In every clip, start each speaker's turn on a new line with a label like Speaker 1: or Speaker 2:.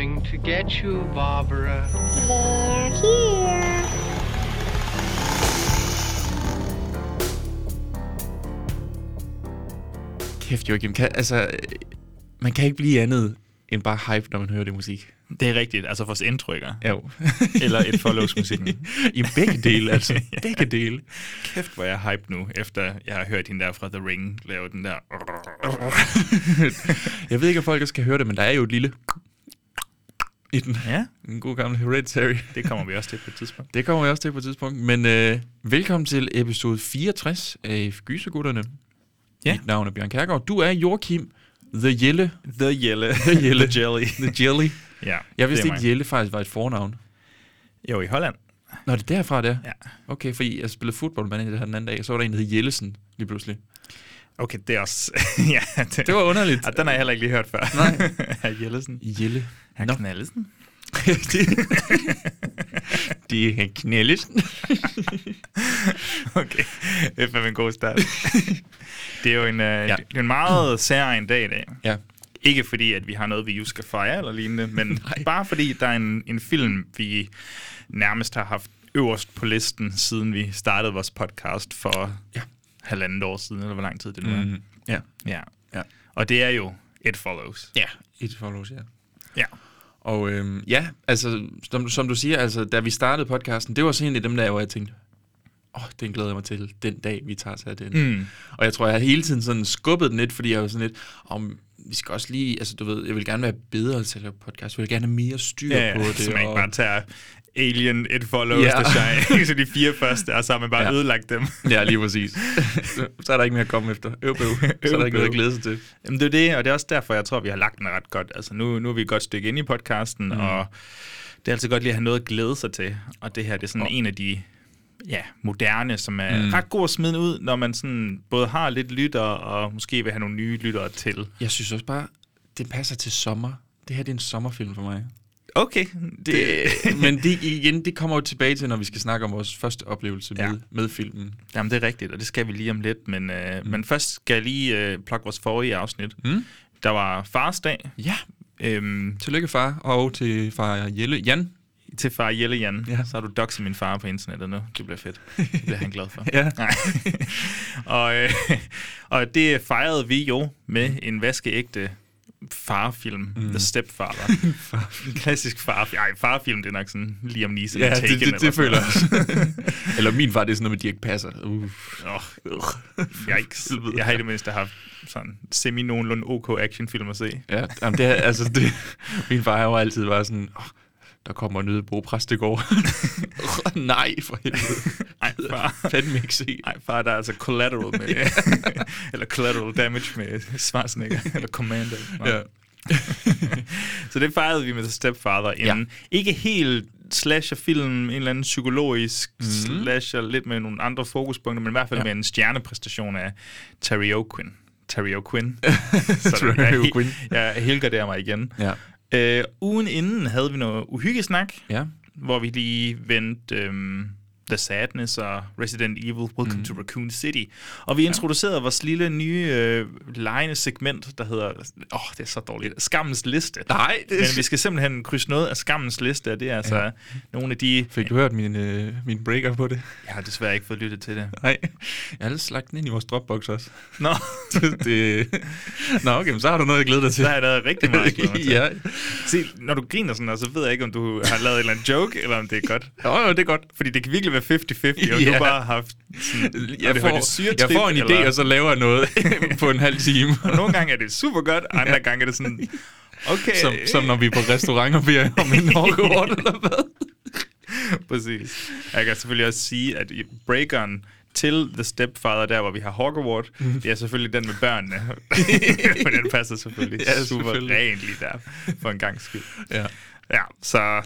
Speaker 1: coming to get you, Barbara.
Speaker 2: They're here.
Speaker 3: Kæft, Joachim. Kan, altså, man kan ikke blive andet end bare hype, når man hører det musik.
Speaker 4: Det er rigtigt, altså vores indtrykker.
Speaker 3: Jo.
Speaker 4: Eller et follows-musikken.
Speaker 3: I begge dele, altså. Begge dele.
Speaker 4: Kæft, hvor jeg er hype nu, efter jeg har hørt hende der fra The Ring lave den der...
Speaker 3: Jeg ved ikke, om folk skal høre det, men der er jo et lille i den.
Speaker 4: Ja,
Speaker 3: En god gammel Hereditary.
Speaker 4: det kommer vi også til på et tidspunkt.
Speaker 3: Det kommer vi også til på et tidspunkt. Men øh, velkommen til episode 64 af Gysergutterne.
Speaker 4: Ja.
Speaker 3: Mit navn er Bjørn Kærgaard. Du er Joachim The Jelle.
Speaker 4: The Jelle.
Speaker 3: The Jelle.
Speaker 4: The Jelly.
Speaker 3: The Jelly.
Speaker 4: Ja,
Speaker 3: Jeg vidste ikke. Jelle faktisk var et fornavn.
Speaker 4: Jo, i Holland.
Speaker 3: Nå, det er derfra, det er?
Speaker 4: Ja.
Speaker 3: Okay, fordi jeg spillede fodboldmanager her den anden dag, og så var der en, der hed Jellesen lige pludselig.
Speaker 4: Okay, det er også... ja, det,
Speaker 3: Det var underligt.
Speaker 4: Ja, den har jeg heller ikke lige hørt før.
Speaker 3: Nej.
Speaker 4: Jellesen.
Speaker 3: Jelle.
Speaker 4: Herr
Speaker 3: Nå.
Speaker 4: Knallesen.
Speaker 3: det, er Knellesen.
Speaker 4: Okay, det er en god start. det er jo en, øh,
Speaker 3: Ja.
Speaker 4: det er en meget særlig dag i dag.
Speaker 3: Ja.
Speaker 4: Ikke fordi, at vi har noget, vi just skal fejre eller lignende, men bare fordi, der er en, en film, vi nærmest har haft øverst på listen, siden vi startede vores podcast for
Speaker 3: Ja.
Speaker 4: halvandet år siden, eller hvor lang tid det nu er.
Speaker 3: Mm, ja.
Speaker 4: Ja.
Speaker 3: Ja.
Speaker 4: Og det er jo It Follows.
Speaker 3: Ja, et follows, ja. Og øhm, ja, altså, som, som du siger, altså, da vi startede podcasten, det var en af dem der, hvor jeg tænkte, åh, oh, den glæder jeg mig til, den dag, vi tager sig af den.
Speaker 4: Mm.
Speaker 3: Og jeg tror, jeg har hele tiden sådan skubbet den lidt, fordi jeg var sådan lidt, om vi skal også lige, altså du ved, jeg vil gerne være bedre til at lave podcast, jeg vil gerne have mere styr
Speaker 4: Ja,
Speaker 3: på det.
Speaker 4: så man ikke
Speaker 3: og-
Speaker 4: bare tager Alien, It Follows,
Speaker 3: Ja.
Speaker 4: The Shine, så de fire første, og så har man bare
Speaker 3: Ja.
Speaker 4: ødelagt dem.
Speaker 3: Ja, lige præcis. så er der ikke mere at komme efter. Øv, bøv. Så er der ikke noget at glæde sig til.
Speaker 4: Jamen det er det, og det er også derfor, jeg tror, vi har lagt den ret godt. Altså nu, nu er vi et godt stykke inde i podcasten, mm. og det er altid godt lige at have noget at glæde sig til. Og det her, det er sådan oh. en af de ja, moderne, som er
Speaker 3: mm.
Speaker 4: ret god at smide ud, når man sådan både har lidt lytter, og måske vil have nogle nye lyttere til.
Speaker 3: Jeg synes også bare, det passer til sommer. Det her det er en sommerfilm for mig.
Speaker 4: Okay, det,
Speaker 3: Det, men det, igen, det kommer jo tilbage til, når vi skal snakke om vores første oplevelse
Speaker 4: Ja.
Speaker 3: med, med filmen.
Speaker 4: jamen, det er rigtigt, og det skal vi lige om lidt. Men, øh, mm. men først skal jeg lige øh, plukke vores forrige afsnit.
Speaker 3: Mm.
Speaker 4: Der var farsdag.
Speaker 3: Ja,
Speaker 4: Øhm,
Speaker 3: tillykke far, og til far Jelle. Jan.
Speaker 4: til far Jelle Jan,
Speaker 3: Ja.
Speaker 4: ja. så har du doxet min far på internettet nu. Det bliver fedt. Det bliver han glad for.
Speaker 3: Ja.
Speaker 4: Nej. og, øh, og det fejrede vi jo med en vaskeægte farfilm, mm. The Stepfather. en klassisk farfilm. Ej, farfilm, det er nok sådan Liam Neeson
Speaker 3: Ja, det,
Speaker 4: Taken
Speaker 3: det,
Speaker 4: eller
Speaker 3: det
Speaker 4: sådan
Speaker 3: føler jeg også. Eller min far, det er sådan noget med, ikke passer. Uh.
Speaker 4: Åh, yikes. Jeg har i det mindste haft sådan semi-nogenlunde OK actionfilm at se.
Speaker 3: Ja, jamen det er, altså det, min far har jo altid været sådan, oh, der kommer en nyde Bo Præstegård. oh, nej, for helvede.
Speaker 4: Ej, far.
Speaker 3: Fandme ikke se.
Speaker 4: Ej, far, der er altså collateral med, eller collateral damage med Schwarzenegger, eller Commando. Nå.
Speaker 3: Ja.
Speaker 4: så det fejrede vi med The Stepfather inden. Ja. Ikke helt slasher-film, en eller anden psykologisk mm. slasher, lidt med nogle andre fokuspunkter, men i hvert fald
Speaker 3: Ja.
Speaker 4: med en stjernepræstation af Terry O'Quinn. Terry O'Quinn.
Speaker 3: Terry
Speaker 4: jeg,
Speaker 3: O'Quinn.
Speaker 4: jeg helgarderer mig igen.
Speaker 3: Ja.
Speaker 4: Øh, ugen inden havde vi noget uhyggesnak,
Speaker 3: Ja.
Speaker 4: hvor vi lige vendte øhm, The Sadness og Resident Evil, Welcome mm. to Raccoon City. Og vi introducerede vores lille nye øh, lejende segment, der hedder, åh, oh, det er så dårligt, Skammens Liste.
Speaker 3: Nej, det
Speaker 4: Men vi skal simpelthen krydse noget af Skammens Liste, og det er altså
Speaker 3: Ja.
Speaker 4: ja. nogle af de...
Speaker 3: Fik du hørt min, øh, min breaker på det?
Speaker 4: Jeg har desværre ikke fået lyttet til det.
Speaker 3: Nej. Jeg har lagt den ind i vores Dropbox også.
Speaker 4: Nå,
Speaker 3: det, Nå, okay, men så har du noget at glæde dig til.
Speaker 4: der er der rigtig meget glæde mig til.
Speaker 3: ja.
Speaker 4: Se, når du griner sådan, så ved jeg ikke, om du har lavet en eller anden joke, eller om det er godt.
Speaker 3: Jo, jo, det er godt.
Speaker 4: Fordi det kan virkelig være 50-50, og
Speaker 3: Ja.
Speaker 4: du bare har haft sådan,
Speaker 3: Jeg
Speaker 4: det
Speaker 3: får,
Speaker 4: hørt et syretrip,
Speaker 3: jeg får en idé, og så laver jeg noget på en halv time.
Speaker 4: Og nogle gange er det super godt, andre gange er det sådan, okay.
Speaker 3: Som, som når vi er på restaurant og beder om en Hogwarts eller hvad.
Speaker 4: Præcis. Jeg kan selvfølgelig også sige, at breakeren til The Stepfather, der hvor vi har Hogwarts,
Speaker 3: Mhm.
Speaker 4: det er selvfølgelig den med børnene. For den passer selvfølgelig
Speaker 3: Ja,
Speaker 4: ja, super
Speaker 3: selvfølgelig.
Speaker 4: rent lige der, for en gang skyld.
Speaker 3: Ja.
Speaker 4: Ja, så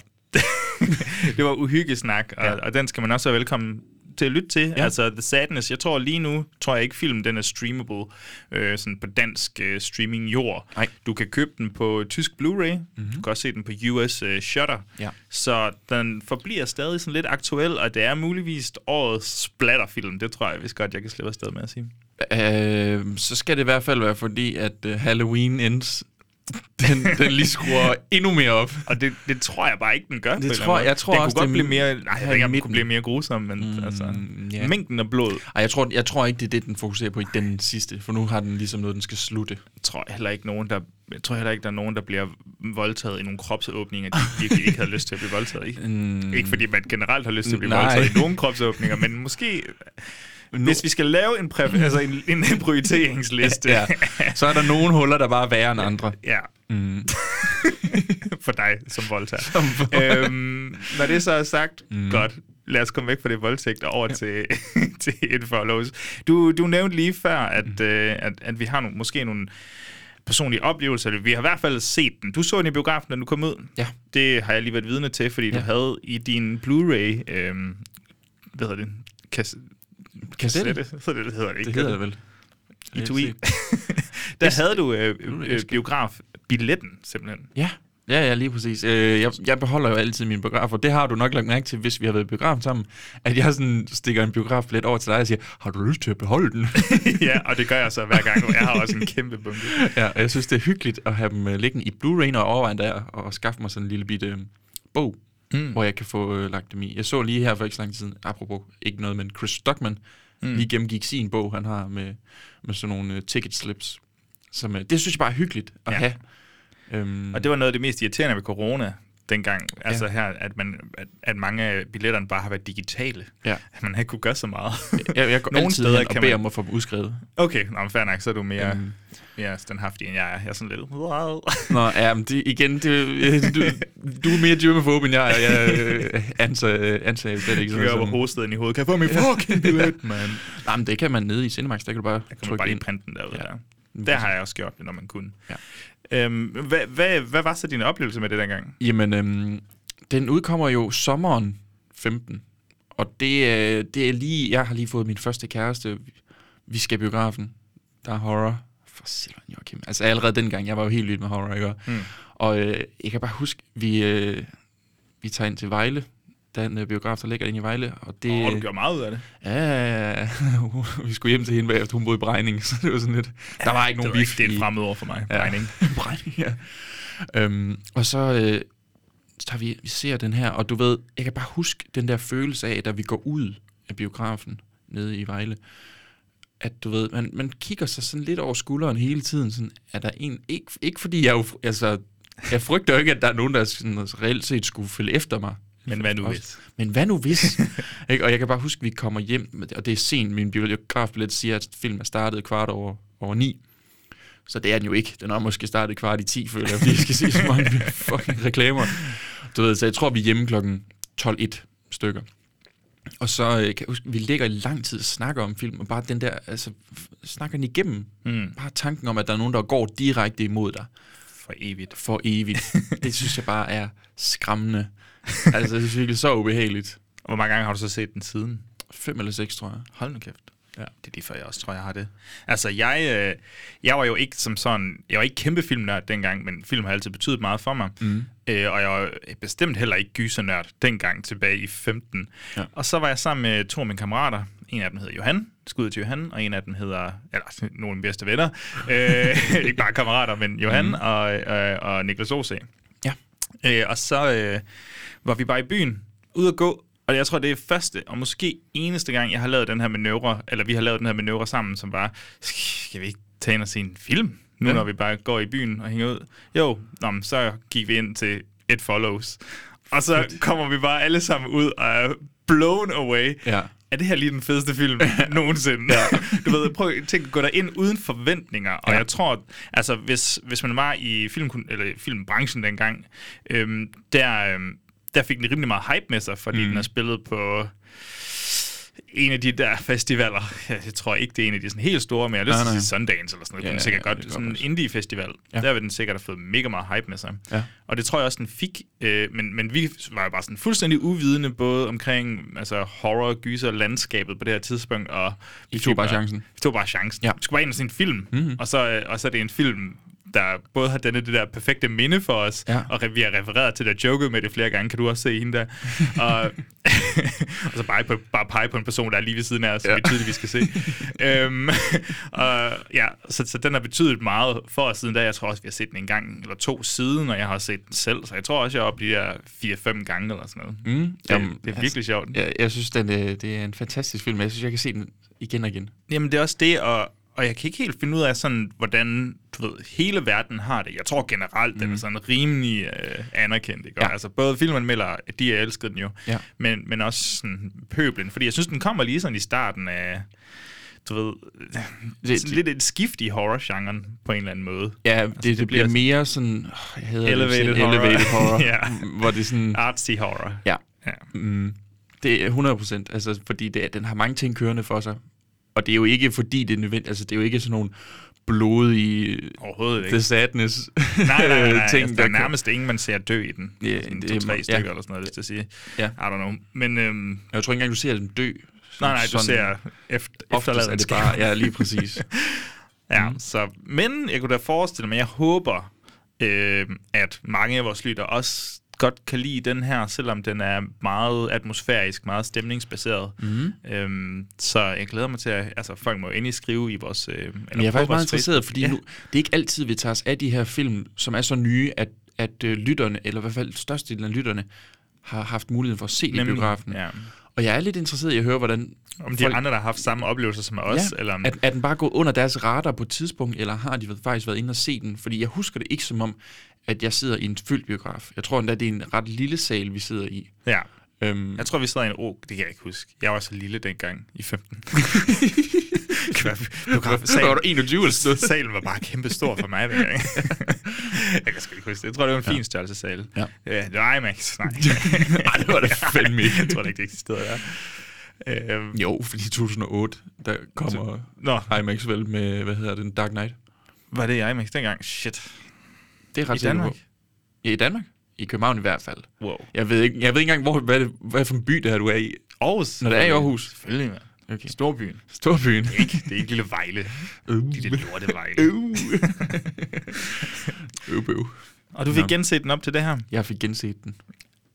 Speaker 4: det var uhyggesnak, og,
Speaker 3: Ja.
Speaker 4: og den skal man også være velkommen til at lytte til. Ja. Altså The Sadness. Jeg tror lige nu, tror jeg ikke filmen den er streamable øh, sådan på dansk øh, streaming jord.
Speaker 3: Nej.
Speaker 4: Du kan købe den på tysk Blu-ray. Mm-hmm. Du kan også se den på US øh, Shutter.
Speaker 3: Ja.
Speaker 4: Så den forbliver stadig sådan lidt aktuel, og det er muligvis årets splatterfilm. Det tror jeg, hvis godt jeg kan slippe afsted med at sige.
Speaker 3: Øh, så skal det i hvert fald være fordi, at uh, Halloween Ends, den, den lige skruer endnu mere op.
Speaker 4: Og det, det tror jeg bare ikke, den gør.
Speaker 3: Det tror- jeg tror
Speaker 4: den
Speaker 3: også,
Speaker 4: kunne godt
Speaker 3: det
Speaker 4: blive
Speaker 3: er
Speaker 4: mere... Nej, jeg ikke, den kunne blive mere grusom, men mm, altså...
Speaker 3: ja.
Speaker 4: Mængden af blod,
Speaker 3: Ej, jeg tror, jeg tror ikke, det er det, den fokuserer på i den sidste, for nu har den ligesom noget, den skal slutte.
Speaker 4: tror jeg heller ikke nogen, der... Jeg tror heller ikke, der er nogen, der bliver voldtaget i nogle kropsåbninger, de virkelig ikke havde lyst til at blive voldtaget i.
Speaker 3: Mm,
Speaker 4: Ikke fordi man generelt har lyst til at blive
Speaker 3: Nej.
Speaker 4: voldtaget i nogle kropsåbninger, men måske... Hvis vi skal lave en, præf- altså en, en prioriteringsliste...
Speaker 3: ja, så er der nogle huller, der bare er værre end andre.
Speaker 4: ja.
Speaker 3: Mm.
Speaker 4: for dig som voldtager. øhm, når det så er sagt, mm. godt. Lad os komme væk fra det voldtægt og over ja. til, til et follows. Du, du nævnte lige før, at, mm. øh, at, at vi har nogle, måske nogle personlige oplevelser. Vi har i hvert fald set den. Du så den i biografen, da du kom ud.
Speaker 3: Ja.
Speaker 4: Det har jeg lige været vidne til, fordi. Ja. du havde i din Blu-ray... Øh, hvad hedder det? Kas-
Speaker 3: Kassette?
Speaker 4: kassette? Hedder det, det hedder det ikke.
Speaker 3: Det hedder det vel.
Speaker 4: Etui. der havde du øh, øh, biograf-billetten, simpelthen.
Speaker 3: Ja, ja, ja, lige præcis. Øh, jeg, jeg beholder jo altid mine biografer. Det har du nok lagt mærke til, hvis vi har været i biografen sammen, at jeg sådan stikker en biografbillet over til dig og siger, har du lyst til at beholde den?
Speaker 4: ja, og det gør jeg så hver gang, og jeg har også en kæmpe bunke.
Speaker 3: ja, og jeg synes, det er hyggeligt at have dem øh, liggende i Blu-ray, og overveje der og skaffe mig sådan en lille bitte øh, bog, mm. hvor jeg kan få øh, lagt dem i. Jeg så lige her for ikke så lang tid siden, apropos ikke noget, men Chris Stockman mm. lige gennemgik sin bog, han har med, med sådan nogle øh, ticket slips. Som, øh, det synes jeg bare er hyggeligt at
Speaker 4: Ja.
Speaker 3: have. Øhm,
Speaker 4: Og det var noget af det mest irriterende ved corona dengang, ja. altså her, at, man, at, at mange af billetterne bare har været digitale.
Speaker 3: Ja.
Speaker 4: At man ikke kunne gøre så meget.
Speaker 3: jeg, jeg går
Speaker 4: Nogle
Speaker 3: altid
Speaker 4: steder
Speaker 3: hen og
Speaker 4: kan
Speaker 3: beder
Speaker 4: man-
Speaker 3: om at få dem udskrevet.
Speaker 4: Okay, nå, men fair nok, så er du mere,
Speaker 3: Øhm.
Speaker 4: mere standhaftig, end jeg er. Jeg er sådan lidt... Wow.
Speaker 3: Nå, ja, men det, igen, det, øh, du, du er mere germophobe, end jeg er. Jeg øh, antager, antager slet ikke
Speaker 4: Du gør over hovedstaden i hovedet. Kan jeg få min fucking billet, man?
Speaker 3: Nej, men det kan man nede i Cinemax, der kan du bare
Speaker 4: Jeg kan
Speaker 3: trykke
Speaker 4: bare lige
Speaker 3: ind.
Speaker 4: printe den derude.
Speaker 3: Ja.
Speaker 4: Ja. Der har jeg også gjort det, når man kunne.
Speaker 3: Ja.
Speaker 4: Øhm, hvad, hvad, hvad var så din oplevelse med det dengang?
Speaker 3: Jamen, øhm, den udkommer jo sommeren 15. Og det, er- det er lige... Jeg har lige fået min første kæreste. Vi skal biografen. Der er horror. For Silvan Joachim. Altså allerede dengang, jeg var jo helt vild med horror, ikke?
Speaker 4: Mm.
Speaker 3: Og øh, jeg kan bare huske, vi, øh, vi tager ind til Vejle. Der er en øh, biograf, der ligger inde i Vejle. Og det,
Speaker 4: oh, du gjorde meget ud af det.
Speaker 3: Ja, vi skulle hjem til hende bagefter, hun boede i Brejning, så det var sådan lidt... Der var ikke
Speaker 4: Det
Speaker 3: nogen
Speaker 4: var
Speaker 3: bif
Speaker 4: ikke det er et fremmed ord for mig.
Speaker 3: Ja.
Speaker 4: Bregning.
Speaker 3: Brejning, ja. Øhm, og så, øh, så tager vi, vi ser den her, og du ved, jeg kan bare huske den der følelse af, da vi går ud af biografen nede i Vejle, at du ved, man, man kigger sig sådan lidt over skulderen hele tiden, sådan, er der en, ikke, ikke fordi jeg jo, altså, jeg frygter jo ikke, at der er nogen, der sådan, reelt set skulle følge efter mig.
Speaker 4: Men hvad nu
Speaker 3: Også-
Speaker 4: hvis?
Speaker 3: Men hvad nu hvis? ikke? Og jeg kan bare huske, at vi kommer hjem, og det er sent, min biografbillet siger, at filmen er startet kvart over, over ni. Så det er den jo ikke. Den er måske startet kvart i 10, føler jeg, fordi jeg skal se så mange fucking reklamer. Du ved, så jeg tror, vi er hjemme klokken 12.1 stykker. Og så øh, kan jeg huske, vi ligger i lang tid og snakker om film, og bare den der, altså, snakker den igennem.
Speaker 4: Mm.
Speaker 3: Bare tanken om, at der er nogen, der går direkte imod dig
Speaker 4: For evigt.
Speaker 3: for evigt. det synes jeg bare er skræmmende. Altså, det synes jeg virkelig så ubehageligt.
Speaker 4: Og hvor mange gange har du så set den siden?
Speaker 3: Fem eller seks, tror jeg.
Speaker 4: Hold nu kæft.
Speaker 3: Ja.
Speaker 4: Det er lige før, jeg også tror, jeg har det. Altså, jeg, øh, jeg var jo ikke som sådan... Jeg var ikke kæmpe filmnørd dengang, men film har altid betydet meget for mig. Mm. Øh, og jeg var bestemt heller ikke gysernørd dengang tilbage i 15.
Speaker 3: Ja.
Speaker 4: Og så var jeg sammen med to af mine kammerater. En af dem hedder Johan, skud til Johan, og en af dem hedder... Eller, nogle af mine bedste venner. øh, ikke bare kammerater, men Johan mm. og, øh, og Niklas Ose.
Speaker 3: Ja.
Speaker 4: Øh, og så øh, var vi bare i byen, ude at gå, og jeg tror, det er første og måske eneste gang, jeg har lavet den her manøvre, eller vi har lavet den her manøvre sammen, som bare, skal vi ikke tage ind og se en film, nu
Speaker 3: Ja.
Speaker 4: når vi bare går i byen og hænger ud? Jo, nå, men så gik vi ind til et follows. Og så kommer vi bare alle sammen ud og er blown away.
Speaker 3: Ja.
Speaker 4: Er det her lige den fedeste film nogensinde? Ja. Du ved, prøv at tænke, gå der ind uden forventninger. Og
Speaker 3: Ja.
Speaker 4: jeg tror, altså hvis, hvis man var i film, eller filmbranchen dengang, øhm, der, øhm, der fik den rimelig meget hype med sig, fordi mm. den er spillet på en af de der festivaler. Jeg, tror ikke, det er en af de sådan helt store, men jeg har lyst til Sundance eller sådan noget.
Speaker 3: Ja,
Speaker 4: Ja, den sikkert
Speaker 3: ja,
Speaker 4: godt.
Speaker 3: det kan
Speaker 4: Sådan en
Speaker 3: godt
Speaker 4: indie-festival.
Speaker 3: Ja.
Speaker 4: Ja. Der vil den sikkert have fået mega meget hype med sig.
Speaker 3: Ja.
Speaker 4: Og det tror jeg også, den fik. Øh, men, men vi var jo bare sådan fuldstændig uvidende, både omkring altså, horror, gyser, landskabet på det her tidspunkt. Og
Speaker 3: I tog bare chancen.
Speaker 4: Vi tog bare chancen.
Speaker 3: Ja.
Speaker 4: Vi skulle bare ind og se en film.
Speaker 3: Mhm.
Speaker 4: Mm-hmm. Og, så, øh, og så er det en film, der både har denne det der perfekte minde for os,
Speaker 3: Ja.
Speaker 4: og vi har refereret til det, joket med det flere gange, kan du også se hende der. og, og så bare, på, bare pege på en person, der er lige ved siden af os, som
Speaker 3: Ja.
Speaker 4: vi tydeligvis skal se. øhm, og, ja, så, så den har betydet meget for os siden da. Jeg tror også, vi har set den en gang eller to siden, og jeg har set den selv, så jeg tror også, jeg er oppe i de der 4-5 gange eller sådan noget.
Speaker 3: Mm,
Speaker 4: Det, Jamen, det er virkelig sjovt.
Speaker 3: Jeg, jeg synes, den, øh, det er en fantastisk film. Jeg synes, jeg kan se den igen og igen.
Speaker 4: Jamen, det er også det, og, og jeg kan ikke helt finde ud af, sådan, hvordan du ved, hele verden har det. Jeg tror generelt, mm. den er sådan rimelig øh, anerkendt. Ikke?
Speaker 3: Ja.
Speaker 4: Altså, både filmanmelder, de har elsket den jo,
Speaker 3: Ja.
Speaker 4: men, men også sådan, pøblen. Fordi jeg synes, den kommer lige sådan i starten af, du ved, det, sådan lidt et skift i horror-genren på en eller anden måde.
Speaker 3: Ja, det, det, det
Speaker 4: det
Speaker 3: bliver
Speaker 4: bliver
Speaker 3: mere sådan... Jeg hedder
Speaker 4: Elevated
Speaker 3: det, sådan
Speaker 4: horror.
Speaker 3: Elevated horror.
Speaker 4: Ja.
Speaker 3: Hvor det er sådan...
Speaker 4: Artsy horror.
Speaker 3: Ja.
Speaker 4: Ja.
Speaker 3: Mm, det er 100 procent, altså, fordi det, den har mange ting kørende for sig. Og det er jo ikke, fordi det er nødvendigt, altså det er jo ikke sådan nogle blodige
Speaker 4: Overhovedet
Speaker 3: The
Speaker 4: ikke.
Speaker 3: Sadness
Speaker 4: Nej, nej, nej. nej.
Speaker 3: ting,
Speaker 4: altså, der er
Speaker 3: kan-
Speaker 4: nærmest ingen, man ser dø i den.
Speaker 3: Ja,
Speaker 4: sådan
Speaker 3: det
Speaker 4: to,
Speaker 3: er-
Speaker 4: tre
Speaker 3: ja.
Speaker 4: stykker eller sådan noget, hvis jeg sige.
Speaker 3: Ja.
Speaker 4: I don't know. Men øhm,
Speaker 3: Jeg tror ikke engang, du ser dem dø.
Speaker 4: nej, nej, du ser efter,
Speaker 3: Oftest er
Speaker 4: efterladet
Speaker 3: det bare, ja, lige præcis.
Speaker 4: Ja, mm. så, men jeg kunne da forestille mig, jeg håber, øh, at mange af vores lytter også godt kan lide den her, selvom den er meget atmosfærisk, meget stemningsbaseret. Mm. Øhm, så jeg glæder mig til, at altså, folk må endelig skrive i vores... Øh, eller
Speaker 3: Men jeg er faktisk meget interesseret, fordi
Speaker 4: ja.
Speaker 3: nu, det er ikke altid, vi tager os af de her film, som er så nye, at, at øh, lytterne, eller i hvert fald størstedelen af lytterne, har haft muligheden for at se det i biografen.
Speaker 4: Ja.
Speaker 3: Og jeg er lidt interesseret i at høre, hvordan
Speaker 4: Om de andre, der har haft samme oplevelser som os,
Speaker 3: Ja,
Speaker 4: eller om...
Speaker 3: at, at den bare går under deres radar på et tidspunkt, eller har de faktisk været inde og se den? Fordi jeg husker det ikke som om, at jeg sidder i en fyldt biograf. Jeg tror endda, det er en ret lille sal, vi sidder i.
Speaker 4: Ja.
Speaker 3: Øhm,
Speaker 4: Jeg tror, vi sad i en... Oh, det kan jeg ikke huske. Jeg var så lille dengang i 15.
Speaker 3: Så var du 21 eller sådan.
Speaker 4: Salen var bare kæmpe stor for mig dengang. jeg kan sgu ikke huske det. Jeg tror, det var en fin størrelse sal.
Speaker 3: Ja.
Speaker 4: ja det var IMAX. Nej.
Speaker 3: Ej, det var det fandme ikke.
Speaker 4: jeg tror da ikke, det eksisterede der. Øhm,
Speaker 3: Jo, fordi i 2008, der kommer
Speaker 4: Nå,
Speaker 3: IMAX vel med, hvad hedder det, Dark Knight.
Speaker 4: var det IMAX dengang? Shit.
Speaker 3: Det er ret
Speaker 4: I Danmark?
Speaker 3: på. Ja, i Danmark. I København i hvert fald.
Speaker 4: Wow.
Speaker 3: Jeg ved ikke, jeg ved ikke engang, hvor, hvad, det, hvad for en by det her, du er i.
Speaker 4: Aarhus.
Speaker 3: Når det er i Aarhus.
Speaker 4: Selvfølgelig, mand.
Speaker 3: Okay.
Speaker 4: Storbyen.
Speaker 3: Storbyen.
Speaker 4: Det er ikke, det er ikke lille Vejle.
Speaker 3: Øh.
Speaker 4: Lille lorte Vejle.
Speaker 3: Øv, bøv.
Speaker 4: Og du fik
Speaker 3: Nå.
Speaker 4: genset den op til det her?
Speaker 3: Jeg fik genset den.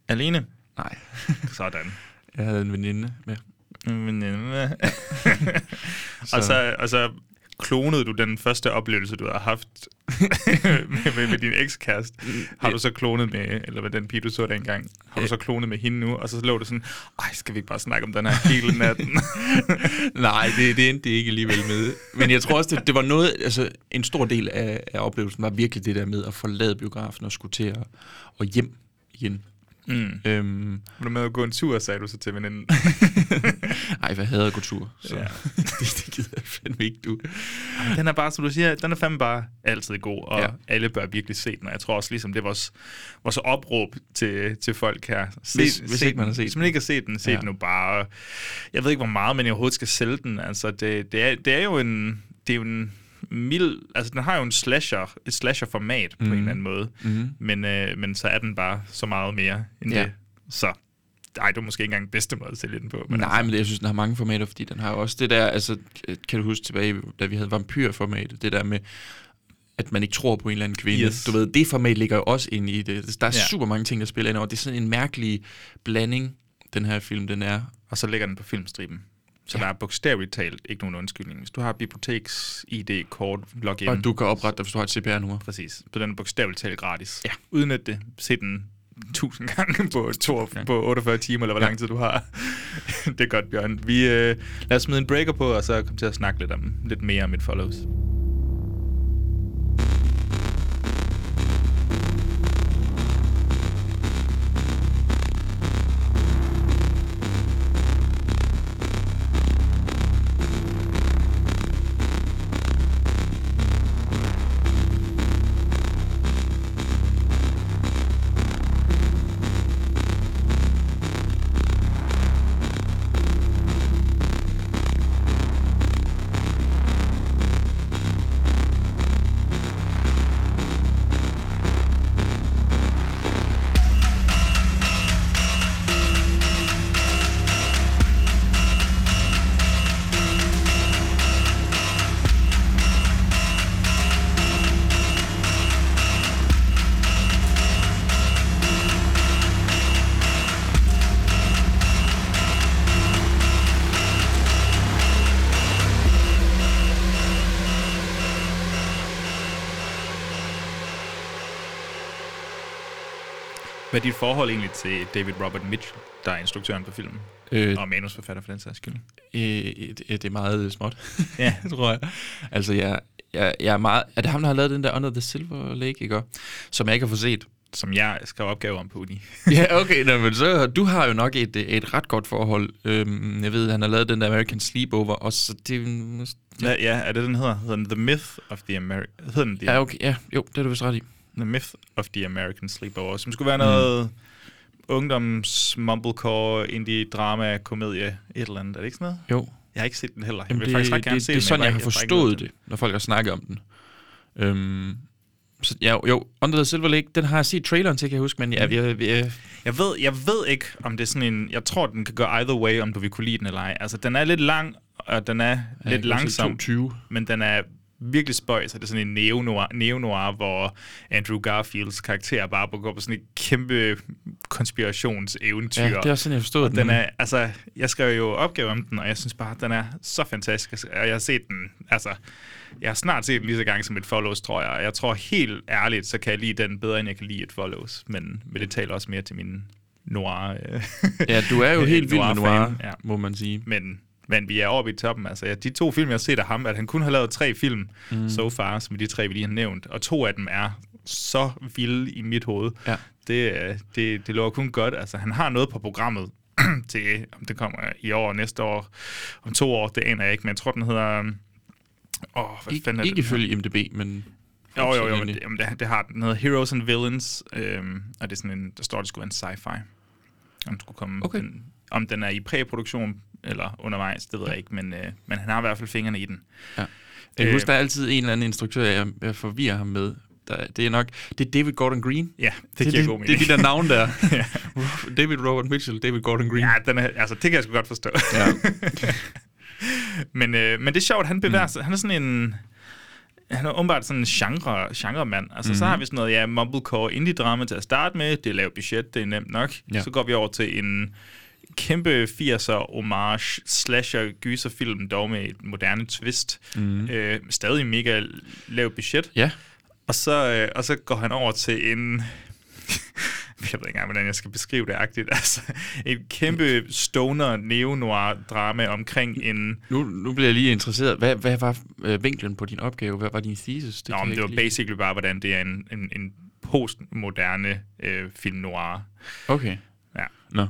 Speaker 4: Alene?
Speaker 3: Nej,
Speaker 4: Sådan.
Speaker 3: jeg havde en veninde med.
Speaker 4: Men, øh, og, så, og så klonede du den første oplevelse, du har haft med, med, med din ekskæreste. Har du så klonet med, eller med den pige, du så dengang, har du så klonet med hende nu? Og så lå det sådan, ej, skal vi ikke bare snakke om den her hele natten?
Speaker 3: Nej, det, det endte det ikke alligevel med. Men jeg tror også, det, det var noget, altså en stor del af, af oplevelsen var virkelig det der med at forlade biografen og skulle til at, og hjem igen.
Speaker 4: mm.
Speaker 3: Øhm,
Speaker 4: Var du med at gå en tur, sagde du så til veninden?
Speaker 3: ej, jeg gå tur? Så
Speaker 4: Ja.
Speaker 3: det, det gider jeg fandme ikke, du.
Speaker 4: den er bare, som du siger, den er fandme bare altid god, og
Speaker 3: Ja.
Speaker 4: alle bør virkelig se den. Og jeg tror også, ligesom det er vores, vores opråb til, til folk her. Se,
Speaker 3: Hvis- hvis ikke man har set
Speaker 4: Hvis man ikke har set den, se
Speaker 3: Ja.
Speaker 4: den nu bare. Jeg ved ikke, hvor meget man overhovedet skal sælge den. Altså, det, det, er, det er jo en... Det er jo en mild, altså den har jo en slasher, et slasher-format mm. på en
Speaker 3: Mhm.
Speaker 4: eller anden måde,
Speaker 3: Mhm.
Speaker 4: men, øh, men så er den bare så meget mere end
Speaker 3: Ja.
Speaker 4: det. Så ej, det er måske ikke engang den bedste måde at sælge den på.
Speaker 3: Men Nej,
Speaker 4: altså,
Speaker 3: men jeg synes, den har mange formater, fordi den har også det der, altså, kan du huske tilbage, da vi havde vampyrformatet, det der med, at man ikke tror på en eller anden kvinde.
Speaker 4: Yes.
Speaker 3: Du ved, det format ligger jo også inde i det. Der er
Speaker 4: Ja.
Speaker 3: ja. super mange ting, der spiller ind over. Det er sådan en mærkelig blanding, den her film, den er.
Speaker 4: Og så ligger den på filmstriben. Så ja. der er bogstaveligt talt ikke nogen undskyldning. Hvis du har biblioteks ID kort login,
Speaker 3: Og du kan oprette dig, hvis du har et CPR-nummer.
Speaker 4: præcis, så den er bogstaveligt talt gratis.
Speaker 3: Ja.
Speaker 4: Udnyt det. Se den tusind gange på, to,
Speaker 3: Ja.
Speaker 4: på 48 timer, eller hvor
Speaker 3: Ja.
Speaker 4: lang tid du har. det er godt, Bjørn. Vi, øh, lad os smide en breaker på, og så komme til at snakke lidt, om, lidt mere om et follows. Forhold egentlig til David Robert Mitchell, der er instruktøren på filmen?
Speaker 3: Øh,
Speaker 4: Og manusforfatter for den sags skyld.
Speaker 3: øh, det, det er meget småt,
Speaker 4: Ja.
Speaker 3: tror jeg. Altså, jeg, jeg, jeg er meget... Er det ham, der har lavet den der Under the Silver Lake, ikke? Som jeg ikke har fået set.
Speaker 4: Som jeg skrev opgave om på uni.
Speaker 3: ja, okay, nå, men så, du har jo nok et, et ret godt forhold. Øhm, jeg ved, han har lavet den der American Sleepover, og så det...
Speaker 4: Hvad, ja, er det den hedder? Hedder den The Myth of the American... Hedder den The,
Speaker 3: Ja, okay, ja, jo, det er du vist ret i.
Speaker 4: the Myth of the American Sleepover, som skulle være noget mm. ungdoms, mumblecore, indie, drama, komedie, et eller andet. Er det ikke sådan noget?
Speaker 3: Jo.
Speaker 4: Jeg har ikke set den heller. Jeg
Speaker 3: Jamen,
Speaker 4: vil
Speaker 3: det,
Speaker 4: faktisk ret gerne
Speaker 3: det,
Speaker 4: se
Speaker 3: det er
Speaker 4: den,
Speaker 3: sådan,
Speaker 4: men
Speaker 3: jeg har forstået det, når folk har snakket om den. Øhm, så, ja, jo, Under the Silver Lake, den har jeg set traileren til, kan jeg huske, men jeg, jeg, jeg,
Speaker 4: Jeg ved, jeg ved ikke, om det er sådan en... Jeg tror, den kan gå either way, om du vil kunne lide den eller ej. Altså, den er lidt lang, og den er
Speaker 3: jeg
Speaker 4: lidt langsom,
Speaker 3: 22.
Speaker 4: men den er virkelig spøjs, og det er sådan en neo-noir, neo-noir hvor Andrew Garfields karakter bare går på sådan et kæmpe konspirationseventyr.
Speaker 3: Ja, det er også sådan, jeg forstod
Speaker 4: Og
Speaker 3: den.
Speaker 4: den er, altså, jeg skrev jo opgave om den, og jeg synes bare, den er så fantastisk. Og jeg har set den, altså, jeg har snart set den lige så gang som et Follows, tror jeg. Og jeg tror helt ærligt, så kan jeg lide den bedre, end jeg kan lide et Follows. Men, men det taler også mere til min noir. Øh,
Speaker 3: Ja, du er jo helt vild med noir,
Speaker 4: ja.
Speaker 3: må man sige.
Speaker 4: Men, men vi er oppe i toppen. Altså, ja, de to film, jeg har set af ham, at han kun har lavet tre film mm. so far, som de tre, vi lige har nævnt. Og to af dem er så vilde i mit hoved.
Speaker 3: Ja.
Speaker 4: Det, øh, det, det lover kun godt. Altså, han har noget på programmet til, om det kommer i år, næste år, om to år, det aner jeg ikke, men jeg tror, den hedder... Åh, hvad
Speaker 3: Ik-
Speaker 4: fanden er
Speaker 3: ikke
Speaker 4: den?
Speaker 3: ifølge IMDb, men...
Speaker 4: Jo, jo, jo, men det, jamen, det, det har den. Hedder Heroes and Villains, øhm, og det er sådan en, der står, at det skulle være en sci-fi. Om, den skulle komme,
Speaker 3: Okay.
Speaker 4: den, om den er i præproduktion eller undervejs, det ved jeg ikke, men, øh, men han har i hvert fald fingrene i den.
Speaker 3: Ja. Jeg kan
Speaker 4: Øh,
Speaker 3: huske, der er altid en eller anden instruktør, jeg, jeg forvirrer ham med. Der, det er nok... Det er David Gordon Green.
Speaker 4: Ja, det,
Speaker 3: det,
Speaker 4: giver
Speaker 3: det,
Speaker 4: god
Speaker 3: det er
Speaker 4: mening.
Speaker 3: de der navne der. David Robert Mitchell, David Gordon Green.
Speaker 4: Ja, den er, altså, det kan jeg sgu godt forstå.
Speaker 3: Ja.
Speaker 4: men, øh, men det er sjovt, han bevæger sig. Han er sådan en... Han er åbenbart sådan en genre, genremand. Altså, mm-hmm. så har vi sådan noget, ja, mumblecore indie-drama til at starte med. Det er lavt budget, det er nemt nok.
Speaker 3: Ja.
Speaker 4: Så går vi over til en kæmpe 80'er homage slasher gyserfilm, dog med et moderne twist. Mm-hmm. Øh, stadig mega lavt budget.
Speaker 3: ja.
Speaker 4: Og så, øh, og så går han over til en... jeg ved ikke engang, hvordan jeg skal beskrive det agtigt. Altså, en kæmpe stoner neo-noir drama omkring en...
Speaker 3: Nu, nu bliver jeg lige interesseret. Hvad, hvad var øh, vinklen på din opgave? Hvad var din thesis?
Speaker 4: Det, Nå, men det var
Speaker 3: lige-
Speaker 4: basically bare, hvordan det er en, en, en postmoderne øh, film noir.
Speaker 3: Okay.
Speaker 4: Ja.
Speaker 3: Nå.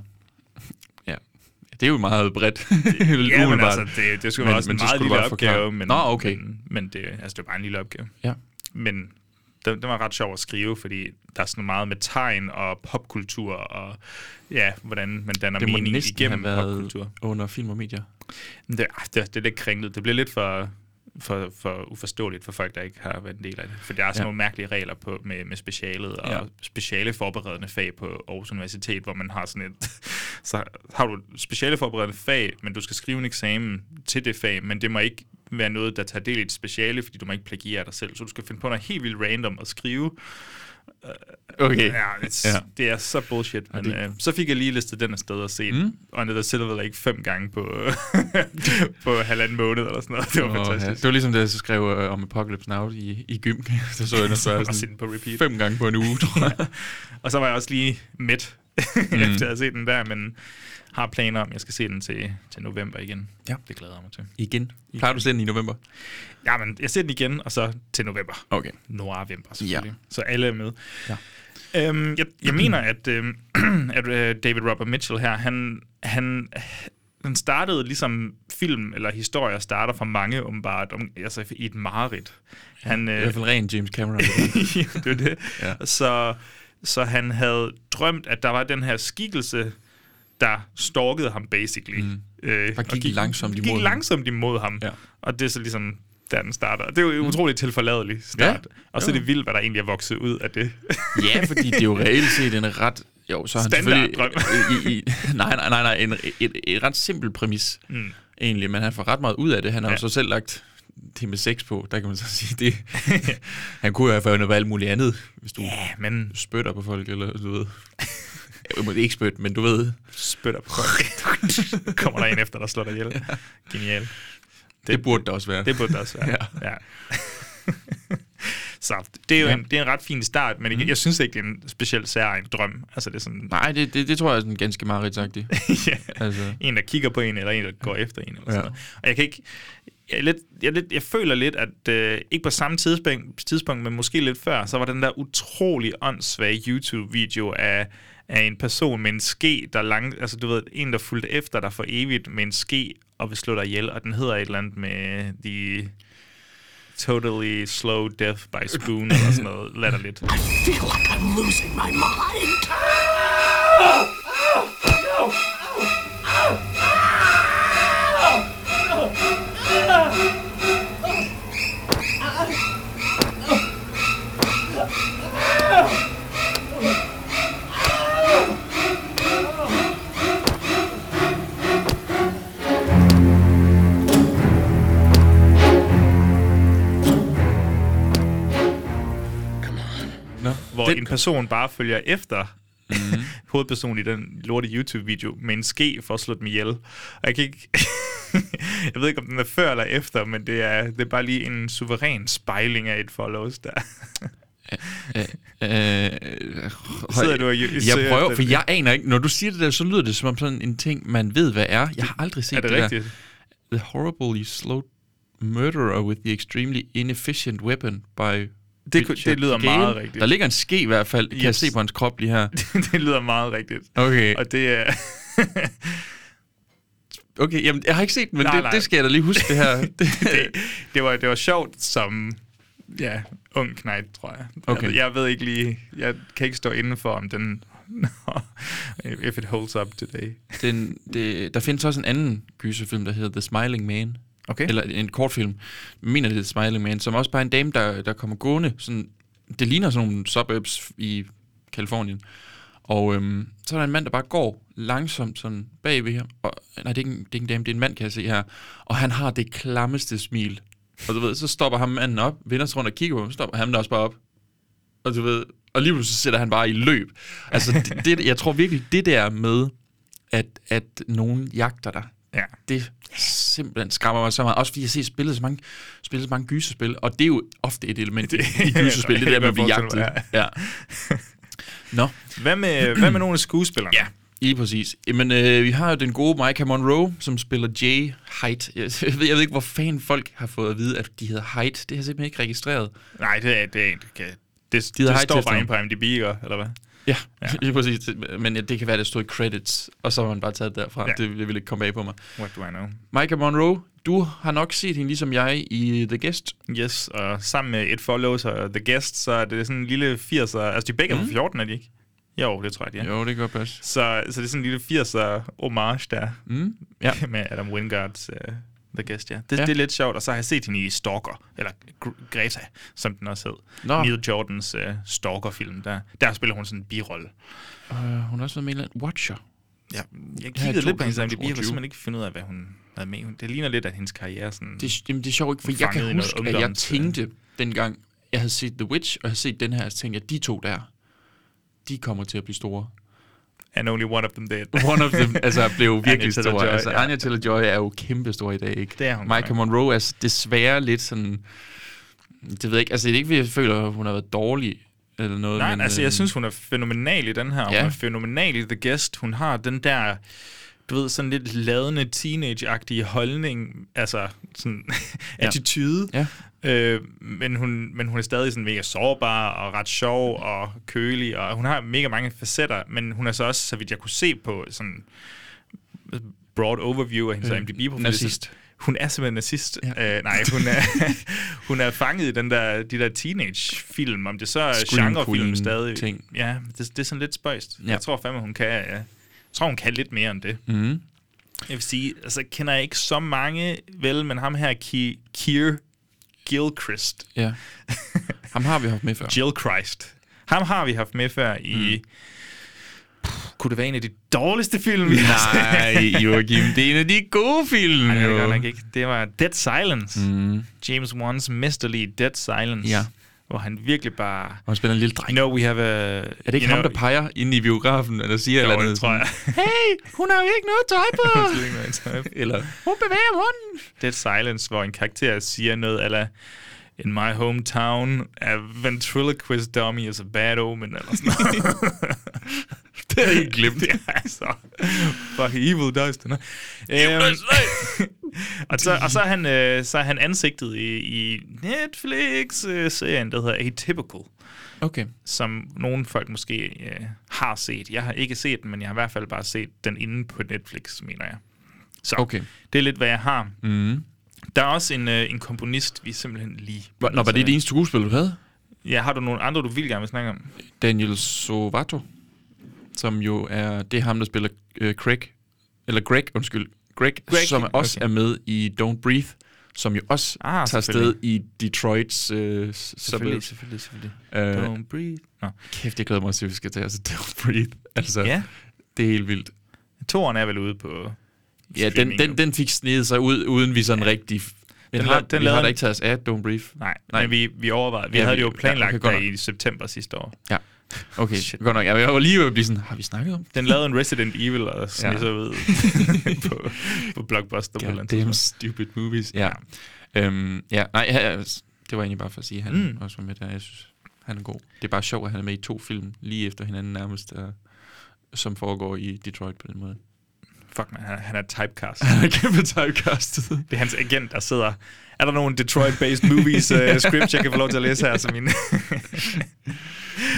Speaker 3: Det er jo meget bredt.
Speaker 4: Ja, men altså, det, det skulle
Speaker 3: Men-
Speaker 4: være også
Speaker 3: men
Speaker 4: en meget lille
Speaker 3: bare forklare.
Speaker 4: opgave. Men,
Speaker 3: Nå, okay.
Speaker 4: Men, men det, altså, det var bare en lille opgave.
Speaker 3: Ja.
Speaker 4: Men den, den var ret sjov at skrive, fordi der er sådan meget med tegn og popkultur, og ja, hvordan man danner
Speaker 3: det må
Speaker 4: mening igennem popkultur.
Speaker 3: under film og medier.
Speaker 4: Det, ah, det, det er lidt kringlet. Det bliver lidt for, for, for uforståeligt for folk, der ikke har været en del af det. For der er sådan
Speaker 3: Ja.
Speaker 4: nogle mærkelige regler på, med, med specialet og
Speaker 3: Ja.
Speaker 4: speciale forberedende fag på Aarhus Universitet, hvor man har sådan et... så har du speciale forberedende fag, men du skal skrive en eksamen til det fag, men det må ikke være noget, der tager del i et speciale, fordi du må ikke plagiere dig selv. Så du skal finde på noget helt vildt random at skrive.
Speaker 3: Okay.
Speaker 4: Ja, it's,
Speaker 3: Ja.
Speaker 4: ja. det er så bullshit. Men,
Speaker 3: det-
Speaker 4: det... øh, så fik jeg lige listet den afsted og set mm. Under the Silver Lake fem gange på, på halvanden måned eller sådan noget. Det var
Speaker 3: ja.
Speaker 4: fantastisk.
Speaker 3: Det var ligesom, da jeg så skrev øh, om Apocalypse Now i, i gym. så så jeg den
Speaker 4: den på repeat.
Speaker 3: fem gange på en uge, tror jeg.
Speaker 4: Og så var jeg også lige midt, mm. efter at have set den der, men har planer om, jeg skal se den til, til november igen.
Speaker 3: Ja.
Speaker 4: Det glæder jeg mig til.
Speaker 3: Igen. Plejer du at se den i november?
Speaker 4: Ja, men jeg ser den igen, og så til november.
Speaker 3: Okay.
Speaker 4: Noir-vember, selvfølgelig.
Speaker 3: Ja.
Speaker 4: Så alle er med.
Speaker 3: Ja.
Speaker 4: Øhm, jeg, jeg mener, at, øhm, at øh, David Robert Mitchell her, han, han, han startede ligesom film eller historier starter for mange åbenbart, om, altså i et mareridt. Han,
Speaker 3: I
Speaker 4: øh,
Speaker 3: hvert fald ren James Cameron.
Speaker 4: Ja, det er det.
Speaker 3: Ja.
Speaker 4: Ja. Så, så han havde drømt, at der var den her skikkelse, der stalkede ham, basically. Mm. Øh,
Speaker 3: Der gik langsomt imod
Speaker 4: gik
Speaker 3: ham.
Speaker 4: langsomt imod ham.
Speaker 3: Ja.
Speaker 4: Og det er så ligesom, der den starter. Det er jo en utroligt tilforladelig start.
Speaker 3: Ja.
Speaker 4: Og så er det vildt, hvad der egentlig er vokset ud af det.
Speaker 3: ja, fordi det er jo reelt set en ret... Jo, så har han selvfølgelig... I, i, nej, nej, nej, nej. En, et, et ret simpel præmis,
Speaker 4: Mm.
Speaker 3: egentlig. Men han får ret meget ud af det. Han har ja. Jo så selv lagt det med sex på. Der kan man så sige det. han kunne jo have fundet på alt muligt andet, hvis du
Speaker 4: Ja, men
Speaker 3: spytter på folk, eller du ved... Jeg må ikke spytte, men du ved...
Speaker 4: spytter på folk. Kommer der en efter, der slår dig ihjel. Genial.
Speaker 3: Det, det burde der også være.
Speaker 4: Det burde det også være.
Speaker 3: Ja.
Speaker 4: ja. Så det er jo
Speaker 3: Ja.
Speaker 4: en, det er en ret fin start, men mm. jeg, jeg synes ikke, det er en specielt særlig drøm. Altså, det er sådan
Speaker 3: Nej, det, det, det tror jeg er sådan ganske mareridtsagtigt.
Speaker 4: ja,
Speaker 3: Altså.
Speaker 4: en, der kigger på en, eller en, der går efter en. Eller
Speaker 3: Ja.
Speaker 4: sådan noget. Og jeg kan ikke... Jeg, er lidt, jeg, er lidt, jeg føler lidt, at øh, ikke på samme tidspunkt, tidspunkt, men måske lidt før, så var den der utrolig åndssvage YouTube-video af, af en person med en ske, der lang, altså du ved, en, der fulgte efter dig for evigt med en ske og vil slå dig ihjel, og den hedder et eller andet med The Totally Slow Death by Spoon, eller sådan noget latterligt.
Speaker 5: feel like I'm losing my mind.
Speaker 3: Nå.
Speaker 4: Hvor
Speaker 3: Den-
Speaker 4: en person bare følger efter mm. hovedpersonen i den lorte YouTube-video med en ske for at slå dem ihjel. Og jeg kan ikke... jeg ved ikke, om den er før eller efter, men det er, det er bare lige en suveræn spejling af et follows der.
Speaker 3: Øh,
Speaker 4: Sidder du og
Speaker 3: jeg prøver, for jeg aner ikke. Når du siger det der, så lyder det som om sådan en ting, man ved, hvad er. Jeg har aldrig set
Speaker 4: er det
Speaker 3: det
Speaker 4: rigtigt?
Speaker 3: der. The horribly slow murderer with the extremely inefficient weapon by
Speaker 4: Det,
Speaker 3: Richard
Speaker 4: det lyder
Speaker 3: Gale.
Speaker 4: meget rigtigt.
Speaker 3: Der ligger en ske i hvert fald, kan jeg se på hans krop lige her.
Speaker 4: det lyder meget rigtigt.
Speaker 3: Okay,
Speaker 4: Og det er...
Speaker 3: okay jamen, jeg har ikke set den, men
Speaker 4: Nej,
Speaker 3: det,
Speaker 4: nej.
Speaker 3: det skal jeg da lige huske, det her. Det,
Speaker 4: det, det, var, det var sjovt som ja, ung knægt, tror jeg.
Speaker 3: Okay.
Speaker 4: Jeg, ved- jeg ved ikke lige... Jeg kan ikke stå inden for, om den... if it holds up today.
Speaker 3: den, det, der findes også en anden gyserfilm, der hedder The Smiling Man.
Speaker 4: Okay.
Speaker 3: Eller en kortfilm. Jeg mener, det er Smiling Man, som også bare er en dame, der, der kommer gående. Sådan, det ligner sådan nogle suburbs i Kalifornien. Og øhm, så er der en mand, der bare går langsomt sådan bagved ham. Og, nej, det er, ikke, en- det er ikke en dame, det er en mand, kan jeg se her. Og han har det klammeste smil. Og du ved, så stopper ham manden op, vender sig rundt og kigger på ham, stopper han der også bare op. Og du ved, og lige pludselig så sætter han bare i løb. Altså, det, det, jeg tror virkelig, det der med, at, at nogen jagter dig,
Speaker 4: Ja.
Speaker 3: det simpelthen skræmmer mig så meget. Også fordi jeg ser spillet så mange, spillet så mange gyserspil, og det er jo ofte et element i, i gyserspil, det der med at blive jagtet. Ja. Nå,
Speaker 4: Hvad med, hvad med nogle af skuespillerne?
Speaker 3: ja, lige præcis. Jamen, øh, vi har jo den gode Micah Monroe, som spiller Jay Height. Jeg, ved, jeg ved ikke, hvor fanden folk har fået at vide, at de hedder Height. Det har jeg simpelthen ikke registreret.
Speaker 4: Nej, det er det. Er, det, kan, det,
Speaker 3: De
Speaker 4: det, det står bare inde på IMDb, eller hvad?
Speaker 3: Ja, ja. lige præcis. Men ja, det kan være, at det stod i credits, og så har man bare taget derfra. Ja. Det, det vil ikke komme bag på mig.
Speaker 4: What do I know?
Speaker 3: Micah Monroe, du har nok set hende ligesom jeg i The Guest.
Speaker 4: Yes, og sammen med et follows og The Guest, så er det sådan en lille 80'er... Altså, de er begge er
Speaker 3: Mm.
Speaker 4: fra 14, er de ikke? Jo, det tror jeg, de er.
Speaker 3: Jo, det godt passe.
Speaker 4: Så, så det er sådan en lille 80'er homage der,
Speaker 3: Mm. Ja.
Speaker 4: med Adam Wingards uh, The Guest, ja. Det,
Speaker 3: Ja.
Speaker 4: det er lidt sjovt, og så har jeg set hende i Stalker, eller Gr- Greta, som den også hed.
Speaker 3: Nå.
Speaker 4: Neil Jordans uh, Stalker-film, der, der spiller hun sådan en birolle.
Speaker 3: Uh, hun har også været med i en Watcher.
Speaker 4: Ja, jeg kiggede lidt på hendes IMDb,
Speaker 3: 2022.
Speaker 4: kunne simpelthen ikke finde ud af, hvad hun havde med. Det ligner lidt, at hendes karriere sådan...
Speaker 3: Det, jamen, det er sjovt ikke, for jeg kan huske, at jeg
Speaker 4: øh.
Speaker 3: tænkte dengang, jeg havde set The Witch, og jeg havde set den her, og tænkte jeg, de to der, de kommer til at blive store.
Speaker 4: And only one of them dead.
Speaker 3: One of them altså, blev virkelig stor. Altså,
Speaker 4: ja.
Speaker 3: Anya Taylor-Joy er jo kæmpe stor i dag, ikke?
Speaker 4: Det er hun
Speaker 3: Michael Monroe er desværre lidt sådan... Det ved jeg ikke, altså det er ikke, fordi jeg føler, at hun har været dårlig eller noget.
Speaker 4: Nej,
Speaker 3: men,
Speaker 4: altså
Speaker 3: øh,
Speaker 4: jeg synes, hun er fænomenal i den her. Hun
Speaker 3: Ja.
Speaker 4: er fænomenal i The Guest. Hun har den der, du ved, sådan lidt ladende, teenage-agtige holdning, altså sådan attitude.
Speaker 3: Ja.
Speaker 4: Øh, men, hun, men hun er stadig sådan mega sårbar og ret sjov og kølig, og hun har mega mange facetter, men hun er så også, så vidt jeg kunne se på sådan broad overview af hendes
Speaker 3: Øh,
Speaker 4: IMDb-profil.
Speaker 3: nazist.
Speaker 4: Hun er simpelthen nazist.
Speaker 3: Ja.
Speaker 4: Øh, nej, hun er, hun er fanget i den der, de der teenage-film, om det så er genrefilm stadig.
Speaker 3: ting.
Speaker 4: Ja, det, det er sådan lidt spøjst.
Speaker 3: Ja.
Speaker 4: Jeg tror fandme, hun kan... Ja. Jeg tror, hun kan lidt mere end det.
Speaker 3: Mm.
Speaker 4: Jeg vil sige, altså kender jeg ikke så mange, vel, men ham her, Ki- Keir Gilchrist.
Speaker 3: Ja. Ham har vi haft med før.
Speaker 4: Jill Christ. Ham har vi haft med før i... Mm. Kunne det være en af de dårligste film, vi har set?
Speaker 3: Nej, Joachim, det er en af de gode film.
Speaker 4: Nej, det er det godt nok ikke. Det var Dead Silence.
Speaker 3: Mm.
Speaker 4: James Wan's mesterlige Dead Silence.
Speaker 3: Ja.
Speaker 4: Hvor han virkelig bare...
Speaker 3: Og han spiller en lille dreng.
Speaker 4: You know, we have a...
Speaker 3: Er det ikke ham, der peger inde i biografen, eller siger
Speaker 4: Jo,
Speaker 3: eller
Speaker 4: det
Speaker 3: andet?
Speaker 4: tror jeg.
Speaker 3: Hey, hun har jo ikke noget tøj på.
Speaker 4: Ikke noget
Speaker 3: eller, hun bevæger munden.
Speaker 4: Dead Silence, hvor en karakter siger noget, eller In my hometown, a ventriloquist dummy is a bad omen, eller sådan noget. det er ikke glemt. ja, altså. Fuck, evil dies tonight. Øhm, og, så, og så, er han, øh, så er han ansigtet i, i Netflix-serien, der hedder Atypical
Speaker 3: Okay.
Speaker 4: som nogle folk måske øh, har set. Jeg har ikke set den, men jeg har i hvert fald bare set den inde på Netflix, mener jeg. Så
Speaker 3: Okay.
Speaker 4: det er lidt, hvad jeg har.
Speaker 3: Mm.
Speaker 4: Der er også en, øh, en komponist, vi simpelthen lige...
Speaker 3: Nå, var det det eneste skuespil, du havde?
Speaker 4: Ja, har du nogle andre, du vil gerne vil snakke om?
Speaker 3: Daniel Sovato, som jo er, det er ham, der spiller øh, Craig, eller Greg, undskyld, Greg,
Speaker 4: Greg,
Speaker 3: som også
Speaker 4: okay.
Speaker 3: er med i Don't Breathe, som jo også
Speaker 4: Ah,
Speaker 3: tager sted i Detroits øh,
Speaker 4: Selvfølgelig, selvfølgelig, selvfølgelig.
Speaker 3: Øh,
Speaker 4: Don't breathe. Nå.
Speaker 3: kæft, jeg glæder mig til, at vi skal tage os Don't Breathe. Altså,
Speaker 4: Ja,
Speaker 3: det er helt vildt.
Speaker 4: toren er vel ude på
Speaker 3: Ja, den, den, den fik snedet sig ud, uden vi sådan ja. rigtig... Den,
Speaker 4: Den
Speaker 3: har,
Speaker 4: den
Speaker 3: vi har da ikke taget os af Don't Breathe.
Speaker 4: Nej,
Speaker 3: Nej.
Speaker 4: Men vi, vi overvejede. Vi
Speaker 3: Ja,
Speaker 4: ja, havde
Speaker 3: vi-
Speaker 4: jo
Speaker 3: ja,
Speaker 4: planlagt ja, okay, i september sidste år.
Speaker 3: Okay,
Speaker 4: Shit.
Speaker 3: godt nok. Ja, jeg var lige ved at blive sådan, har vi snakket om
Speaker 4: Den lavede en Resident Evil og sned
Speaker 3: Ja.
Speaker 4: sig ud på, på Blockbuster andet
Speaker 3: Damn stupid movies. Ja. Øhm, ja, nej, ja, det var egentlig bare for at sige, at han
Speaker 4: Mm.
Speaker 3: også var med der. Jeg synes, han er god. Det er bare sjovt, at han er med i to film lige efter hinanden nærmest, uh, som foregår i Detroit på den måde.
Speaker 4: Fuck, man, han, er- han er typecast.
Speaker 3: Han er kæmpe typecastet.
Speaker 4: Det er hans agent, der sidder... Er der nogle Detroit-based movies uh, scripts, jeg kan få lov til at læse her som min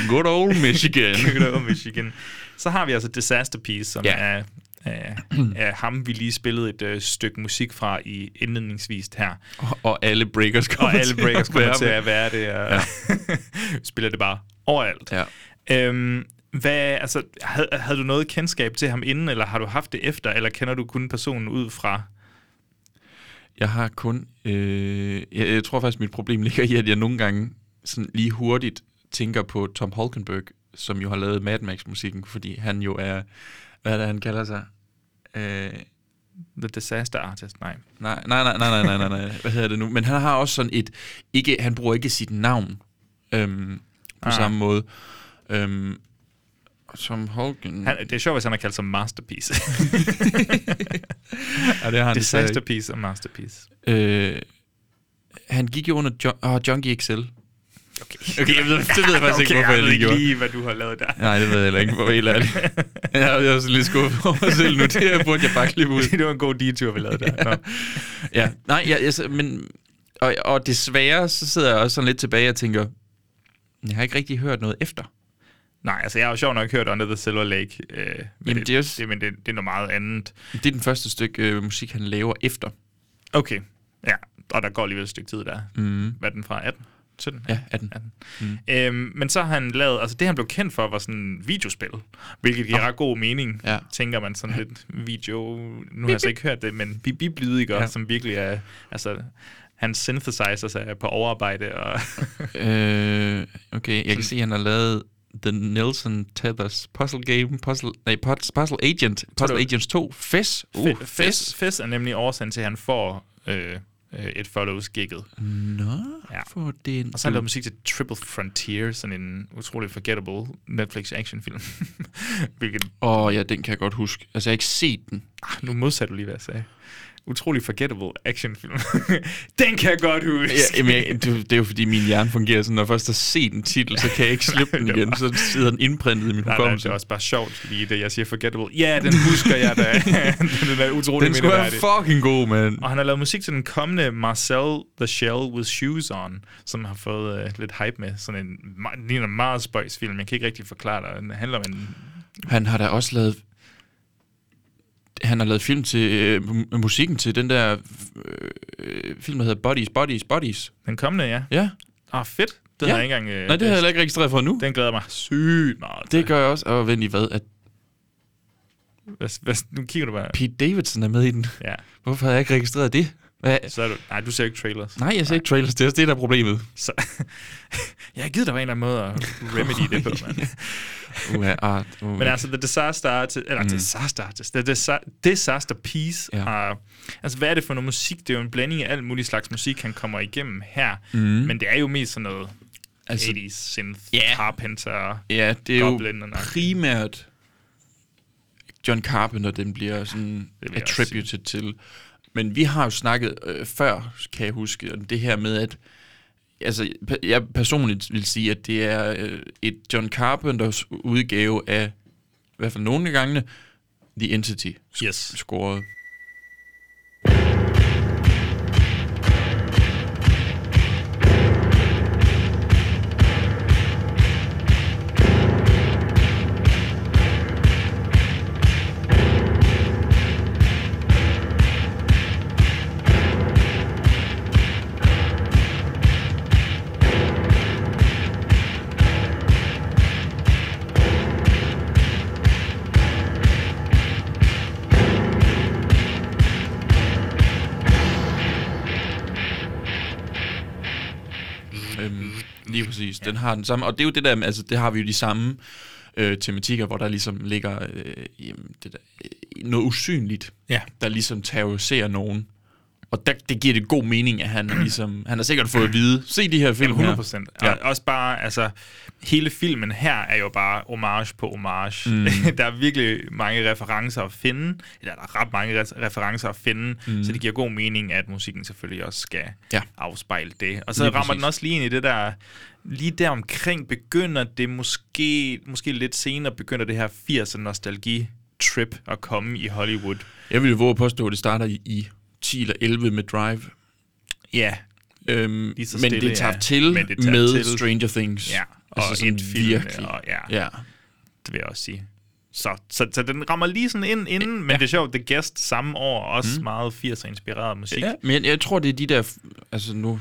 Speaker 3: Good old Michigan.
Speaker 4: Good old Michigan? Så har vi altså Disaster Piece, som
Speaker 3: Ja.
Speaker 4: er, er, er ham, vi lige spillede et uh, stykke musik fra i indledningsvis her.
Speaker 3: og, og alle breakers kommer
Speaker 4: Og alle
Speaker 3: til
Speaker 4: breakers
Speaker 3: at
Speaker 4: kommer
Speaker 3: være
Speaker 4: til at være det, og ja. spiller det bare overalt.
Speaker 3: Ja.
Speaker 4: Øhm, hvad, altså, havde, havde du noget kendskab til ham inden, eller har du haft det efter, eller kender du kun personen ud fra?
Speaker 3: Jeg har kun... Øh, jeg, jeg tror faktisk, mit problem ligger i, at jeg nogle gange sådan lige hurtigt tænker på Tom Holkenberg, som jo har lavet Mad Max-musikken, fordi han jo er... Hvad er det, han kalder sig? Øh,
Speaker 4: The Disaster Artist? Nej.
Speaker 3: nej, nej, nej, nej, nej, nej, nej. Hvad hedder det nu? Men han har også sådan et... Ikke, han bruger ikke sit navn øhm, på
Speaker 4: ah.
Speaker 3: samme måde. Øhm, som Holken...
Speaker 4: Han, det er sjovt, hvis han har kaldt sig Masterpiece.
Speaker 3: ja, det har han desværre
Speaker 4: Disaster Piece og Masterpiece.
Speaker 3: ikke. Øh, han gik jo under jo- oh, Junkie XL.
Speaker 4: Okay,
Speaker 3: Okay, jeg ved, det ved jeg faktisk ikke,
Speaker 4: okay,
Speaker 3: hvorfor jeg
Speaker 4: ved
Speaker 3: lige
Speaker 4: ikke
Speaker 3: gjorde.
Speaker 4: lige, hvad du har lavet der.
Speaker 3: Nej, det ved jeg heller ikke, hvor helt ærligt. Jeg er, jeg sådan lidt skuffet over mig selv nu. Det her burde jeg bare klippe ud.
Speaker 4: det var en god detur, vi lavede der. Nå.
Speaker 3: Ja, nej, jeg, jeg, men... Og, og desværre, så sidder jeg også sådan lidt tilbage og tænker, jeg har ikke rigtig hørt noget efter.
Speaker 4: Nej, altså jeg har jo sjovt nok hørt Under the Silver Lake. Øh, men
Speaker 3: Jamen,
Speaker 4: det,
Speaker 3: det er også-
Speaker 4: det, men det, det er noget meget andet.
Speaker 3: Det er den første stykke øh, musik, han laver efter.
Speaker 4: Okay, ja. Og der går alligevel et stykke tid der.
Speaker 3: Mm.
Speaker 4: Hvad er den fra? 18? 17?
Speaker 3: Ja, 18.
Speaker 4: 18.
Speaker 3: Mm.
Speaker 4: Øhm, men så har han lavet, altså det han blev kendt for, var sådan videospil, hvilket giver ret god mening,
Speaker 3: Ja.
Speaker 4: tænker man sådan lidt video, nu har jeg så ikke hørt det, men ja.
Speaker 3: Ja.
Speaker 4: som virkelig er, altså hans synthesizers er på overarbejde, og
Speaker 3: Øh, okay, jeg kan se, at han har lavet The Nelson Tethers Puzzle Game, Puzzle, nej, Puz- Puzzle Agent, Puzzle
Speaker 4: du-
Speaker 3: Agents 2, FES. Uh,
Speaker 4: Fes, Fes er nemlig årsagen til, at han får øh, øh, et follows-gigget.
Speaker 3: Nå,
Speaker 4: Ja.
Speaker 3: for den.
Speaker 4: Og så har han lavet musik til Triple Frontier, sådan en utrolig forgettable Netflix actionfilm. Hvilket,
Speaker 3: Åh, oh, ja, den kan jeg godt huske. Altså, jeg har ikke set den.
Speaker 4: ah, nu modsatte du lige, hvad jeg sagde. Utrolig forgettable actionfilm. Den kan jeg godt huske.
Speaker 3: Ja, jamen, jeg, det, det er jo fordi, min hjerne fungerer sådan, når jeg først har set en titel, så kan jeg ikke slippe den igen.
Speaker 4: var-
Speaker 3: Så sidder den indprintet i min
Speaker 4: Nej, nej,
Speaker 3: hukommelse.
Speaker 4: det er også bare sjovt, lige det, jeg siger forgettable. Ja, den husker jeg da. den er utrolig
Speaker 3: Den skulle være fucking god, mand.
Speaker 4: Og han har lavet musik til den kommende Marcel the Shell with Shoes On, som har fået uh, lidt hype med. Sådan en, ligner en meget spøjs film. Jeg kan ikke rigtig forklare dig. Den handler om en...
Speaker 3: Han har da også lavet... Han har lavet film til øh, mu- musikken til den der øh, film, der hedder Bodies, Bodies, Bodies.
Speaker 4: Den kommende, ja.
Speaker 3: Ja.
Speaker 4: Ah, fedt. Den
Speaker 3: Ja.
Speaker 4: har jeg ikke engang... Uh,
Speaker 3: Nej, det har jeg ikke registreret for nu.
Speaker 4: Den glæder mig sygt meget.
Speaker 3: Det gør jeg også. Og vent lige hvad, at
Speaker 4: Hvad, hvad, nu kigger du bare.
Speaker 3: Pete Davidson er med i den.
Speaker 4: Ja,
Speaker 3: Hvorfor har jeg ikke registreret det? Hvad?
Speaker 4: så er du... Nej, du ser ikke trailers.
Speaker 3: Nej, jeg ser ikke trailers. Det er også det, der er problemet.
Speaker 4: Så, jeg har givet dig en eller anden måde at remedy det på, mand.
Speaker 3: Uha, art. Uh,
Speaker 4: Men altså, The Disaster Artist, eller mm. Disaster Artist, The Disa- Disaster Piece
Speaker 3: Ja.
Speaker 4: har... Altså, hvad er det for noget musik? Det er jo en blanding af alt muligt slags musik, han kommer igennem her.
Speaker 3: Mm.
Speaker 4: Men det er jo mest sådan noget
Speaker 3: Altså-
Speaker 4: 80's synth,
Speaker 3: Ja.
Speaker 4: Carpenter.
Speaker 3: Ja, det er
Speaker 4: Goblin
Speaker 3: jo primært John Carpenter, den bliver sådan attributed til. Men vi har jo snakket øh, før, kan jeg huske, om det her med, at altså, jeg personligt vil sige, at det er øh, et John Carpenters udgave af, i hvert fald nogle af gangene, The Entity
Speaker 4: Yes.
Speaker 3: scoret. Præcis. Den har den samme, og det er jo det der, altså det har vi jo de samme øh, tematikker, hvor der ligesom ligger øh, jamen, det der, øh, noget usynligt,
Speaker 4: Ja.
Speaker 3: der ligesom terroriserer nogen. Og der, det giver det god mening, at han ligesom, han har sikkert fået at vide, se de her film
Speaker 4: Jamen, 100
Speaker 3: her.
Speaker 4: procent.
Speaker 3: Ja.
Speaker 4: Og også bare, altså, hele filmen her er jo bare homage på homage. Mm. der er virkelig mange referencer at finde, eller der er ret mange re- referencer at finde, mm. så det giver god mening, at musikken selvfølgelig også skal
Speaker 3: Ja.
Speaker 4: afspejle det. Og så
Speaker 3: Lige
Speaker 4: rammer
Speaker 3: præcis.
Speaker 4: den også lige ind i det der, lige der omkring begynder det måske, måske lidt senere, begynder det her 80'er nostalgi-trip at komme i Hollywood.
Speaker 3: Jeg vil jo våge at påstå, at det starter i, i 10 eller 11 med Drive.
Speaker 4: Ja,
Speaker 3: Øhm,
Speaker 4: Lige så
Speaker 3: men
Speaker 4: stille,
Speaker 3: det tager
Speaker 4: ja.
Speaker 3: til
Speaker 4: Men det tager
Speaker 3: med
Speaker 4: til.
Speaker 3: Stranger Things.
Speaker 4: ja. Og
Speaker 3: altså sådan
Speaker 4: et film,
Speaker 3: virkelig.
Speaker 4: og ja.
Speaker 3: Ja.
Speaker 4: det vil jeg også sige. Så, så, så den rammer lige sådan ind inden, men det er sjovt, The Guest samme år, også mm. meget 80'er inspireret musik.
Speaker 3: ja, men jeg, jeg tror, det er de der, altså nu,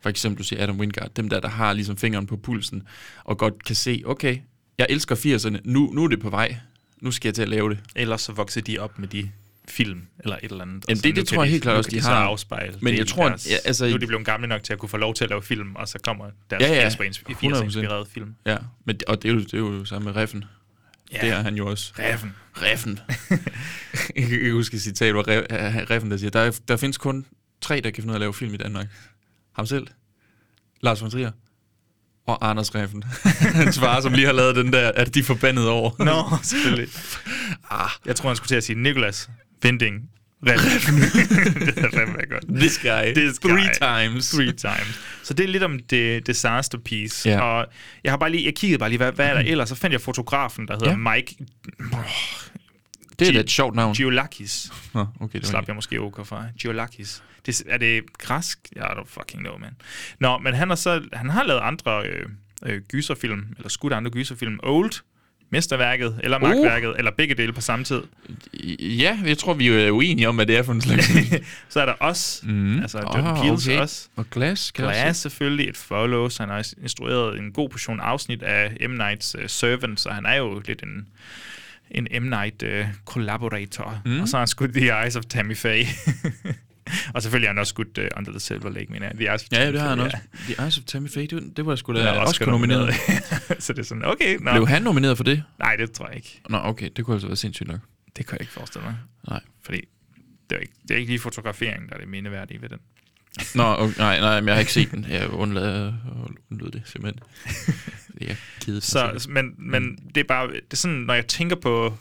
Speaker 3: for eksempel du siger Adam Wingard, dem der, der har ligesom fingeren på pulsen, og godt kan se, okay, jeg elsker 80'erne, nu, nu er det på vej, nu skal jeg til at lave det.
Speaker 4: Ellers så vokser de op med de film eller et eller andet.
Speaker 3: Jamen, det- det tror jeg
Speaker 4: de-
Speaker 3: helt klart også, de
Speaker 4: så
Speaker 3: har.
Speaker 4: afspejle
Speaker 3: Men jeg tror,
Speaker 4: deres,
Speaker 3: ja, altså-
Speaker 4: nu er de blevet gamle nok til at kunne få lov til at lave film, og så kommer deres
Speaker 3: Ja, ja.
Speaker 4: 80'er inspireret film.
Speaker 3: Ja, men, og det er jo, det er jo samme med Reffen.
Speaker 4: Ja.
Speaker 3: Det er han jo også.
Speaker 4: Reffen.
Speaker 3: Reffen. jeg kan huske et citat, hvor Re- Reffen der siger, der, er- der findes kun tre, der kan finde ud af at lave film i Danmark. Ham selv, Lars von Trier og Anders Reffen. Hans far, som lige har lavet den der, at de er forbandet over.
Speaker 4: Nå, selvfølgelig.
Speaker 3: Ah,
Speaker 4: Jeg tror, han skulle til at sige Nicholas Reffen. det er fandme godt.
Speaker 3: this guy.
Speaker 4: This
Speaker 3: Three
Speaker 4: guy.
Speaker 3: times.
Speaker 4: Three times. Så det er lidt om det disaster piece.
Speaker 3: Ja.
Speaker 4: Og jeg har bare lige, jeg kiggede bare lige, hvad, hvad er der ellers? Så fandt jeg fotografen, der hedder
Speaker 3: ja.
Speaker 4: Mike
Speaker 3: Det er da et sjovt navn.
Speaker 4: Giolakis.
Speaker 3: Nå, okay, det
Speaker 4: Slap jeg måske OK fra. Giolakis. Det, er det græsk? Jeg yeah, don't fucking know, man. Nå, men han har så, han har lavet andre øh, øh, gyserfilm, eller skudt andre gyserfilm. Old, mesterværket, eller
Speaker 3: Oh.
Speaker 4: magtværket, eller begge dele på samme tid.
Speaker 3: Ja, jeg tror, vi er uenige om, hvad det er for en slags...
Speaker 4: Så er der også,
Speaker 3: Mm.
Speaker 4: altså Jordan
Speaker 3: Ah,
Speaker 4: Peele's
Speaker 3: okay.
Speaker 4: også.
Speaker 3: Og Glass,
Speaker 4: Glass
Speaker 3: se.
Speaker 4: selvfølgelig, et follows. Han har instrueret en god portion afsnit af M. Nights uh, Servant, så han er jo lidt en, en M. Night uh, collaborator. Mm. Og så har han skudt The Eyes of Tammy Faye. og selvfølgelig har han også skudt uh, Under the Silver Lake, mener jeg. The Eyes of
Speaker 3: Ja,
Speaker 4: Tammy
Speaker 3: det har han
Speaker 4: Faye,
Speaker 3: også. The Eyes of Tammy Faye, det, det var sgu da
Speaker 4: Ja.
Speaker 3: også, også nomineret.
Speaker 4: så det er sådan, okay, nå.
Speaker 3: Blev han nomineret for det?
Speaker 4: Nej, det tror jeg ikke.
Speaker 3: Nå, okay, det kunne altså være sindssygt nok.
Speaker 4: Det kan jeg ikke forestille mig.
Speaker 3: Nej.
Speaker 4: Fordi det er, ikke, det er ikke lige fotograferingen, der er det mindeværdige ved den.
Speaker 3: Nå, okay, nej, nej, men jeg har ikke set den. Jeg undlod, undlod det simpelthen. Jeg kedede mig
Speaker 4: Så, men, men det er bare, det er sådan, når jeg tænker på,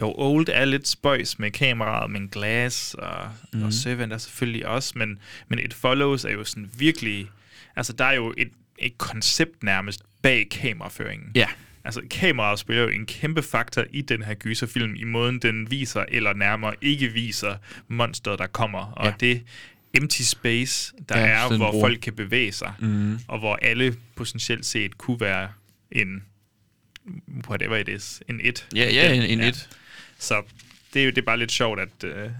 Speaker 4: jo, Old er lidt spøjs med kameraet, men Glass og, mm. og Servant er selvfølgelig også, men, men et Follows er jo sådan virkelig, altså der er jo et, et koncept nærmest bag kameraføringen.
Speaker 3: Ja.
Speaker 4: Altså kameraet spiller jo en kæmpe faktor i den her gyserfilm, i måden den viser, eller nærmere ikke viser, monsteret der kommer. Og
Speaker 3: Ja.
Speaker 4: det empty space, der
Speaker 3: Ja,
Speaker 4: er, hvor
Speaker 3: bruger-
Speaker 4: folk kan bevæge sig, mm. og hvor alle potentielt set kunne være en whatever it is, en et.
Speaker 3: Ja, ja,
Speaker 4: Den-
Speaker 3: en, en et.
Speaker 4: Så det er jo det er bare lidt sjovt, at øh,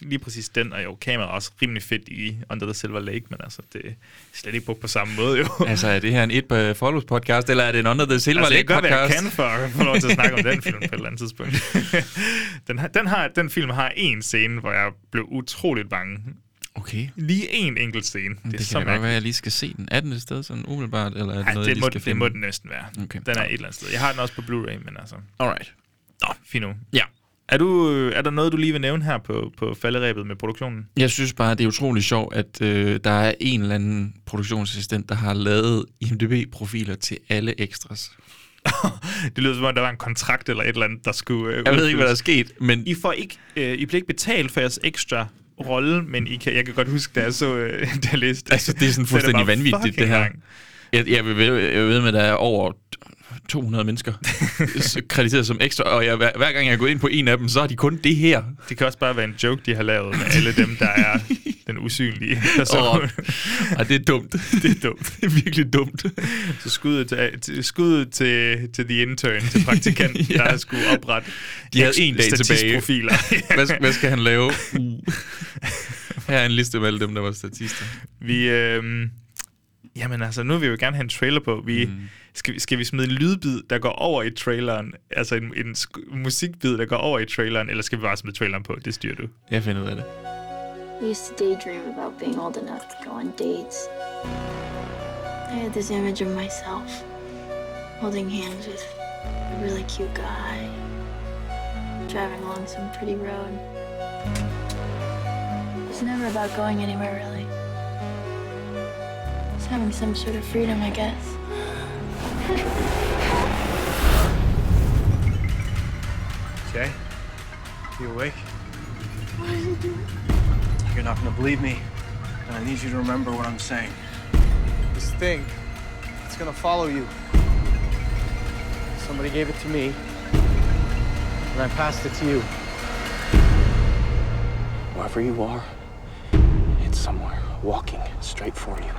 Speaker 4: lige præcis den er jo kameraet også rimelig fedt i Under the Silver Lake, men altså, det er slet ikke brugt på samme måde jo.
Speaker 3: Altså, er det her en et på Follows podcast, eller er det en Under the Silver
Speaker 4: Altså,
Speaker 3: Lake
Speaker 4: jeg kan godt være, jeg
Speaker 3: podcast?
Speaker 4: kan for at få lov til at snakke om den film på et eller andet tidspunkt. den, har, den, har, den film har en scene, hvor jeg blev utroligt bange.
Speaker 3: Okay.
Speaker 4: Lige en enkelt scene.
Speaker 3: Det, det
Speaker 4: så
Speaker 3: kan da godt være, at jeg lige skal se den. Er den et sted sådan umiddelbart, eller er det
Speaker 4: Ej,
Speaker 3: noget,
Speaker 4: det,
Speaker 3: jeg
Speaker 4: må,
Speaker 3: skal
Speaker 4: det
Speaker 3: finde?
Speaker 4: må den næsten være.
Speaker 3: Okay.
Speaker 4: Den er et eller andet sted. Jeg har den også på Blu-ray, men altså...
Speaker 3: Alright.
Speaker 4: Nå, fint nu.
Speaker 3: Ja.
Speaker 4: Er, du, er der noget, du lige vil nævne her på, på falderæbet med produktionen?
Speaker 3: Jeg synes bare, det er utroligt sjovt, at øh, der er en eller anden produktionsassistent, der har lavet IMDb-profiler til alle extras.
Speaker 4: det lyder som om, der var en kontrakt eller et eller andet, der skulle... Øh,
Speaker 3: Jeg ved ikke, hvad der er sket, men
Speaker 4: I, får ikke, øh, I bliver ikke betalt for jeres ekstra rolle, men I kan, jeg kan godt huske, da jeg så, øh, jeg læste
Speaker 3: Altså, det er sådan fuldstændig
Speaker 4: var
Speaker 3: vanvittigt, det her. Jeg, jeg, ved, jeg ved med, at der er over 200 mennesker krediteret som ekstra, og jeg, hver, hver gang jeg går ind på en af dem, så er de kun det her.
Speaker 4: Det kan også bare være en joke, de har lavet med alle dem, der er den usynlige person.
Speaker 3: Åh, og det er dumt.
Speaker 4: det er dumt.
Speaker 3: det er virkelig dumt.
Speaker 4: Så skuddet til, til, skuddet til, til the intern, til praktikanten,
Speaker 3: Ja.
Speaker 4: der skulle oprette
Speaker 3: De havde en dag tilbage. Hvad, skal- hvad skal han lave? Uh. Her er en liste med alle dem, der var statister.
Speaker 4: vi, øh, jamen altså, nu vil vi jo gerne have en trailer på. Vi, mm. Skal, vi- skal vi smide en lydbid, der går over i traileren? Altså en, en sk- musikbid, der går over i traileren? Eller skal vi bare smide traileren på? Det styrer du.
Speaker 3: Jeg finder ud af det.
Speaker 6: I used to daydream about being old enough to go on dates. I had this image of myself holding hands with a really cute guy, driving along some pretty road. It's never about going anywhere, really. It's having some sort of freedom, I guess.
Speaker 7: Jay, you awake? What are you doing? You're not gonna believe me, and I need you to remember what I'm saying. This thing, it's gonna follow you. Somebody gave it to me, and I passed it to you. Wherever you are, it's somewhere walking straight for you.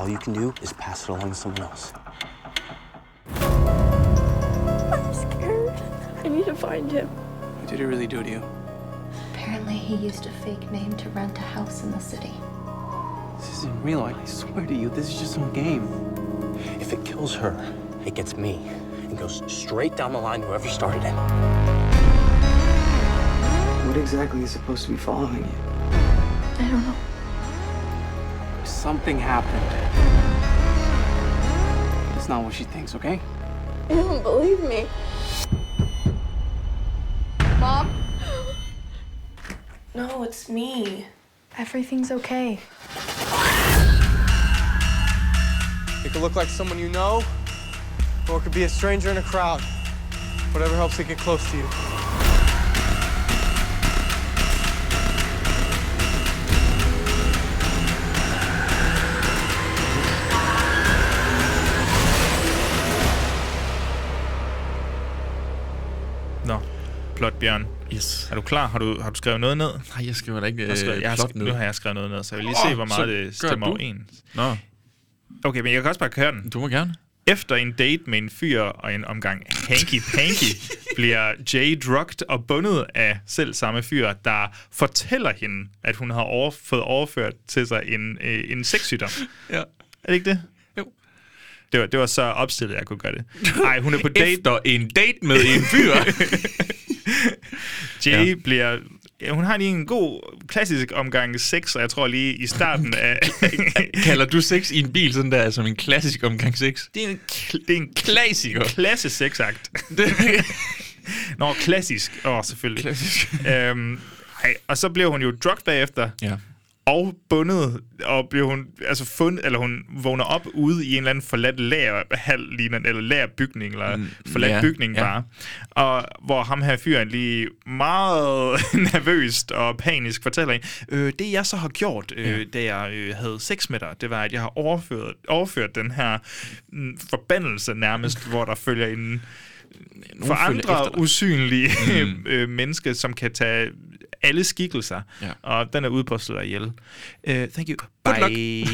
Speaker 7: All you can do is pass it along to someone else.
Speaker 6: I'm scared. I need to find him.
Speaker 7: What did he really do to you?
Speaker 6: Apparently, he used a fake name to rent a house in the city.
Speaker 7: This isn't real. I swear to you, this is just some game. If it kills her, it gets me and goes straight down the line to whoever started it. What exactly is supposed to be following you?
Speaker 6: I don't know.
Speaker 7: Something happened. It's not what she thinks, okay?
Speaker 6: You don't believe me. Mom? No, it's me. Everything's okay.
Speaker 7: It could look like someone you know, or it could be a stranger in a crowd. Whatever helps it get close to you.
Speaker 4: Plot Bjørn.
Speaker 3: Yes.
Speaker 4: Er du klar? Har du, har du skrevet noget ned?
Speaker 3: Nej, jeg skriver da ikke
Speaker 4: Jeg
Speaker 3: øh,
Speaker 4: jeg har,
Speaker 3: plot
Speaker 4: sk- nu har jeg skrevet noget ned, så jeg vil lige se, hvor meget det stemmer overens.
Speaker 3: Nå,
Speaker 4: Okay, men jeg kan også bare køre den.
Speaker 3: du må gerne.
Speaker 4: Efter en date med en fyr og en omgang hanky-panky, bliver Jay drugged og bundet af selv samme fyr, der fortæller hende, at hun har over, fået overført til sig en, øh, en sexsygdom.
Speaker 3: Ja.
Speaker 4: Er det ikke det?
Speaker 3: Jo.
Speaker 4: Det var, det var så opstillet, jeg kunne gøre det. Nej, hun er på date.
Speaker 3: Efter en date med en fyr.
Speaker 4: Jay
Speaker 3: Ja.
Speaker 4: bliver... Ja, hun har lige en god klassisk omgang sex, og jeg tror lige i starten af...
Speaker 3: Kalder du sex i en bil sådan der, som en klassisk omgang sex?
Speaker 4: det er en, det er en
Speaker 3: Klassiker.
Speaker 4: klasse sexakt. Nå, klassisk. Åh, oh, selvfølgelig.
Speaker 3: Klassisk.
Speaker 4: øhm, ej, og så bliver hun jo drugged bagefter,
Speaker 3: Ja.
Speaker 4: Og bundet, og bliver hun, altså fundet, eller hun vågner op ude i en eller anden forladt lagerhal, eller lagerbygning, eller
Speaker 3: Mm,
Speaker 4: forladt
Speaker 3: ja,
Speaker 4: bygning
Speaker 3: ja.
Speaker 4: bare. Og hvor ham her fyren lige meget nervøst og panisk fortæller en, øh, det jeg så har gjort, øh,
Speaker 3: Ja.
Speaker 4: da jeg øh, havde sex med dig, det var, at jeg har overført, overført den her mm, forbandelse nærmest, hvor der følger en for andre usynlige
Speaker 3: Mm.
Speaker 4: mm. øh, mennesker, som kan tage alle skikkelser.
Speaker 3: Ja.
Speaker 4: Og den er ude på at slå dig ihjel. Uh, thank you.
Speaker 3: Good
Speaker 4: Bye.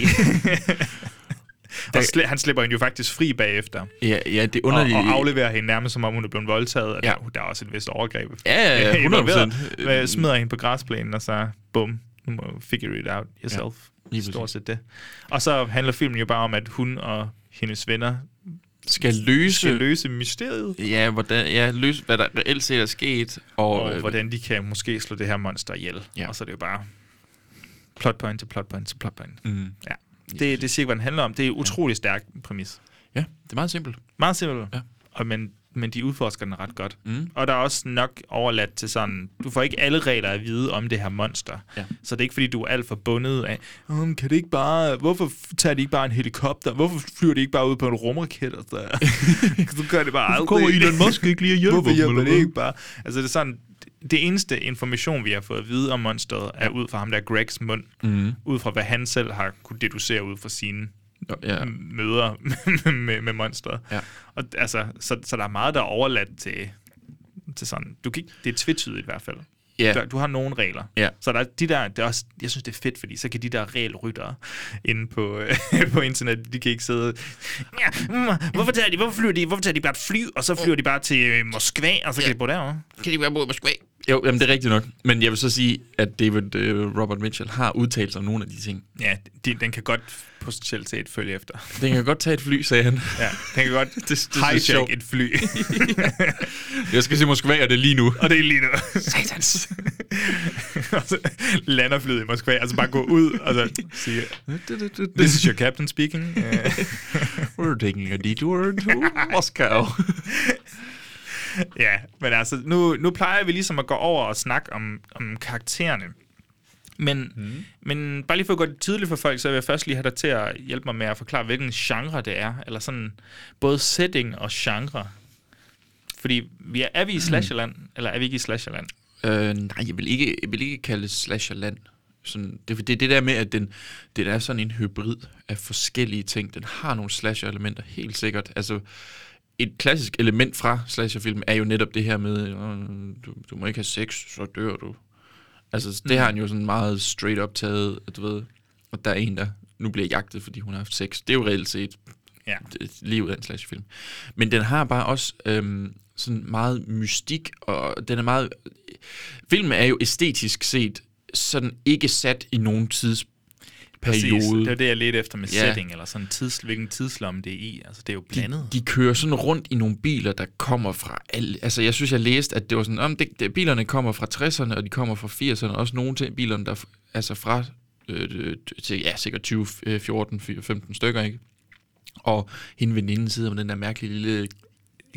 Speaker 4: og sli- han slipper hende jo faktisk fri bagefter.
Speaker 3: Ja, ja, det er
Speaker 4: Og,
Speaker 3: underligt.
Speaker 4: og afleverer hende nærmest, som om hun er blevet voldtaget. Og
Speaker 3: Ja.
Speaker 4: der, der er også et vist overgreb.
Speaker 3: Ja, ja, ja, 100%.
Speaker 4: involveret. Øh, Smider hende på græsplænen, og så bum. Nu må du figure it out yourself. Ja, Stort set det. Og så handler filmen jo bare om, at hun og hendes venner
Speaker 3: skal løse...
Speaker 4: skal løse mysteriet.
Speaker 3: Ja, hvordan, ja, løse, hvad der reelt set er sket. Og,
Speaker 4: og
Speaker 3: øh,
Speaker 4: hvordan de kan måske slå det her monster ihjel.
Speaker 3: Ja.
Speaker 4: Og så er det jo bare plot point til plot point til plot point.
Speaker 3: Mm.
Speaker 4: Ja. Det, det er cirka, hvad den handler om. Det er utrolig stærk præmis.
Speaker 3: Ja, det er meget simpelt.
Speaker 4: Meget simpelt.
Speaker 3: Ja.
Speaker 4: Og, men, men de udforsker den ret godt.
Speaker 3: Mm.
Speaker 4: Og der er også nok overladt til sådan, du får ikke alle regler at vide om det her monster.
Speaker 3: Ja.
Speaker 4: Så det er ikke fordi, du er alt for bundet af, um, kan det ikke bare, hvorfor tager de ikke bare en helikopter? Hvorfor flyver de ikke bare ud på en rumraket? Og så? du gør det bare aldrig.
Speaker 3: kommer Elon Musk ikke lige og hjælper
Speaker 4: Hvorfor hjælper det ikke bare? Altså det er sådan, det eneste information, vi har fået at vide om monsteret, er ud fra ham der Gregs mund.
Speaker 3: Mhm.
Speaker 4: Ud fra, hvad han selv har kunne deducere ud fra sine
Speaker 3: ja.
Speaker 4: møder med, med monsteret.
Speaker 3: Ja.
Speaker 4: Og altså, så, så der er meget, der er overladt til, til sådan... Du kan ikke, det er tvetydigt i hvert fald.
Speaker 3: Ja.
Speaker 4: Du, du har nogle regler.
Speaker 3: Ja.
Speaker 4: Så der er de der, det er også, jeg synes, det er fedt, fordi så kan de der regelryttere inde på, på internet, de kan ikke sidde... Ja, mm, hvorfor, tager de, hvorfor, flyver de, hvorfor tager de bare et fly, og så flyver de bare til øh, Moskva, og så kan de bo derovre?
Speaker 3: Kan de bare bo i Moskva? Jo, jamen, det er rigtigt nok. Men jeg vil så sige, at David øh, Robert Mitchell har udtalt sig om nogle af de ting.
Speaker 4: Ja, de, den kan godt potentielt set følge efter.
Speaker 3: Den kan godt tage et fly, sagde han.
Speaker 4: Ja, den kan godt
Speaker 3: det, det,
Speaker 4: hijack et fly.
Speaker 3: Jeg skal se Moskva, og det er lige nu.
Speaker 4: og det er lige nu.
Speaker 3: Satans.
Speaker 4: og så lander flyet i Moskva, altså bare gå ud og så sige, this is your captain speaking.
Speaker 3: We're taking a detour to Moscow.
Speaker 4: ja, men altså, nu, nu plejer vi ligesom at gå over og snakke om, om karaktererne. Men, mm. men bare lige for at gøre det tydeligt for folk, så vil jeg først lige have dig til at hjælpe mig med at forklare, hvilken genre det er. Eller sådan både setting og genre. Fordi vi er, er vi i slasherland, eller er vi ikke i slasherland?
Speaker 3: Øh, nej, jeg vil ikke, jeg vil ikke kalde det slasherland. Sådan, det, det er det der med, at den, den er sådan en hybrid af forskellige ting. Den har nogle slasher-elementer, helt sikkert. Altså, et klassisk element fra slasherfilm er jo netop det her med, du, du må ikke have sex, så dør du. Altså, det
Speaker 4: Mm.
Speaker 3: har han jo sådan meget straight up taget, at du ved, og der er en, der nu bliver jagtet, fordi hun har haft sex. Det er jo reelt set
Speaker 4: Ja.
Speaker 3: livet af en slasherfilm. Men den har bare også øhm, sådan meget mystik, og den er meget... Filmen er jo æstetisk set sådan ikke sat i nogen tidsperiode.
Speaker 4: Præcis, det er det, jeg ledte efter med
Speaker 3: Ja.
Speaker 4: setting, eller sådan tids, hvilken tidslomme det er i. Altså, det er jo blandet.
Speaker 3: De kører sådan rundt i nogle biler, der kommer fra... Al, altså, jeg synes, jeg læste, at det var sådan... Om det, det, bilerne kommer fra 60'erne, og de kommer fra 80'erne. Også nogle til bilerne, der... Altså fra... Øh, til, ja, sikkert 20, øh, 14, 15 stykker, ikke? Og hende veninden sidder med den der mærkelige lille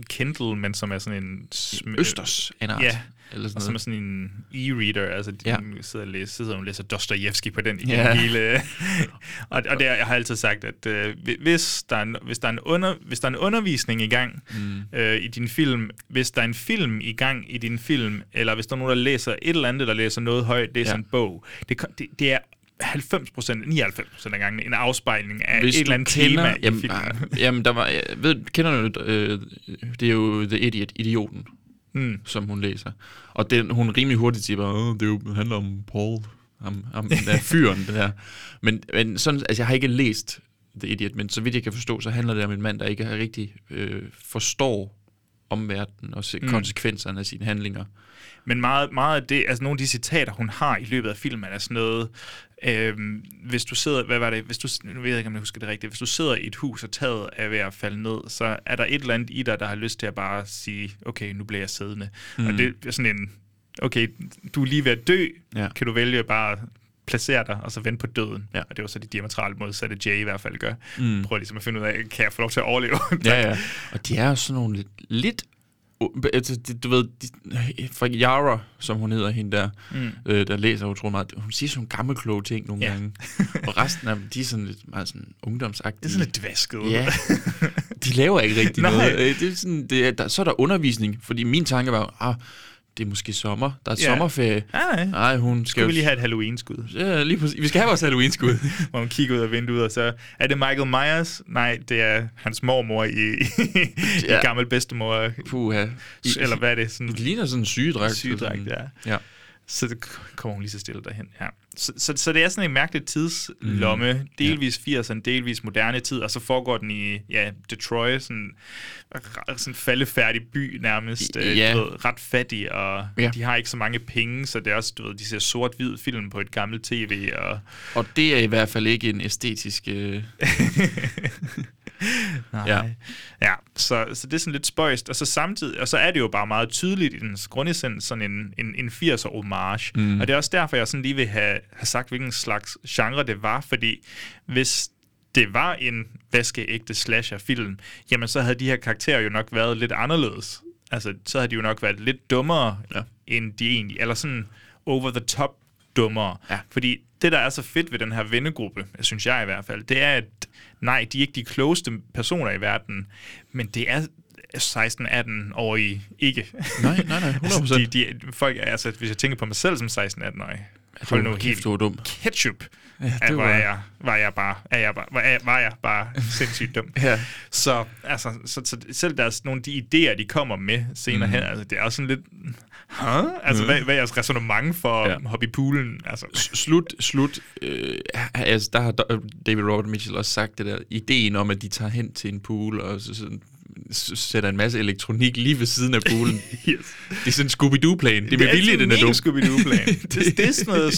Speaker 4: Kindle, men som er sådan en... Sm-
Speaker 3: Østers en art.
Speaker 4: Ja,
Speaker 3: Eller sådan
Speaker 4: og er
Speaker 3: noget.
Speaker 4: sådan en e-reader, altså de
Speaker 3: Ja.
Speaker 4: sidder, og læser, sidder og læser Dostojevski på den
Speaker 3: Ja.
Speaker 4: ja. hele. og, og det, jeg har altid sagt, at øh, hvis, der er en, hvis, der er en under, hvis der er en undervisning i gang mm. øh, i din film, hvis der er en film i gang i din film, eller hvis der er nogen, der læser et eller andet, der læser noget højt, læser
Speaker 3: Ja.
Speaker 4: ja. en bog, det, det, det er 90 procent, 99 procent af gangen en afspejling af
Speaker 3: Hvis
Speaker 4: et eller andet
Speaker 3: kender,
Speaker 4: tema
Speaker 3: jamen,
Speaker 4: i filmen.
Speaker 3: ah, jamen, der var, jeg ved, kender du, øh, det er jo The Idiot, idioten,
Speaker 4: Mm.
Speaker 3: som hun læser. Og den, hun rimelig hurtigt siger bare, "Åh, det jo, handler om Paul, om den der fyren, det her. Men, men sådan, altså, jeg har ikke læst The Idiot, men så vidt jeg kan forstå, så handler det om en mand, der ikke har rigtig øh, forstår omverdenen og se
Speaker 4: Mm.
Speaker 3: konsekvenserne af sine handlinger.
Speaker 4: Men meget, meget af det, altså nogle af de citater, hun har i løbet af filmen, er sådan noget, øhm, hvis du sidder, hvad var det, hvis du, nu ved jeg ikke, om jeg husker det rigtigt, hvis du sidder i et hus, og taget er ved at falde ned, så er der et eller andet i dig, der har lyst til at bare sige, okay, nu bliver jeg siddende. Mm. Og det er sådan en, okay, du er lige ved at dø,
Speaker 3: Ja.
Speaker 4: kan du vælge bare placere dig, og så vente på døden.
Speaker 3: Ja.
Speaker 4: Og det var så de diametralt modsatte, Jay i hvert fald gør.
Speaker 3: Mm.
Speaker 4: Prøver ligesom at finde ud af, kan jeg få lov til at overleve?
Speaker 3: Ja, ja. Og de er jo sådan nogle lidt, lidt du ved, fra Yara, som hun hedder, hende der,
Speaker 4: Mm.
Speaker 3: øh, der læser utrolig meget, hun siger sådan nogle gamle kloge ting nogle
Speaker 4: Ja.
Speaker 3: gange. og resten af dem, de er sådan lidt meget sådan ungdomsagtige.
Speaker 4: Det er sådan lidt dvasket.
Speaker 3: Ja, de laver ikke rigtig noget. Øh, Det er sådan, det er, der, så er der undervisning, fordi min tanke var, ah, det er måske sommer, der er et
Speaker 4: Ja.
Speaker 3: sommerferie.
Speaker 4: Nej, nej.
Speaker 3: Hun skal
Speaker 4: Skal vi lige have et Halloween-skud?
Speaker 3: Ja, lige præcis. Vi skal have vores Halloween-skud.
Speaker 4: hvor man kigger ud af vinduet, og så er det Michael Myers? Nej, det er hans mormor i, i,
Speaker 3: Ja.
Speaker 4: i gammel bedstemor.
Speaker 3: Puha. I-
Speaker 4: Eller hvad er det? Sådan,
Speaker 3: Det ligner sådan en sygedragt.
Speaker 4: Sygedragt, ja.
Speaker 3: ja.
Speaker 4: Så det kommer hun lige så stille derhen. Ja. Så, så, så det er sådan en mærkelig tidslomme. Mm. Delvis 80'erne, delvis moderne tid, og så foregår den i ja, Detroit, sådan, sådan faldefærdig by nærmest. øh,
Speaker 3: Ja.
Speaker 4: Du ved, ret fattig, og
Speaker 3: Ja.
Speaker 4: ja. de har ikke så mange penge, så det er også, du ved, de ser sort-hvid film på et gammelt tv, og
Speaker 3: Og det er i hvert fald ikke en æstetisk... Øh...
Speaker 4: Nej.
Speaker 3: Ja.
Speaker 4: Ja, så, så det er sådan lidt spøjst. Og så samtidig, og så er det jo bare meget tydeligt i dens grundessens sådan en, en, en 80'er homage.
Speaker 3: Mm.
Speaker 4: Og det er også derfor, jeg sådan lige vil have, have sagt, hvilken slags genre det var, fordi hvis det var en vaskeægte slasher-film, jamen så havde de her karakterer jo nok været lidt anderledes. Altså, så havde de jo nok været lidt dummere,
Speaker 3: Ja.
Speaker 4: end de egentlig, eller sådan over the top dummere.
Speaker 3: Ja.
Speaker 4: Fordi det, der er så fedt ved den her vennegruppe, synes jeg i hvert fald, det er, at nej, de er ikke de klogeste personer i verden, men det er 16-18-årige ikke.
Speaker 3: Nej, nej, nej, 100%.
Speaker 4: de, de, folk, er- altså, hvis jeg tænker på mig selv som 16-18-årig,
Speaker 3: det
Speaker 4: hold nu helt
Speaker 3: du var dum.
Speaker 4: ketchup.
Speaker 3: Ja, det
Speaker 4: var,
Speaker 3: var-
Speaker 4: jeg, var jeg bare, er jeg bare, var jeg, var jeg bare sindssygt dum.
Speaker 3: Ja.
Speaker 4: Så, altså, så, så selv deres, nogle af de idéer, de kommer med senere mm. hen, altså, det er også sådan lidt, huh? Altså,
Speaker 3: Mhm.
Speaker 4: hvad, hvad er jeres resonemang for
Speaker 3: Ja.
Speaker 4: ja. hoppe i poolen? Altså,
Speaker 3: Slut, slut. Øh, altså, der har David Robert Mitchell også sagt det der, ideen om, at de tager hen til en pool, og så, sådan, sætter en masse elektronik lige ved siden af poolen.
Speaker 4: yes.
Speaker 3: Det er sådan en Scooby-Doo-plan. Det er med vilje, den er dum.
Speaker 4: Scooby-Doo-plan. det, det, er sådan noget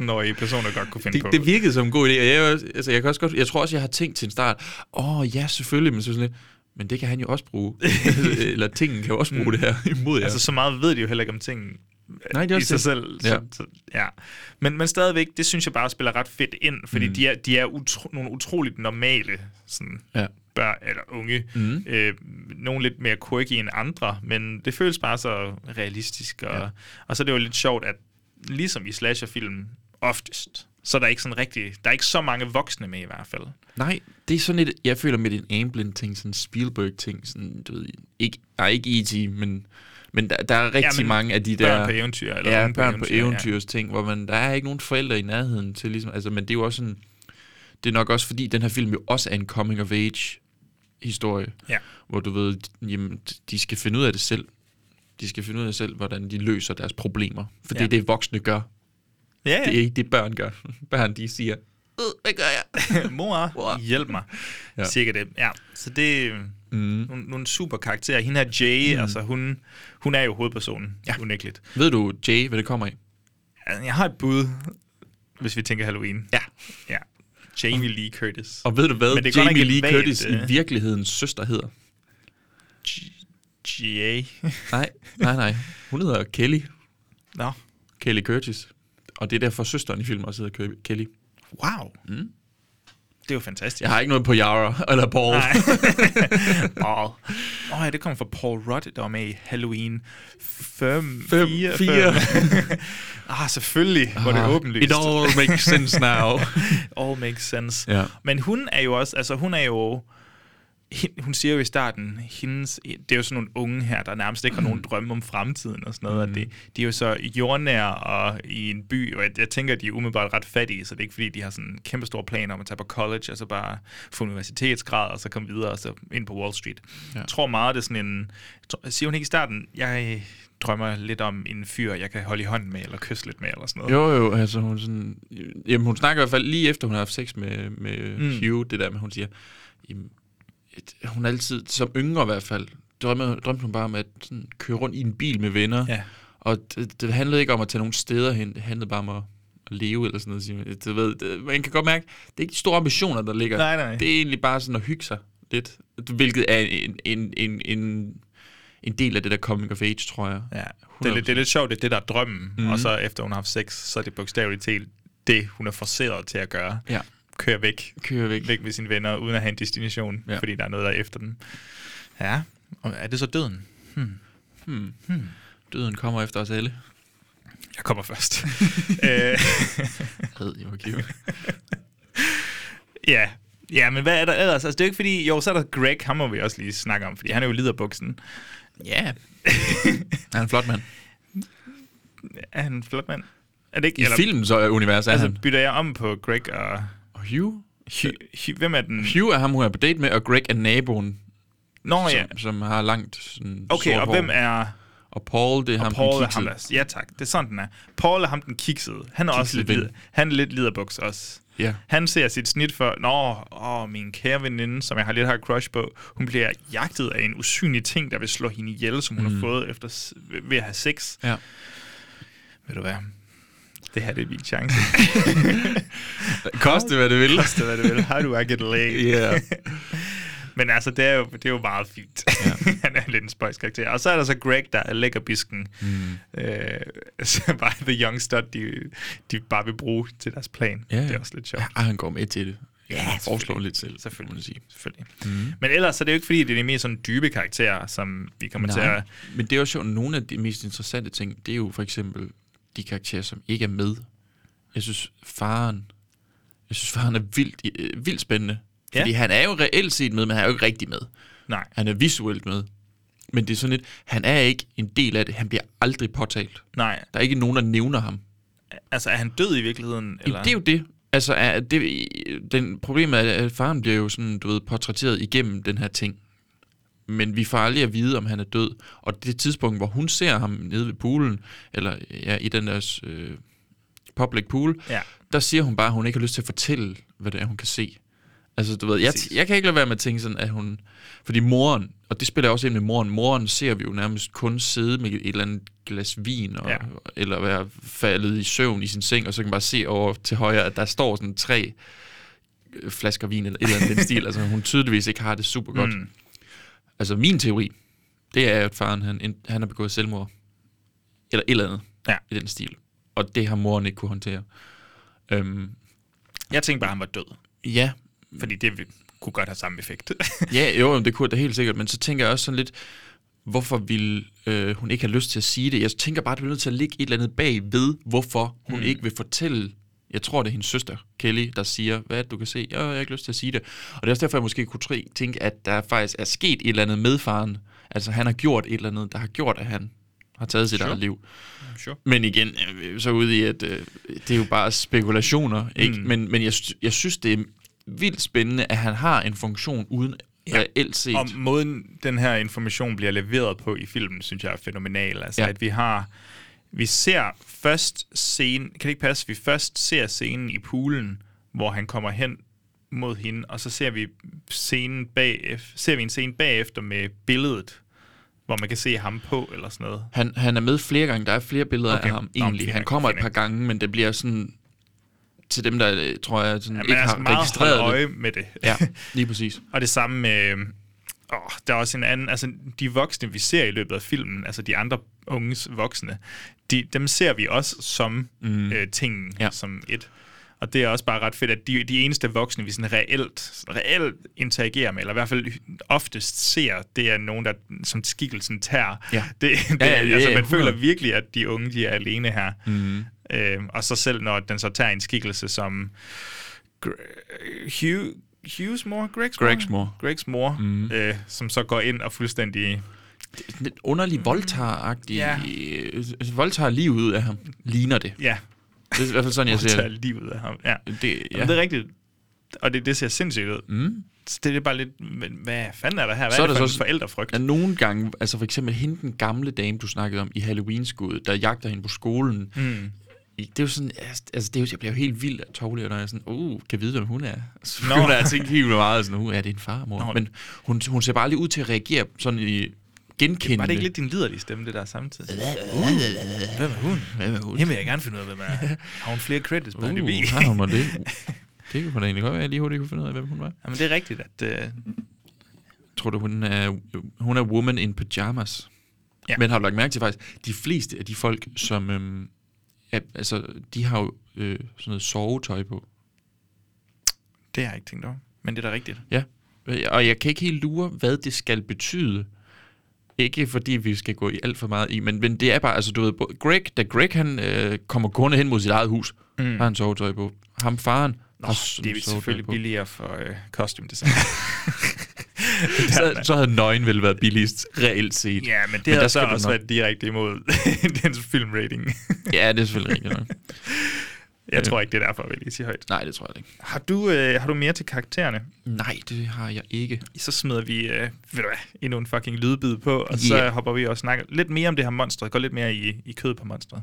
Speaker 4: 16-18-årige personer godt kunne finde
Speaker 3: det,
Speaker 4: på.
Speaker 3: det virkede som en god idé. Jeg, altså, jeg, kan også godt, jeg tror også, jeg har tænkt til en start, åh oh, ja, selvfølgelig, men så sådan lidt, men det kan han jo også bruge. Eller tingen kan jo også bruge det her imod jer.
Speaker 4: Altså, så meget ved de jo heller ikke om tingene
Speaker 3: Nej, det er
Speaker 4: i sig
Speaker 3: det.
Speaker 4: selv.
Speaker 3: Ja.
Speaker 4: Så, ja. Men, men stadigvæk, det synes jeg bare spiller ret fedt ind, fordi
Speaker 3: Mm.
Speaker 4: mm. de er, de er utro, nogle utroligt normale sådan,
Speaker 3: Ja.
Speaker 4: børn eller unge.
Speaker 3: Mm.
Speaker 4: Øh, nogle lidt mere quirky end andre, men det føles bare så realistisk. Og,
Speaker 3: ja.
Speaker 4: og så er det jo lidt sjovt, at ligesom i slasherfilm oftest, så er der ikke sådan rigtig, der er ikke så mange voksne med i hvert fald.
Speaker 3: Nej, det er sådan et, jeg føler med en Amblin-ting, sådan en Spielberg-ting, sådan, du ved, ikke, nej, ikke E.T., men, men der, der er rigtig
Speaker 4: Ja, men
Speaker 3: mange af de
Speaker 4: børn
Speaker 3: der...
Speaker 4: på eventyr, eller
Speaker 3: ja,
Speaker 4: på
Speaker 3: børn på
Speaker 4: eventyr, ja.
Speaker 3: eventyrs ting, hvor man, der er ikke nogen forældre i nærheden til, ligesom, altså, men det er jo også sådan, det er nok også fordi, den her film jo også er en coming-of-age historie,
Speaker 4: Ja.
Speaker 3: hvor du ved, jamen, de skal finde ud af det selv. De skal finde ud af selv, hvordan de løser deres problemer. For ja. det
Speaker 4: Ja.
Speaker 3: er det, voksne gør.
Speaker 4: Ja, ja.
Speaker 3: Det er ikke det, børn gør. Børn, de siger, øh, hvad gør jeg?
Speaker 4: Mor,
Speaker 3: Mor.
Speaker 4: hjælp mig.
Speaker 3: Ja.
Speaker 4: Cirka det. Ja, så det er
Speaker 3: Mm.
Speaker 4: nogle, nogle super karakterer. Hende her Jay,
Speaker 3: Mm.
Speaker 4: altså hun, hun er jo hovedpersonen,
Speaker 3: Ja.
Speaker 4: unægteligt.
Speaker 3: Ved du, Jay, hvad det kommer?
Speaker 4: Altså, Jeg har et bud, hvis vi tænker Halloween.
Speaker 3: Ja.
Speaker 4: Ja. Jamie Lee Curtis.
Speaker 3: Og ved du hvad,
Speaker 4: Men det
Speaker 3: Jamie Lee
Speaker 4: vagt,
Speaker 3: Curtis i
Speaker 4: øh.
Speaker 3: virkelighedens søster hedder?
Speaker 4: G.A.
Speaker 3: Nej, nej, nej. Hun hedder Kelly.
Speaker 4: Nå.
Speaker 3: Kelly Curtis. Og det er derfor søsteren i filmen også hedder Ke- Kelly.
Speaker 4: Wow.
Speaker 3: Mm.
Speaker 4: Det er jo fantastisk.
Speaker 3: Jeg har ikke noget på Yara eller Paul.
Speaker 4: Nej. Paul. Åh oh, ja, det kommer fra Paul Rudd, der var med i Halloween 5,
Speaker 3: Fem,
Speaker 4: 4,
Speaker 3: fire.
Speaker 4: ah, selvfølgelig, hvor det er
Speaker 3: Ah,
Speaker 4: åbenlyst.
Speaker 3: It all makes sense now.
Speaker 4: all makes sense.
Speaker 3: Ja.
Speaker 4: Men hun er jo også, altså hun er jo, hun siger jo i starten, hendes, det er jo sådan nogle unge her, der nærmest ikke har nogen drømme om fremtiden og sådan noget, mm. at det, de er jo så jordnære og i en by, og jeg, jeg tænker, at de er umiddelbart ret fattige, så det er ikke fordi, de har sådan kæmpe store planer om at tage på college, og så bare få universitetsgrad, og så komme videre, og så ind på Wall Street.
Speaker 3: Ja.
Speaker 4: Jeg tror meget, det er sådan en, siger hun ikke i starten, jeg drømmer lidt om en fyr, jeg kan holde i hånden med, eller kysse lidt med, eller sådan noget.
Speaker 3: Jo, jo, altså hun sådan... Jamen, hun snakker i hvert fald lige efter, hun har haft sex med, med. Mm. Hugh, det der med, hun siger, jamen, et, hun altid, som yngre i hvert fald, drømte, drømte hun bare om at sådan, køre rundt i en bil med venner.
Speaker 4: Ja.
Speaker 3: Og det, det handlede ikke om at tage nogle steder hen, det handlede bare om at, at leve eller sådan noget. Du ved, det, man kan godt mærke, det er ikke de store ambitioner, der ligger.
Speaker 4: Nej, nej.
Speaker 3: Det er egentlig bare sådan at hygge sig lidt, hvilket er en, en, en, en, en del af det der coming of age, tror jeg.
Speaker 4: Ja, det er, lidt, det er lidt sjovt, det er det, der er drømmen.
Speaker 3: Mhm.
Speaker 4: Mm. Og så efter hun har haft sex, så er det bogstaveligt talt det, hun er forceret til at gøre.
Speaker 3: Ja.
Speaker 4: Køre væk.
Speaker 3: Køre væk.
Speaker 4: Væk med sine venner, uden at have en destination,
Speaker 3: Ja.
Speaker 4: fordi der er noget, der er efter dem. Ja, og er det så døden? Hmm.
Speaker 3: Hmm. Hmm. Døden kommer efter os alle.
Speaker 4: Jeg kommer først. Øh,
Speaker 3: Ad, Joachim.
Speaker 4: ja. ja, men hvad er der ellers? Altså, det er jo ikke fordi... Jo, så er der Greg, ham må vi også lige snakke om, fordi han er jo liderbuksen.
Speaker 3: Ja. Han er en flot mand.
Speaker 4: Er han en flot mand? Er det ikke?
Speaker 3: I filmen så er univers er
Speaker 4: altså,
Speaker 3: han.
Speaker 4: bytter jeg om på Greg og...
Speaker 3: Hugh?
Speaker 4: Hugh, Hugh hvem er den?
Speaker 3: Hugh er ham, hun er på date med, og Greg er naboen,
Speaker 4: Nå ja.
Speaker 3: som, har langt sådan,
Speaker 4: Okay, og
Speaker 3: hår.
Speaker 4: hvem er...
Speaker 3: Og Paul, det er
Speaker 4: Og
Speaker 3: ham,
Speaker 4: Paul
Speaker 3: den
Speaker 4: er ham,
Speaker 3: kiksede.
Speaker 4: der... Ja tak, det er sådan, den er. Paul er ham, den kiksede. Han er også
Speaker 3: Kiksede
Speaker 4: lidt,
Speaker 3: ven.
Speaker 4: lider, han er lidt liderbuks også.
Speaker 3: Ja.
Speaker 4: Han ser sit snit for, nå, åh, min kære veninde, som jeg har lidt har crush på, hun bliver jagtet af en usynlig ting, der vil slå hende ihjel, som hun
Speaker 3: Mm.
Speaker 4: har fået efter, ved at have sex.
Speaker 3: Ja.
Speaker 4: Ved du hvad? Det her det er min chance.
Speaker 3: Koste, hvad det vil.
Speaker 4: Koste, hvad det vil. How do I get laid?
Speaker 3: Yeah.
Speaker 4: Men altså, det er jo, det er jo meget fint. Ja. han er lidt en spøjs karakter. Og så er der så Greg, der er lækkerbisken. Mm. Øh, så bare The Young Stud, de, de bare vil bruge til deres plan.
Speaker 3: Ja, ja.
Speaker 4: Det er også lidt sjovt.
Speaker 3: Ja, han går med til det.
Speaker 4: Ja,
Speaker 3: han foreslår lidt selv,
Speaker 4: Selvfølgelig.
Speaker 3: man sige.
Speaker 4: Selvfølgelig.
Speaker 3: Mm.
Speaker 4: Men ellers så er det jo ikke, fordi det er de mest sådan dybe karakterer, som vi kommer til
Speaker 3: Nej,
Speaker 4: at...
Speaker 3: men det er også sjovt, nogle af de mest interessante ting, det er jo for eksempel de karakterer, som ikke er med. Jeg synes, faren, jeg synes, faren er vildt, øh, vildt spændende. Fordi
Speaker 4: Ja.
Speaker 3: han er jo reelt set med, men han er jo ikke rigtig med.
Speaker 4: Nej.
Speaker 3: Han er visuelt med. Men det er sådan lidt, han er ikke en del af det. Han bliver aldrig påtalt.
Speaker 4: Nej.
Speaker 3: Der er ikke nogen, der nævner ham.
Speaker 4: Altså, er han død i virkeligheden?
Speaker 3: Eller? Det er jo det. Altså, er det, den problemet er, at faren bliver jo sådan, du ved, portrætteret igennem den her ting. Men vi får aldrig at vide, om han er død. Og det tidspunkt, hvor hun ser ham nede ved poolen, eller ja, i den der øh, public pool,
Speaker 4: Ja.
Speaker 3: der siger hun bare, at hun ikke har lyst til at fortælle, hvad det er, hun kan se. Altså, du ved, jeg, jeg kan ikke lade være med at tænke sådan, at hun... Fordi moren, og det spiller også ind med moren, moren ser vi jo nærmest kun sidde med et eller andet glas vin, og,
Speaker 4: Ja.
Speaker 3: eller være faldet i søvn i sin seng, og så kan man bare se over til højre, at der står sådan tre flasker vin, eller et eller andet den stil. Altså, hun tydeligvis ikke har det super godt.
Speaker 4: Mm.
Speaker 3: Altså, min teori, det er, at faren, han, han har begået selvmord. Eller et eller andet
Speaker 4: Ja.
Speaker 3: i den stil. Og det har moren ikke kunne håndtere. Øhm,
Speaker 4: Jeg tænkte bare, at han var død.
Speaker 3: ja,
Speaker 4: Fordi det kunne godt have samme effekt.
Speaker 3: Ja, jo, det kunne det helt sikkert, men så tænker jeg også sådan lidt, hvorfor vil øh, hun ikke have lyst til at sige det? Jeg tænker bare, at det bliver nødt til at ligge et eller andet bag ved, hvorfor hun
Speaker 4: mm.
Speaker 3: ikke vil fortælle, jeg tror, det er hendes søster, Kelly, der siger, hvad det, du kan se? Jeg har ikke lyst til at sige det. Og det er også derfor, jeg måske kunne tænke, at der faktisk er sket et eller andet med faren. Altså, han har gjort et eller andet, der har gjort, at han har taget sit
Speaker 4: Sure.
Speaker 3: eget liv.
Speaker 4: sure.
Speaker 3: Men igen, øh, så ude i, at øh, det er jo bare spekulationer, ikke?
Speaker 4: Mm.
Speaker 3: Men, men jeg, jeg synes, det er vildt spændende, at han har en funktion uden
Speaker 4: Ja.
Speaker 3: reelt set.
Speaker 4: Og måden, den her information bliver leveret på i filmen, synes jeg er fænomenal. Altså. Ja. at vi har... Vi ser først scenen... Kan det ikke passe? Vi først ser scenen i poolen, hvor han kommer hen mod hende, og så ser vi scenen bagef, ser vi en scene bagefter med billedet, hvor man kan se ham på, eller sådan noget.
Speaker 3: Han, han er med flere gange. Der er flere billeder
Speaker 4: Okay.
Speaker 3: af ham
Speaker 4: Nå,
Speaker 3: egentlig.
Speaker 4: fint
Speaker 3: Han kommer et par gange, men det bliver sådan til dem, der øh, tror jeg sådan,
Speaker 4: Ja,
Speaker 3: ikke har
Speaker 4: altså meget
Speaker 3: registreret
Speaker 4: øje
Speaker 3: det.
Speaker 4: med det.
Speaker 3: Ja, lige præcis.
Speaker 4: Og det samme med... Åh, der er også en anden... Altså, de voksne, vi ser i løbet af filmen, altså de andre unges voksne, de, dem ser vi også som mm. øh, tingen, ja. Som et. Og det er også bare ret fedt, at de, de eneste voksne, vi sådan reelt, reelt interagerer med, eller i hvert fald oftest ser, det er nogen, der som skikkelsen tager.
Speaker 3: Ja.
Speaker 4: Det, det,
Speaker 3: Ja, ja,
Speaker 4: altså,
Speaker 3: ja,
Speaker 4: man
Speaker 3: 100.
Speaker 4: føler virkelig, at de unge, de er alene her.
Speaker 3: Mm.
Speaker 4: Øh, og så selv når den så tager en skikkelse som Hugh, Hughes mor? Gregs mor?
Speaker 3: Gregs mor.
Speaker 4: Gregs mor, mm. øh, som så går ind og fuldstændig...
Speaker 3: Lidt underlig voldtager-agtig.
Speaker 4: Ja.
Speaker 3: Ja. Voldtager livet ud af ham. Ligner det.
Speaker 4: Ja,
Speaker 3: Det er i hvert fald sådan, jeg ser det.
Speaker 4: livet af ham. Ja.
Speaker 3: det
Speaker 4: Ja.
Speaker 3: ja.
Speaker 4: det er rigtigt. Og det, det ser sindssygt ud.
Speaker 3: Mm.
Speaker 4: Så det er bare lidt... Men hvad fanden er der her? Hvad
Speaker 3: Så
Speaker 4: er det for
Speaker 3: så-
Speaker 4: en forældrefrygt?
Speaker 3: Ja, nogle gange, altså for eksempel hende, den gamle dame, du snakkede om i Halloween-skuddet, der jagter hende på skolen.
Speaker 4: Mm.
Speaker 3: Det er jo sådan, altså det er jo, jeg bliver jo helt vild af Tovlig, når jeg er sådan, uh, kan vide, hvem hun er. Så begynder jeg at tænke helt meget, sådan, uh, er det en farmor?
Speaker 4: Nå.
Speaker 3: Men hun, hun ser bare lige ud til at reagere sådan i genkendende.
Speaker 4: Var det ikke lidt din liderlige stemme, det der samtidig? Hvem er hun?
Speaker 3: Hvem er hun?
Speaker 4: Hende vil jeg gerne finde ud af, hvem er. Har hun flere credits på
Speaker 3: Uh,
Speaker 4: IMDb?
Speaker 3: har hun det? Det kunne da egentlig godt være, jeg lige hurtigt kunne finde ud af, hvem hun var.
Speaker 4: Jamen, det er rigtigt, at... Øh,
Speaker 3: Tror du, hun er, hun er woman in pyjamas?
Speaker 4: Ja.
Speaker 3: Men har du lagt mærke til faktisk, de fleste af de folk, som... Øhm, er, altså, de har jo øh, sådan noget sovetøj på.
Speaker 4: det har jeg ikke tænkt over. Men det er da rigtigt.
Speaker 3: Ja. Og jeg kan ikke helt lure, hvad det skal betyde. Ikke fordi vi skal gå i alt for meget i, men, men det er bare, altså du ved, Greg, da Greg han øh, kommer gående hen mod sit eget hus,
Speaker 4: mm.
Speaker 3: har han sovetøj på. Ham faren
Speaker 4: Nå, det er selvfølgelig
Speaker 3: på.
Speaker 4: billigere for øh, costume design.
Speaker 3: Så, så havde nøgen vel været billigst, reelt set.
Speaker 4: ja, men det
Speaker 3: Men
Speaker 4: har
Speaker 3: der
Speaker 4: så også
Speaker 3: nok-
Speaker 4: været direkte imod dens filmrating.
Speaker 3: Ja, det er selvfølgelig rigtigt nok.
Speaker 4: jeg tror ikke, det er derfor, jeg vil lige sige højt.
Speaker 3: Nej, det tror jeg ikke.
Speaker 4: Har du, øh, har du mere til karaktererne?
Speaker 3: Nej, det har jeg ikke.
Speaker 4: Så smider vi øh, ved du hvad, endnu en fucking lydbid på, og så
Speaker 3: Ja.
Speaker 4: hopper vi og snakker lidt mere om det her monster. Går lidt mere i, i kød på monstret.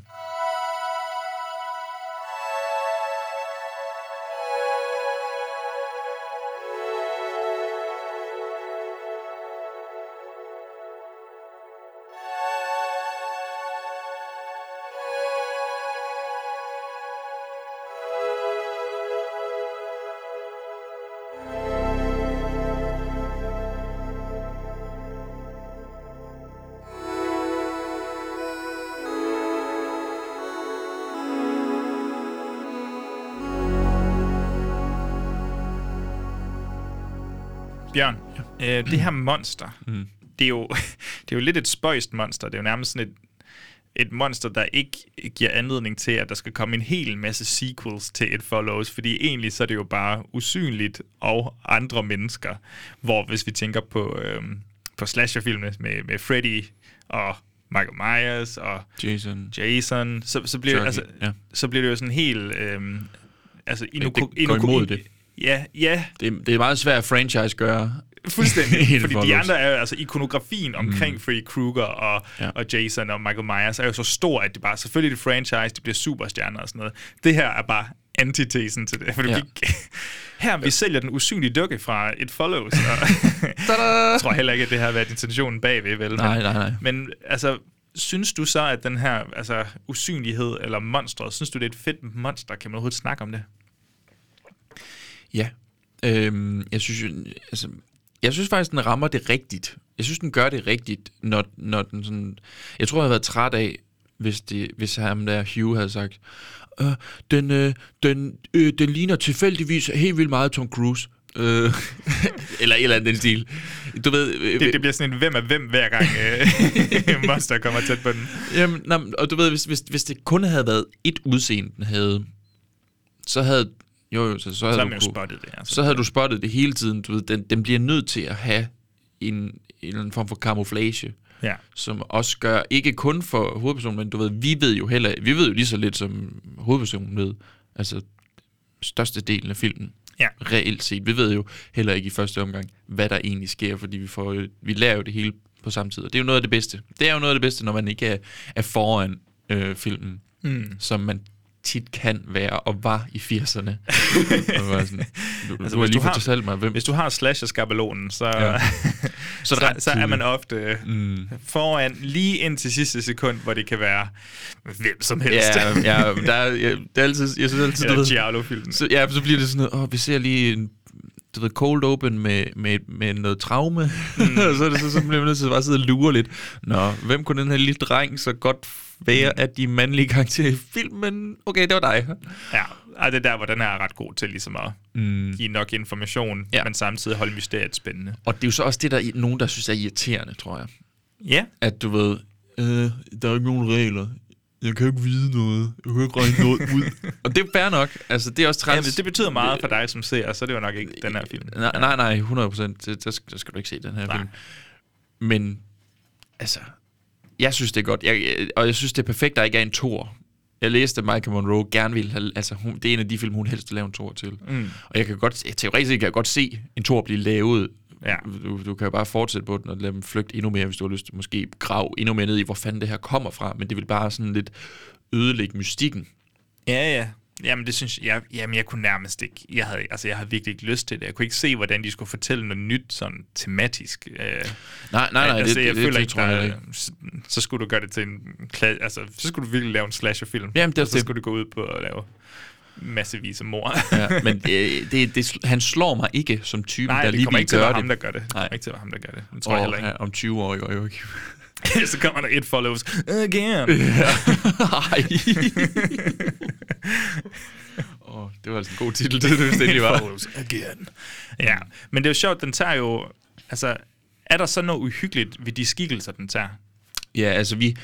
Speaker 4: Øh, det her monster,
Speaker 3: Mm.
Speaker 4: det, er jo, det er jo lidt et spøjst monster. Det er jo nærmest sådan et et monster, der ikke giver anledning til, at der skal komme en hel masse sequels til It Follows, fordi egentlig så er det jo bare usynligt og andre mennesker, hvor hvis vi tænker på, øhm, på slasherfilmene med, med Freddy og Michael Myers og
Speaker 3: Jason.
Speaker 4: Jason, så, så, bliver, det,
Speaker 3: Chucky,
Speaker 4: altså,
Speaker 3: ja.
Speaker 4: så bliver det jo sådan helt... Øhm, altså,
Speaker 3: Ja, det går
Speaker 4: inu-
Speaker 3: imod det.
Speaker 4: Ja, ja,
Speaker 3: Det, det er meget svært at franchise gøre.
Speaker 4: Fuldstændig, fordi de andre er jo, altså ikonografien omkring mm. Freddy Krueger og,
Speaker 3: Ja.
Speaker 4: og Jason og Michael Myers er jo så stor, at det bare, selvfølgelig er det franchise, det bliver superstjerner og sådan noget. Det her er bare antitesen til det, for
Speaker 3: Ja.
Speaker 4: vi, her vi sælger den usynlige dukke fra It Follows, og jeg tror heller ikke, at det har været intentionen bagved, vel?
Speaker 3: Nej,
Speaker 4: men,
Speaker 3: nej, nej.
Speaker 4: Men altså, synes du så, at den her altså, usynlighed eller monstret, synes du, det er et fedt monster? Kan man overhovedet snakke om det?
Speaker 3: Ja. Øhm, jeg synes jo, altså, jeg synes faktisk, den rammer det rigtigt. Jeg synes, den gør det rigtigt, når, når den sådan... Jeg tror, jeg havde været træt af, hvis, det, hvis ham der Hugh havde sagt, øh, den, øh, den, øh, den ligner tilfældigvis helt vildt meget Tom Cruise. Øh, eller et eller andet den stil. Du ved... Øh,
Speaker 4: Det, det bliver sådan en hvem er hvem, hver gang øh, monster kommer tæt på den.
Speaker 3: Jamen, nej, og du ved, hvis, hvis, hvis det kun havde været et udseende, den havde, så havde... Jo, jo, så, så havde
Speaker 4: Så har
Speaker 3: du kunne-
Speaker 4: spottet det. Altså.
Speaker 3: så havde du spottet det hele tiden. Du ved, den, den bliver nødt til at have en, en eller anden form for camouflage,
Speaker 4: Ja.
Speaker 3: som også gør, ikke kun for hovedpersonen, men du ved, vi ved jo heller, vi ved jo lige så lidt som hovedpersonen ved, altså største delen af filmen.
Speaker 4: Ja.
Speaker 3: Reelt set. Vi ved jo heller ikke i første omgang, hvad der egentlig sker, fordi vi, får, vi lærer jo det hele på samme tid. Og det er jo noget af det bedste. Det er jo noget af det bedste, når man ikke er, er foran øh, filmen,
Speaker 4: Mm.
Speaker 3: som man tit kan være og var i 80'erne. og var sådan, du, altså, du har
Speaker 4: hvis
Speaker 3: lige
Speaker 4: du har-
Speaker 3: fortalt mig, hvem...
Speaker 4: Hvis du har slasher-skabelonen, så,
Speaker 3: Ja. Så
Speaker 4: så,
Speaker 3: er
Speaker 4: så, er man ofte
Speaker 3: Mm.
Speaker 4: foran lige ind til sidste sekund, hvor det kan være hvem som helst.
Speaker 3: Ja, ja, der er, ja, det er altid, jeg synes altid,
Speaker 4: Eller Giallo-filmen.
Speaker 3: så, ja, så bliver det sådan noget, åh, vi ser lige en, du ved, cold open med, med, med noget traume, mm. så, er det, så, så bliver man nødt til at bare sidde og lure lidt. Nå, hvem kunne den her lille dreng så godt være af de mandlige karakterer i filmen? Okay, det var dig.
Speaker 4: Ja, og det er der, hvor den her er ret god til ligesom at
Speaker 3: Mm.
Speaker 4: give nok information,
Speaker 3: Ja.
Speaker 4: men samtidig holde mysteriet spændende.
Speaker 3: Og det er jo så også det, der er nogen, der synes er irriterende, tror jeg.
Speaker 4: Ja,
Speaker 3: At du ved, øh, der er ikke nogen regler. Jeg kan ikke vide noget. Jeg kan ikke regne noget ud. og det er fair nok. Altså, det er også træls.
Speaker 4: ja det betyder meget for dig som ser, så er det jo nok ikke den her film.
Speaker 3: Nej, nej, nej 100 procent. Der skal du ikke se den her
Speaker 4: Nej.
Speaker 3: film. Men, altså, jeg synes, det er godt. Jeg, jeg, og jeg synes, det er perfekt, der ikke er en tor. Jeg læste, at Michael Monroe gerne ville have... Altså, hun, det er en af de film, hun helst vil lave en tor til.
Speaker 4: Mm.
Speaker 3: Og jeg kan godt... Teoretisk set kan jeg godt se en tor blive lavet.
Speaker 4: Ja.
Speaker 3: Du, du kan jo bare fortsætte på den og lade dem flygte endnu mere, hvis du har lyst måske grave endnu mere ned i, hvor fanden det her kommer fra. Men det vil bare sådan lidt ødelægge mystikken.
Speaker 4: Ja, ja. Jamen, det synes jeg, jamen, jeg kunne nærmest ikke. Jeg havde, altså, jeg havde virkelig ikke lyst til det. Jeg kunne ikke se, hvordan de skulle fortælle noget nyt, sådan tematisk. Øh,
Speaker 3: Nej, nej, nej,
Speaker 4: altså,
Speaker 3: det,
Speaker 4: jeg
Speaker 3: det,
Speaker 4: føler
Speaker 3: det,
Speaker 4: ikke,
Speaker 3: tror jeg ikke.
Speaker 4: så, så skulle du gøre det til en... Altså, så skulle du virkelig lave en slasherfilm.
Speaker 3: Jamen, det
Speaker 4: og så
Speaker 3: det.
Speaker 4: skulle du gå ud på at lave massevis af mor.
Speaker 3: Ja, men det, det, det, han slår mig ikke som typen,
Speaker 4: Nej,
Speaker 3: der
Speaker 4: det
Speaker 3: lige
Speaker 4: kommer
Speaker 3: vil
Speaker 4: ikke til at
Speaker 3: gøre
Speaker 4: være
Speaker 3: det.
Speaker 4: ham, der gør det. Det
Speaker 3: Nej.
Speaker 4: kommer ikke til at være ham, der gør det. Det tror jeg heller ikke.
Speaker 3: Ja, om 20 år, jo, jo ikke.
Speaker 4: så kommer der et follows. Again.
Speaker 3: Ej. Åh, det var altså en god titel, det, hvis det endelig var.
Speaker 4: follows again. Ja, men det er jo sjovt, den tager jo... Altså, er der så noget uhyggeligt ved de skikkelser, den tager?
Speaker 3: Ja, altså vi...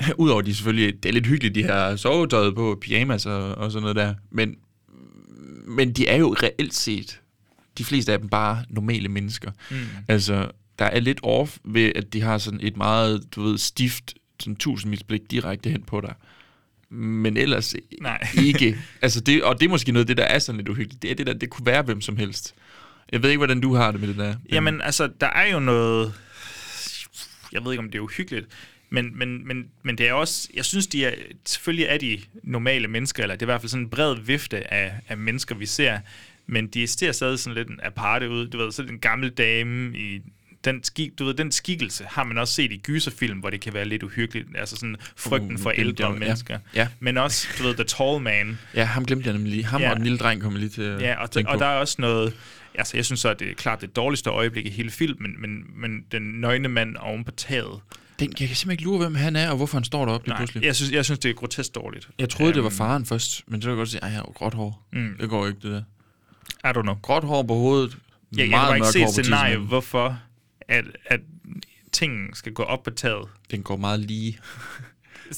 Speaker 3: Udover de selvfølgelig... Det er lidt hyggeligt, de her sovetøjet på, pyjamas og, og sådan noget der. Men, men de er jo reelt set... De fleste af dem bare normale mennesker.
Speaker 4: Mm.
Speaker 3: Altså, der er lidt off ved, at de har sådan et meget, du ved, stift, sådan tusindmils blik direkte hen på dig. Men ellers
Speaker 4: Nej.
Speaker 3: ikke. Altså det, og det er måske noget af det, der er sådan lidt uhyggeligt. Det er det der, det kunne være hvem som helst. Jeg ved ikke, hvordan du har det med det der. men-
Speaker 4: Jamen, altså, der er jo noget... Jeg ved ikke, om det er uhyggeligt, men, men, men, men det er også... Jeg synes, de er... Selvfølgelig er de normale mennesker, eller det er i hvert fald sådan en bred vifte af, af mennesker, vi ser, men de ser stadig sådan lidt en aparte ud. Du ved, så er det en gammel dame i den, skik, du ved, den skikkelse har man også set i gyserfilm, hvor det kan være lidt uhyggeligt. Altså sådan frygten
Speaker 3: Uh,
Speaker 4: for ældre
Speaker 3: ja.
Speaker 4: mennesker.
Speaker 3: Ja.
Speaker 4: Men også, du ved, The Tall Man.
Speaker 3: Ja, ham glemte jeg nemlig lige. Ham
Speaker 4: Ja.
Speaker 3: og den lille dreng kommer lige til
Speaker 4: Ja, og, og der er også noget... Altså, jeg synes så, at det er klart det dårligste øjeblik i hele filmen, men, men den nøgne mand oven på taget.
Speaker 3: Den, jeg kan simpelthen ikke lure, hvem han er, og hvorfor han står deroppe lige pludselig.
Speaker 4: jeg synes, jeg synes, det er grotesk dårligt.
Speaker 3: Jeg troede, det var
Speaker 4: Øhm,
Speaker 3: faren først, men så kan jeg godt sige, at jeg har gråt hår.
Speaker 4: Mm.
Speaker 3: Det går ikke, det der.
Speaker 4: I don't know.
Speaker 3: Gråt hår på hovedet.
Speaker 4: Ja, jeg bare ikke
Speaker 3: mørkt
Speaker 4: se
Speaker 3: hår
Speaker 4: et
Speaker 3: på
Speaker 4: scenarie, hvorfor at, at tingene skal gå op på taget.
Speaker 3: Den går meget lige.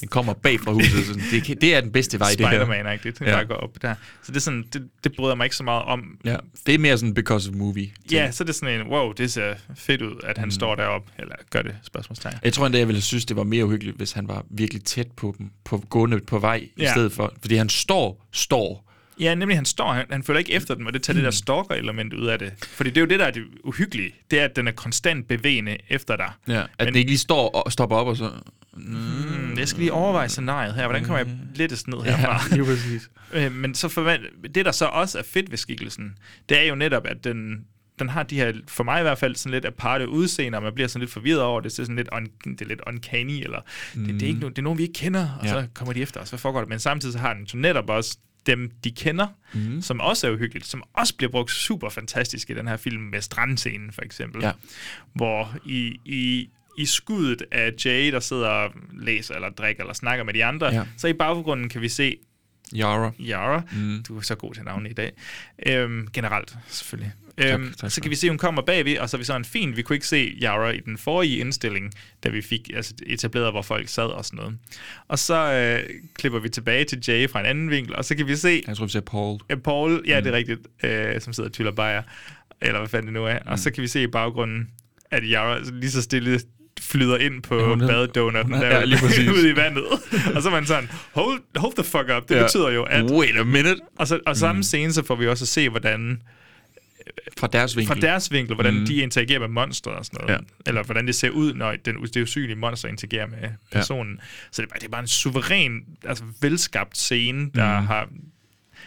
Speaker 3: Den kommer bag fra huset. Sådan. Det, kan- det er den bedste vej, det her.
Speaker 4: Spider-Man-agtigt, den
Speaker 3: Ja.
Speaker 4: går op der. Så det er sådan, det, det bryder mig ikke så meget om.
Speaker 3: Ja, det er mere sådan because of movie.
Speaker 4: Ja, så er det sådan en, wow, det ser fedt ud, at han mm. står deroppe, eller gør det, spørgsmålstegn.
Speaker 3: Jeg tror endda, jeg ville synes, det var mere uhyggeligt, hvis han var virkelig tæt på dem, på gående på vej, ja. i stedet for. Fordi han står, står.
Speaker 4: Ja, nemlig han står, han, han følger ikke efter dem, og det tager
Speaker 3: Mm.
Speaker 4: det der stalker-element ud af det. Fordi det er jo det, der er det uhyggelige. Det er, at den er konstant bevægende efter dig.
Speaker 3: Ja, at
Speaker 4: Men-
Speaker 3: det ikke lige står og stopper op og så...
Speaker 4: Mm, jeg skal lige overveje scenariet her. Hvordan kommer jeg lettest ned herfra?
Speaker 3: Ja, lige præcis.
Speaker 4: Øh, Men så forvent, det, der så også er fedt ved skikkelsen, det er jo netop, at den, den har de her, for mig i hvert fald, sådan lidt aparte udseende, og man bliver sådan lidt forvirret over det. Det er sådan lidt, un, det er lidt uncanny, eller mm. det, det, er ikke no, det er nogen, vi ikke kender, og. Ja. så kommer de efter os. Hvad foregår der? Men samtidig så har den så netop også dem, de kender, mm. som også er uhyggeligt, som også bliver brugt super fantastisk i den her film med strandscenen, for eksempel.
Speaker 3: Ja.
Speaker 4: Hvor i, i, i skuddet af Jay, der sidder og læser, eller drikker, eller snakker med de andre,
Speaker 3: Ja.
Speaker 4: så i baggrunden kan vi se
Speaker 3: Yara.
Speaker 4: Yara.
Speaker 3: Mm.
Speaker 4: Du er så god til navne i dag. Øhm, generelt, selvfølgelig. Øhm,
Speaker 3: tak
Speaker 4: så
Speaker 3: for
Speaker 4: kan vi se, at hun kommer bagved, og så er vi sådan fint. Vi kunne ikke se Yara i den forrige indstilling, da vi fik altså, etableret, hvor folk sad og sådan noget. Og så øh, klipper vi tilbage til Jay fra en anden vinkel, og så kan vi se
Speaker 3: Jeg tror, vi ser Paul.
Speaker 4: øh, Paul, ja, det er rigtigt, øh, som sidder og tyller bajer, eller hvad fanden det nu er. Og så kan vi se i baggrunden, at Yara lige så stille flyder ind på
Speaker 3: Ja,
Speaker 4: ja, badedonutten
Speaker 3: er-
Speaker 4: der
Speaker 3: ja, lige præcis.
Speaker 4: ude i vandet. og så er man sådan, hold, hold the fuck up. Det
Speaker 3: Ja.
Speaker 4: betyder jo, at
Speaker 3: Wait a minute.
Speaker 4: og, så, og samme mm. scene, så får vi også at se, hvordan
Speaker 3: Fra deres vinkel.
Speaker 4: fra deres vinkel, hvordan
Speaker 3: Mm.
Speaker 4: de interagerer med monsteret og sådan noget.
Speaker 3: Ja.
Speaker 4: Eller hvordan det ser ud, når den, det usynlige monster interagerer med personen. Ja. Så det er, bare, det er bare en suveræn, altså velskabt scene, der
Speaker 3: Mm.
Speaker 4: mm. har...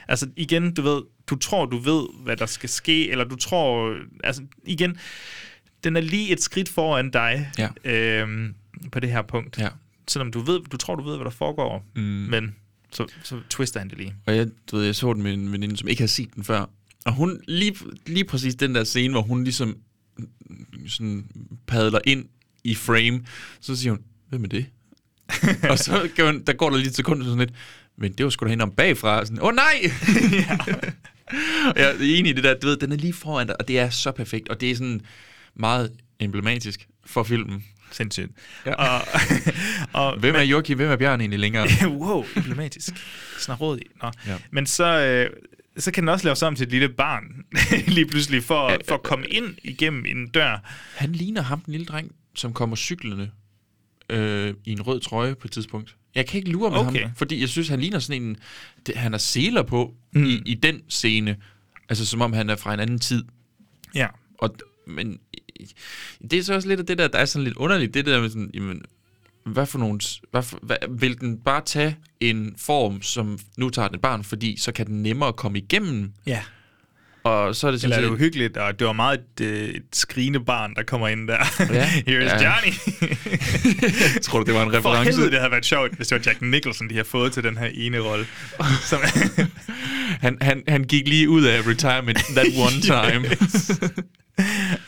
Speaker 4: Altså igen, du ved, du tror, du ved, hvad der skal ske, eller du tror... Altså igen, den er lige et skridt foran dig
Speaker 3: Ja.
Speaker 4: øhm, på det her punkt.
Speaker 3: Ja.
Speaker 4: Selvom du ved, du tror, du ved, hvad der foregår,
Speaker 3: Mm.
Speaker 4: men så, så twister han det lige.
Speaker 3: Og jeg, du ved, jeg så den med en veninde, som ikke havde set den før. Og hun, lige, lige præcis den der scene, hvor hun ligesom sådan padler ind i frame, så siger hun, hvem er det? og så kan der går der lige et sekund sådan lidt, men det var sgu da hende om bagfra. Sådan, Åh oh, nej! Og jeg er enig i det der, du ved, den er lige foran dig, og det er så perfekt, og det er sådan meget emblematisk for filmen.
Speaker 4: Sindssygt.
Speaker 3: Ja.
Speaker 4: Og, og,
Speaker 3: Hvem er Joachim, hvem er Bjørn egentlig længere?
Speaker 4: wow, emblematisk. Snarrådig. Nå.
Speaker 3: Ja.
Speaker 4: Men så, øh, så kan den også laves om til et lille barn, lige pludselig, for, for at komme ind igennem en dør.
Speaker 3: Han ligner ham, den lille dreng, som kommer cyklende øh, i en rød trøje på et tidspunkt. Jeg kan ikke lure med
Speaker 4: Okay.
Speaker 3: ham, fordi jeg synes, han ligner sådan en... Det, han har seler på mm. i, i den scene. Altså, som om han er fra en anden tid.
Speaker 4: Ja.
Speaker 3: Og, men øh, det er så også lidt af det der, der er sådan lidt underligt. Det der med sådan, jamen, hvad for nogle... Hvad for, hvad, vil den bare tage en form, som nu tager den et barn, fordi så kan den nemmere komme igennem?
Speaker 4: Ja.
Speaker 3: Og så er det sådan
Speaker 4: Eller er det uhyggeligt, og det var meget et, øh, et skrigende barn, der kommer ind der.
Speaker 3: Ja.
Speaker 4: Here's
Speaker 3: Ja.
Speaker 4: Johnny.
Speaker 3: Tror du, det var en
Speaker 4: For
Speaker 3: reference?
Speaker 4: helvede, det havde været sjovt, hvis det var Jack Nicholson, de har fået til den her ene rolle. Som,
Speaker 3: Han, han, han gik lige ud af retirement that one time.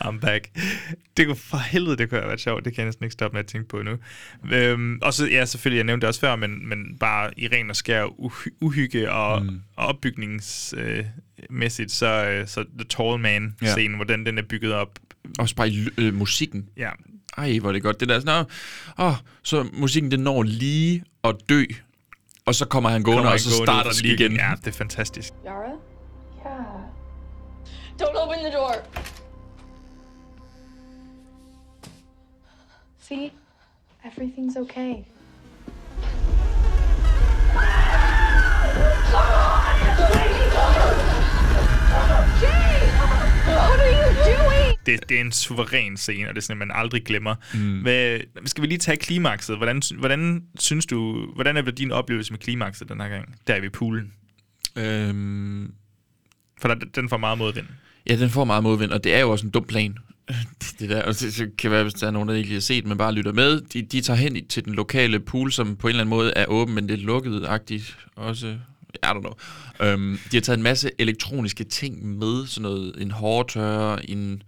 Speaker 4: I'm back. Det kunne for helvede, det kunne have været sjovt. Det kan jeg næsten ikke stoppe med at tænke på nu. Øhm, og så, ja, selvfølgelig, jeg nævnte det også før, men, men bare i ren og skær uhy- uhygge og, mm. og opbygningsmæssigt, øh, så, øh, så The Tall Man-scenen, ja. hvordan den er bygget op.
Speaker 3: Også bare i øh, musikken.
Speaker 4: Ja.
Speaker 3: Ej, hvor er det godt. Det der sådan, åh, så musikken den når lige at dø, og så kommer han gående,
Speaker 4: Kommer
Speaker 3: og så
Speaker 4: han gående
Speaker 3: starter den lige igen.
Speaker 4: Ja, det er fantastisk.
Speaker 6: Yara? Yeah. Don't open the door. See? Everything's okay. What are you doing?
Speaker 4: Det, det er en suveræn scene, og det er sådan, at man aldrig glemmer. Mm. Hvad, skal vi lige tage klimakset? Hvordan, hvordan synes du, hvordan er din oplevelse med klimakset den her gang? Der er vi i poolen.
Speaker 3: Øhm,
Speaker 4: For der, den får meget modvind.
Speaker 3: ja, den får meget modvind, og det er jo også en dum plan. Det der, og det, kan være, hvis der er nogen, der ikke har set, men bare lytter med. De, de tager hen til den lokale pool, som på en eller anden måde er åben, men det er lukket-agtigt også. I don't know. Øhm, de har taget en masse elektroniske ting med, sådan noget, en hårtørrer, en,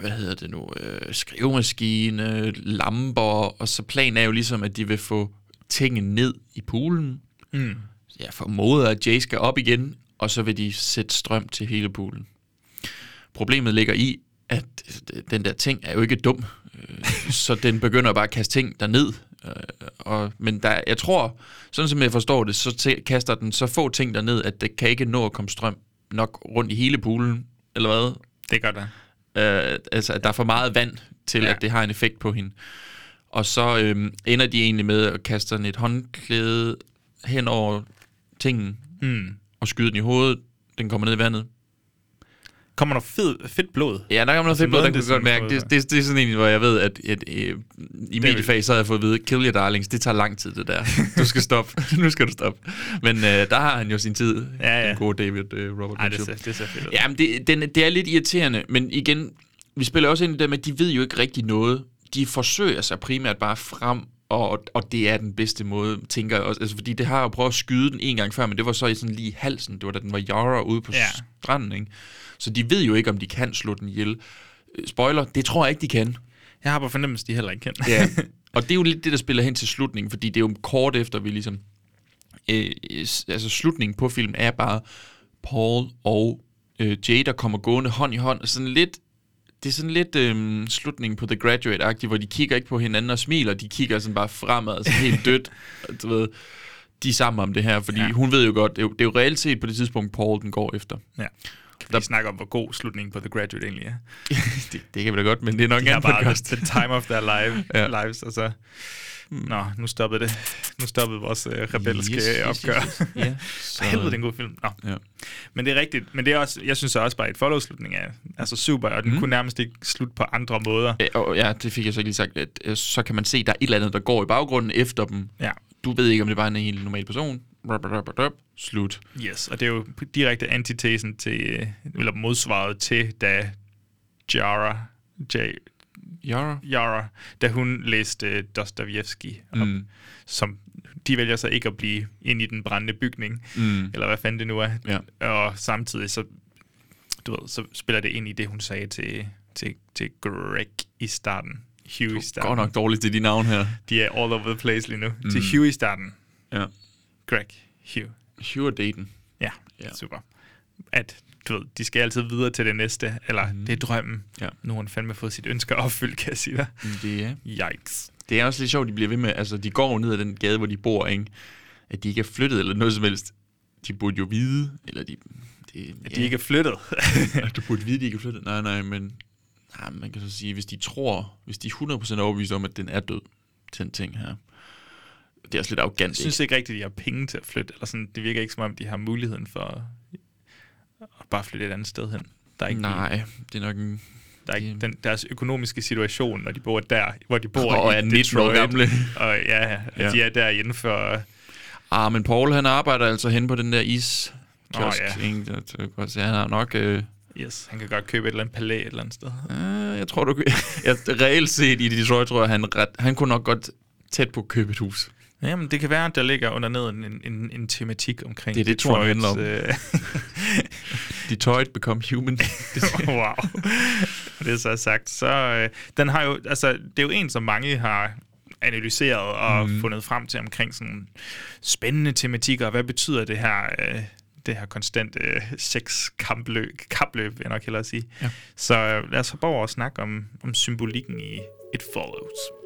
Speaker 3: hvad hedder det nu, øh, skrivemaskine, lamper, og så planen er jo ligesom, at de vil få tingene ned i poolen.
Speaker 4: Mm.
Speaker 3: Jeg formoder, at Jay skal op igen, og så vil de sætte strøm til hele poolen. Problemet ligger i, at den der ting er jo ikke dum, øh, så den begynder bare at kaste ting derned, Øh, og, men der, jeg tror, sådan som jeg forstår det, så kaster den så få ting derned, at det kan ikke nå at komme strøm nok rundt i hele poolen, eller hvad?
Speaker 4: Det gør det.
Speaker 3: Øh, altså, at der er for meget vand til,
Speaker 4: Ja.
Speaker 3: at det har en effekt på hende. Og så øhm, ender de egentlig med at kaste sådan et håndklæde hen over tingen,
Speaker 4: Mm.
Speaker 3: og skyde den i hovedet. Den kommer ned i vandet.
Speaker 4: Kommer der fed, fedt blod?
Speaker 3: Ja, der kommer noget
Speaker 4: Altså,
Speaker 3: fedt blod, der kan godt mærke. Det, det, det er sådan en, hvor jeg ved, at, at, at i mediefag, så har jeg fået at vide, kill your darlings, det tager lang tid, det der. Du skal stoppe. nu skal du stoppe. Men øh, der har han jo sin tid,
Speaker 4: Ja, ja.
Speaker 3: den gode David øh, Robert
Speaker 4: Ej, det ser, det ser fedt ud.
Speaker 3: Jamen, det, den, det er lidt irriterende, men igen, vi spiller også ind i det med, at de ved jo ikke rigtig noget. De forsøger sig primært bare frem, og, og det er den bedste måde, tænker jeg også. Altså, fordi det har jo prøvet at skyde den en gang før, men det var så i sådan lige halsen. Det var da den var Yara ude på
Speaker 4: ja.
Speaker 3: stranden, ikke? Så de ved jo ikke, om de kan slå den ihjel. Øh, Spoiler, det tror jeg ikke, de kan.
Speaker 4: Jeg har på fornemmelse, de heller ikke kan.
Speaker 3: Ja. og det er jo lidt det, der spiller hen til slutningen, fordi det er jo kort efter, vi ligesom... Øh, altså slutningen på filmen er bare Paul og øh, Jay, der kommer gående hånd i hånd. og Sådan lidt, det er sådan lidt øh, slutningen på The Graduate-agtigt, hvor de kigger ikke på hinanden og smiler, de kigger sådan bare fremad, altså helt dødt. Du ved, de er sammen om det her, fordi
Speaker 4: ja.
Speaker 3: hun ved jo godt, det er jo, det er jo reelt set på det tidspunkt, Paul den går efter.
Speaker 4: Ja. Kan vi lige snakke om, hvor god slutningen på The Graduate egentlig er?
Speaker 3: det, det kan vi da godt, men det er nok
Speaker 4: De
Speaker 3: en
Speaker 4: bare
Speaker 3: podcast.
Speaker 4: the time of their life,
Speaker 3: Ja.
Speaker 4: lives, og så... Nå, nu stoppede det. Nu stoppede vores øh, rebelske
Speaker 3: Yes,
Speaker 4: yes, opgør.
Speaker 3: yes, yes.
Speaker 4: For
Speaker 3: så-
Speaker 4: helvede, det er en god film. Nå.
Speaker 3: Ja.
Speaker 4: Men det er rigtigt. Men det er også, jeg synes også bare, at follow-slutning er altså super, og den
Speaker 3: Mm.
Speaker 4: kunne nærmest ikke slutte på andre måder.
Speaker 3: Ja, og ja, det fik jeg så ikke lige sagt, at øh, så kan man se, at der er et eller andet, der går i baggrunden efter dem.
Speaker 4: Ja.
Speaker 3: Du ved ikke, om det bare er en helt normal person. Rup, rup, rup, rup. Slut.
Speaker 4: Yes, og det er jo direkte antitesen til, øh, eller modsvaret til, da Jara, J,
Speaker 3: Yara?
Speaker 4: Yara, da hun læste Dostoyevsky op,
Speaker 3: Mm.
Speaker 4: som de vælger så ikke at blive ind i den brændende bygning,
Speaker 3: Mm.
Speaker 4: eller hvad fanden det nu er.
Speaker 3: Ja.
Speaker 4: Og samtidig så, du ved, så spiller det ind i det, hun sagde til, til, til Greg i starten. Hugh i starten.
Speaker 3: Godt nok dårligt til de navn her.
Speaker 4: De er all over the place lige nu. Mm.
Speaker 3: Mm.
Speaker 4: Til Hugh i starten.
Speaker 3: Ja.
Speaker 4: Greg, Hugh.
Speaker 3: Hugh og Dayton.
Speaker 4: Ja,
Speaker 3: Ja.
Speaker 4: ja. super. At, du ved, de skal altid videre til det næste, eller mm. det er drømmen.
Speaker 3: Ja.
Speaker 4: Nu har hun fandme fået sit ønske opfyldt, kan jeg sige dig.
Speaker 3: Det er.
Speaker 4: Yikes.
Speaker 3: Det er også lidt sjovt, de bliver ved med, altså de går ned ad den gade, hvor de bor, ikke? At de ikke er flyttet eller noget som helst. De burde jo vide, eller de... de
Speaker 4: At de ikke er flyttet.
Speaker 3: du burde vide, at de ikke er flyttet. Nej, nej, men... Nej, man kan så sige, hvis de tror, hvis de er 100% overbevist om, at den er død, den ting her. Det er også lidt arrogant,
Speaker 4: Jeg synes ikke rigtigt, de har penge til at flytte. Eller sådan, det virker ikke som om, de har muligheden for at bare flytte et andet sted hen. Der er ikke
Speaker 3: Nej, det er nok en...
Speaker 4: Der er ikke den, deres økonomiske situation, når de bor der, hvor de bor
Speaker 3: Og
Speaker 4: i
Speaker 3: er 19 år gamle.
Speaker 4: Og ja, ja, de er der inden for...
Speaker 3: Ah, men Paul, han arbejder altså hen på den der is kiosk,
Speaker 4: Åh, ja.
Speaker 3: ikke? Det- godt, Så han har nok... Øh,
Speaker 4: Yes, han kan godt købe et eller andet palæ et eller andet sted.
Speaker 3: øh, jeg tror, du kan... jeg, reelt set i Detroit, tror jeg, han, ret, han kunne nok godt tæt på at købe et hus.
Speaker 4: Jamen, det kan være, at der ligger under ned en, en, en tematik omkring
Speaker 3: Det er det, tror jeg, om.
Speaker 4: Detroits,
Speaker 3: Detroit become human.
Speaker 4: øh, wow. Det er så sagt. Så øh, den har jo, altså, det er jo en, som mange har analyseret og mm. fundet frem til omkring sådan spændende tematikker. Hvad betyder det her, øh, det her konstante øh, sex-kapløb, kapløb, vil jeg nok hellere sige.
Speaker 3: Ja.
Speaker 4: Så øh, lad os hoppe over og snakke om, om symbolikken i It Follows.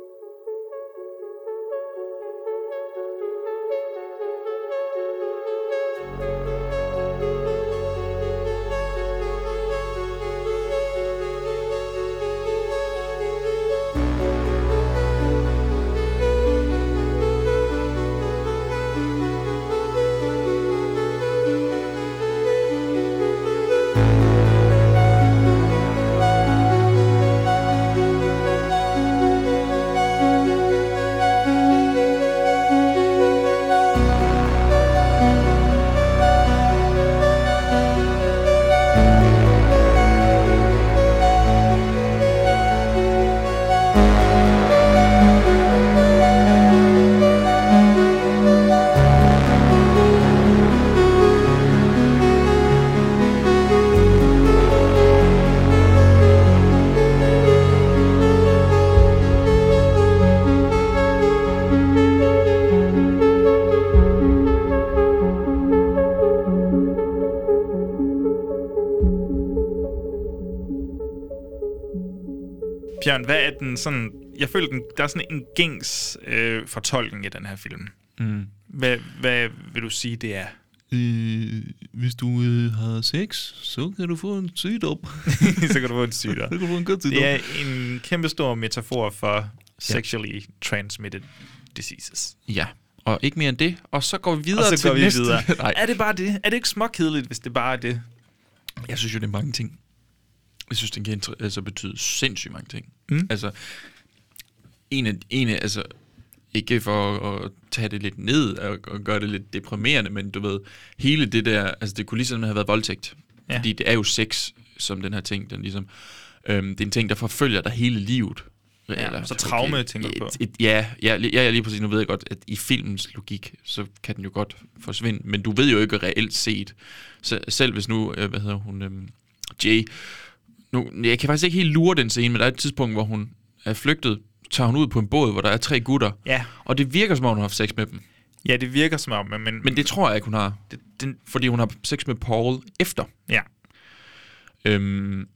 Speaker 4: Bjørn, hvad er den sådan jeg føler, den, der er sådan en gængs øh, fortolkning i den her film.
Speaker 3: Mm.
Speaker 4: Hvad, hvad vil du sige, det er?
Speaker 3: Øh, hvis du øh, har sex, så kan du få en sygdom.
Speaker 4: så kan du få en sygdom.
Speaker 3: så kan du få en sygdom.
Speaker 4: Det er en kæmpe stor metafor for sexually transmitted diseases.
Speaker 3: Ja, og ikke mere end det. Og så går vi videre
Speaker 4: Og så
Speaker 3: til
Speaker 4: går vi
Speaker 3: næste.
Speaker 4: videre.
Speaker 3: Nej,
Speaker 4: Er det bare det? Er det ikke småkedeligt, hvis det bare er det?
Speaker 3: jeg synes jo, det er mange ting. Jeg synes, det kan altså, betyde sindssygt mange ting.
Speaker 4: Mm.
Speaker 3: Altså, en af, en af, altså, ikke for at, at tage det lidt ned og, og gøre det lidt deprimerende, men du ved, hele det der, altså det kunne ligesom have været voldtægt. Ja. Fordi det er jo sex, som den her ting, den ligesom, øhm, det er en ting, der forfølger dig hele livet.
Speaker 4: Ja, så traume tænker du på.
Speaker 3: Et, et, ja, ja, ja, ja, lige præcis. Nu ved jeg godt, at i filmens logik, så kan den jo godt forsvinde. Men du ved jo ikke reelt set. Så, selv hvis nu, øh, hvad hedder hun, øhm, Jay, nu, jeg kan faktisk ikke helt lure den scene, men der er et tidspunkt, hvor hun er flygtet, tager hun ud på en båd, hvor der er tre gutter.
Speaker 4: Ja.
Speaker 3: Og det virker som om, hun har haft sex med dem.
Speaker 4: Ja, det virker som om, men...
Speaker 3: Men det tror jeg ikke, hun har.
Speaker 4: det, den,
Speaker 3: Fordi hun har sex med Paul efter.
Speaker 4: ja.
Speaker 3: Øhm,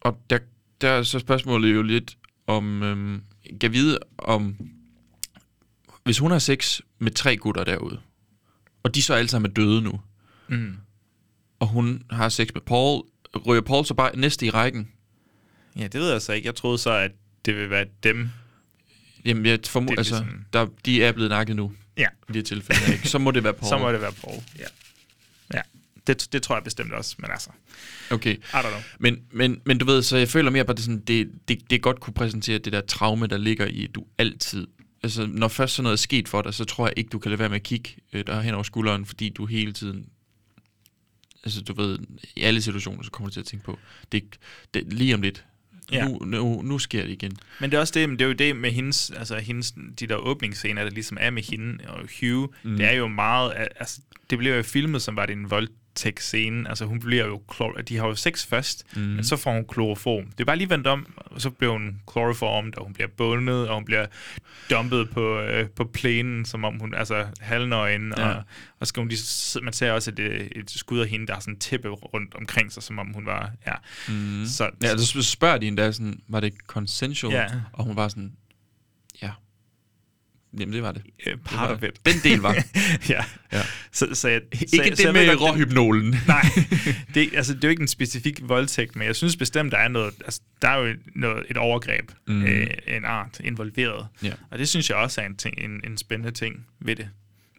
Speaker 3: og der, der er så spørgsmålet jo lidt om, øhm, kan vide om, hvis hun har sex med tre gutter derude, og de så alle sammen er døde nu,
Speaker 4: Mm.
Speaker 3: og hun har sex med Paul, ryger Paul så bare næste i rækken?
Speaker 4: Ja, det ved jeg så ikke. Jeg troede så, at det vil være dem.
Speaker 3: Jamen, jeg formoder,
Speaker 4: er
Speaker 3: altså,
Speaker 4: ligesom-
Speaker 3: der, de er blevet nakket nu,
Speaker 4: Ja,
Speaker 3: i det tilfælde. Ikke? Så må det være Paul.
Speaker 4: så må det være Paul. Ja. Ja, det, det tror jeg bestemt også, men altså,
Speaker 3: Okay.
Speaker 4: I don't know.
Speaker 3: Men, men, men du ved, så jeg føler mere bare, det, sådan, det, det, det godt kunne præsentere det der traume, der ligger i, at du altid... Altså, når først sådan noget er sket for dig, så tror jeg ikke, du kan lade være med at kigge øh, der hen over skulderen, fordi du hele tiden... Altså, du ved, i alle situationer, så kommer du til at tænke på, det, det lige om lidt.
Speaker 4: Ja.
Speaker 3: Nu, nu, nu sker det igen.
Speaker 4: Men det er også det, men det er jo det med hendes, altså hendes, de der åbningsscener, der ligesom er med hende og Hugh, mm. det er jo meget, altså det bliver jo filmet, som var det en voldtægtsscene, altså hun bliver jo, klor, de har jo sex først, mm. men så får hun kloroform. Det er bare lige vendt om, og så bliver hun kloroformet, og hun bliver bundet, og hun bliver dumpet på, øh, på plænen, som om hun, altså halvnøgen, ja. Og, og så skal hun lige, man ser også et, et skud af hende, der har sådan tæppe rundt omkring sig, som om hun var, ja. Mm. Så,
Speaker 3: Ja, så spørger de endda sådan, var det consensual?
Speaker 4: Ja.
Speaker 3: Og hun var sådan. Jamen, det var det.
Speaker 4: øh, part of it.
Speaker 3: Den del var.
Speaker 4: ja.
Speaker 3: Ja.
Speaker 4: Så, så jeg,
Speaker 3: Ikke
Speaker 4: så,
Speaker 3: det
Speaker 4: så jeg
Speaker 3: med råhypnolen.
Speaker 4: Nej, det, altså, det er jo ikke en specifik voldtægt, men jeg synes bestemt, der er noget, altså, der er jo noget, et overgreb, mm. Øh, en art involveret.
Speaker 3: Ja.
Speaker 4: Og det synes jeg også er en, ting, en, en spændende ting ved det.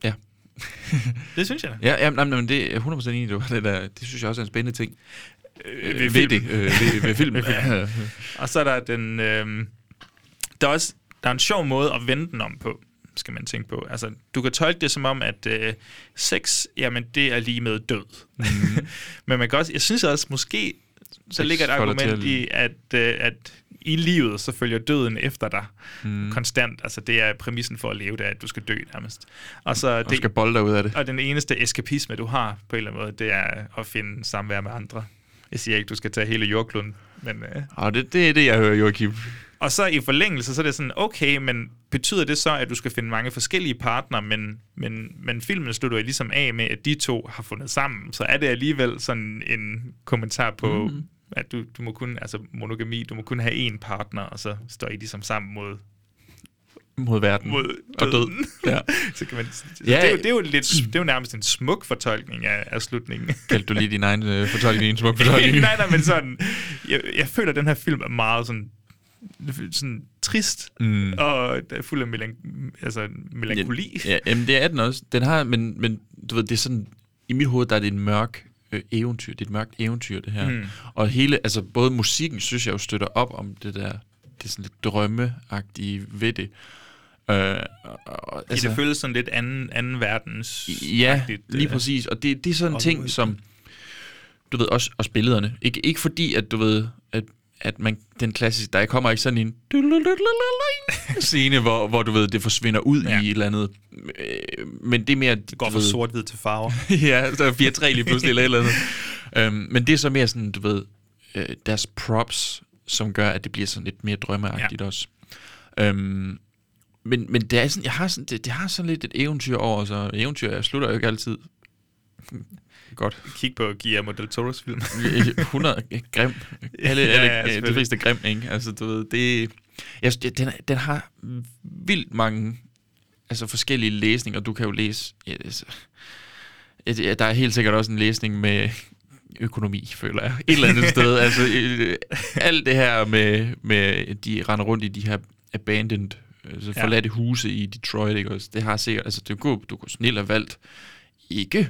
Speaker 3: Ja.
Speaker 4: Det synes jeg da.
Speaker 3: Ja, jamen, jamen, det er jeg 100% enig i. Det, var det, der, det synes jeg også er en spændende ting.
Speaker 4: Øh,
Speaker 3: ved, ved det. Øh, ved, ved film.
Speaker 4: Ved film. Og så er der den... Øh, der er også der er en sjov måde at vende den om på, skal man tænke på. Altså, du kan tolke det som om, at øh, sex, jamen, det er lige med død. Mm. Men man kan også... Jeg synes også, måske... Så ligger et argument i, at, øh, at i livet, så følger døden efter dig. Mm. Konstant. Altså, det er præmissen for at leve, det er, at du skal dø nærmest. Og så
Speaker 3: Og
Speaker 4: det,
Speaker 3: skal bolde dig ud af det.
Speaker 4: og den eneste eskapisme, du har på en eller anden måde, det er at finde samvær med andre. Jeg siger ikke, du skal tage hele jordkloden, men... Øh.
Speaker 3: Og det, det er det, jeg hører, Joachim.
Speaker 4: Og så i forlængelse, så er det sådan, okay, men betyder det så, at du skal finde mange forskellige partnere, men, men, men filmen slutter jo ligesom af med, at de to har fundet sammen. Så er det alligevel sådan en kommentar på, mm. at du, du må kun, altså monogami, du må kun have én partner, og så står I ligesom sammen mod,
Speaker 3: Mod verden.
Speaker 4: mod
Speaker 3: og død. Ja.
Speaker 4: så kan man, så
Speaker 3: Ja,
Speaker 4: det, er jo, det, er jo lidt, det er jo nærmest en smuk fortolkning af, af slutningen.
Speaker 3: Kaldte du lige din egen øh, fortolkning en smuk fortolkning?
Speaker 4: nej, nej, men sådan, jeg, jeg føler, at den her film er meget sådan, sådan trist,
Speaker 3: Mm.
Speaker 4: og er fuld af melan- altså, melankoli.
Speaker 3: Ja, jamen det er den også. Den har, men, men du ved, det er sådan, i mit hoved, der er det en mørk øh, eventyr. Det er et mørkt eventyr, det her.
Speaker 4: Mm.
Speaker 3: Og hele, altså både musikken, synes jeg jo støtter op om det der, det er sådan lidt drømmeagtige ved det. Øh, og, og,
Speaker 4: Altså, det føles sådan lidt anden, anden verdens...
Speaker 3: Ja, lige præcis. Og det, det er sådan en ting, som, du ved, også, også billederne. Ikke, ikke fordi, at du ved, at, at man, den klassiske, der kommer ikke sådan en scene, hvor, hvor du ved, det forsvinder ud ja. i et eller andet. Øh, Men det er mere...
Speaker 4: Det går fra sort-hvid til farver.
Speaker 3: ja, så er 4-3 lige pludselig eller et eller andet. Øhm, men det er så mere sådan, du ved, øh, deres props, som gør, at det bliver sådan lidt mere drømmeagtigt ja. også. Øhm, men, men det er sådan, jeg har sådan, det, det har sådan lidt et eventyr over, så eventyr jeg slutter jo ikke altid Godt.
Speaker 4: Kig på Guillermo del Toro's film.
Speaker 3: 100 grim. Alle,
Speaker 4: Ja,
Speaker 3: alle,
Speaker 4: ja,
Speaker 3: ja, de fleste grim, ikke? Altså, du ved, det... Jeg, synes, den, den har vildt mange altså, forskellige læsninger. Du kan jo læse... Ja, altså, ja, der er helt sikkert også en læsning med økonomi, føler jeg. Et eller andet sted. Altså, alt det her med, med, de render rundt i de her abandoned, altså
Speaker 4: Ja.
Speaker 3: forladte huse i Detroit, ikke? også? Det har sikkert... Altså, det kunne, du kunne snille have valgt ikke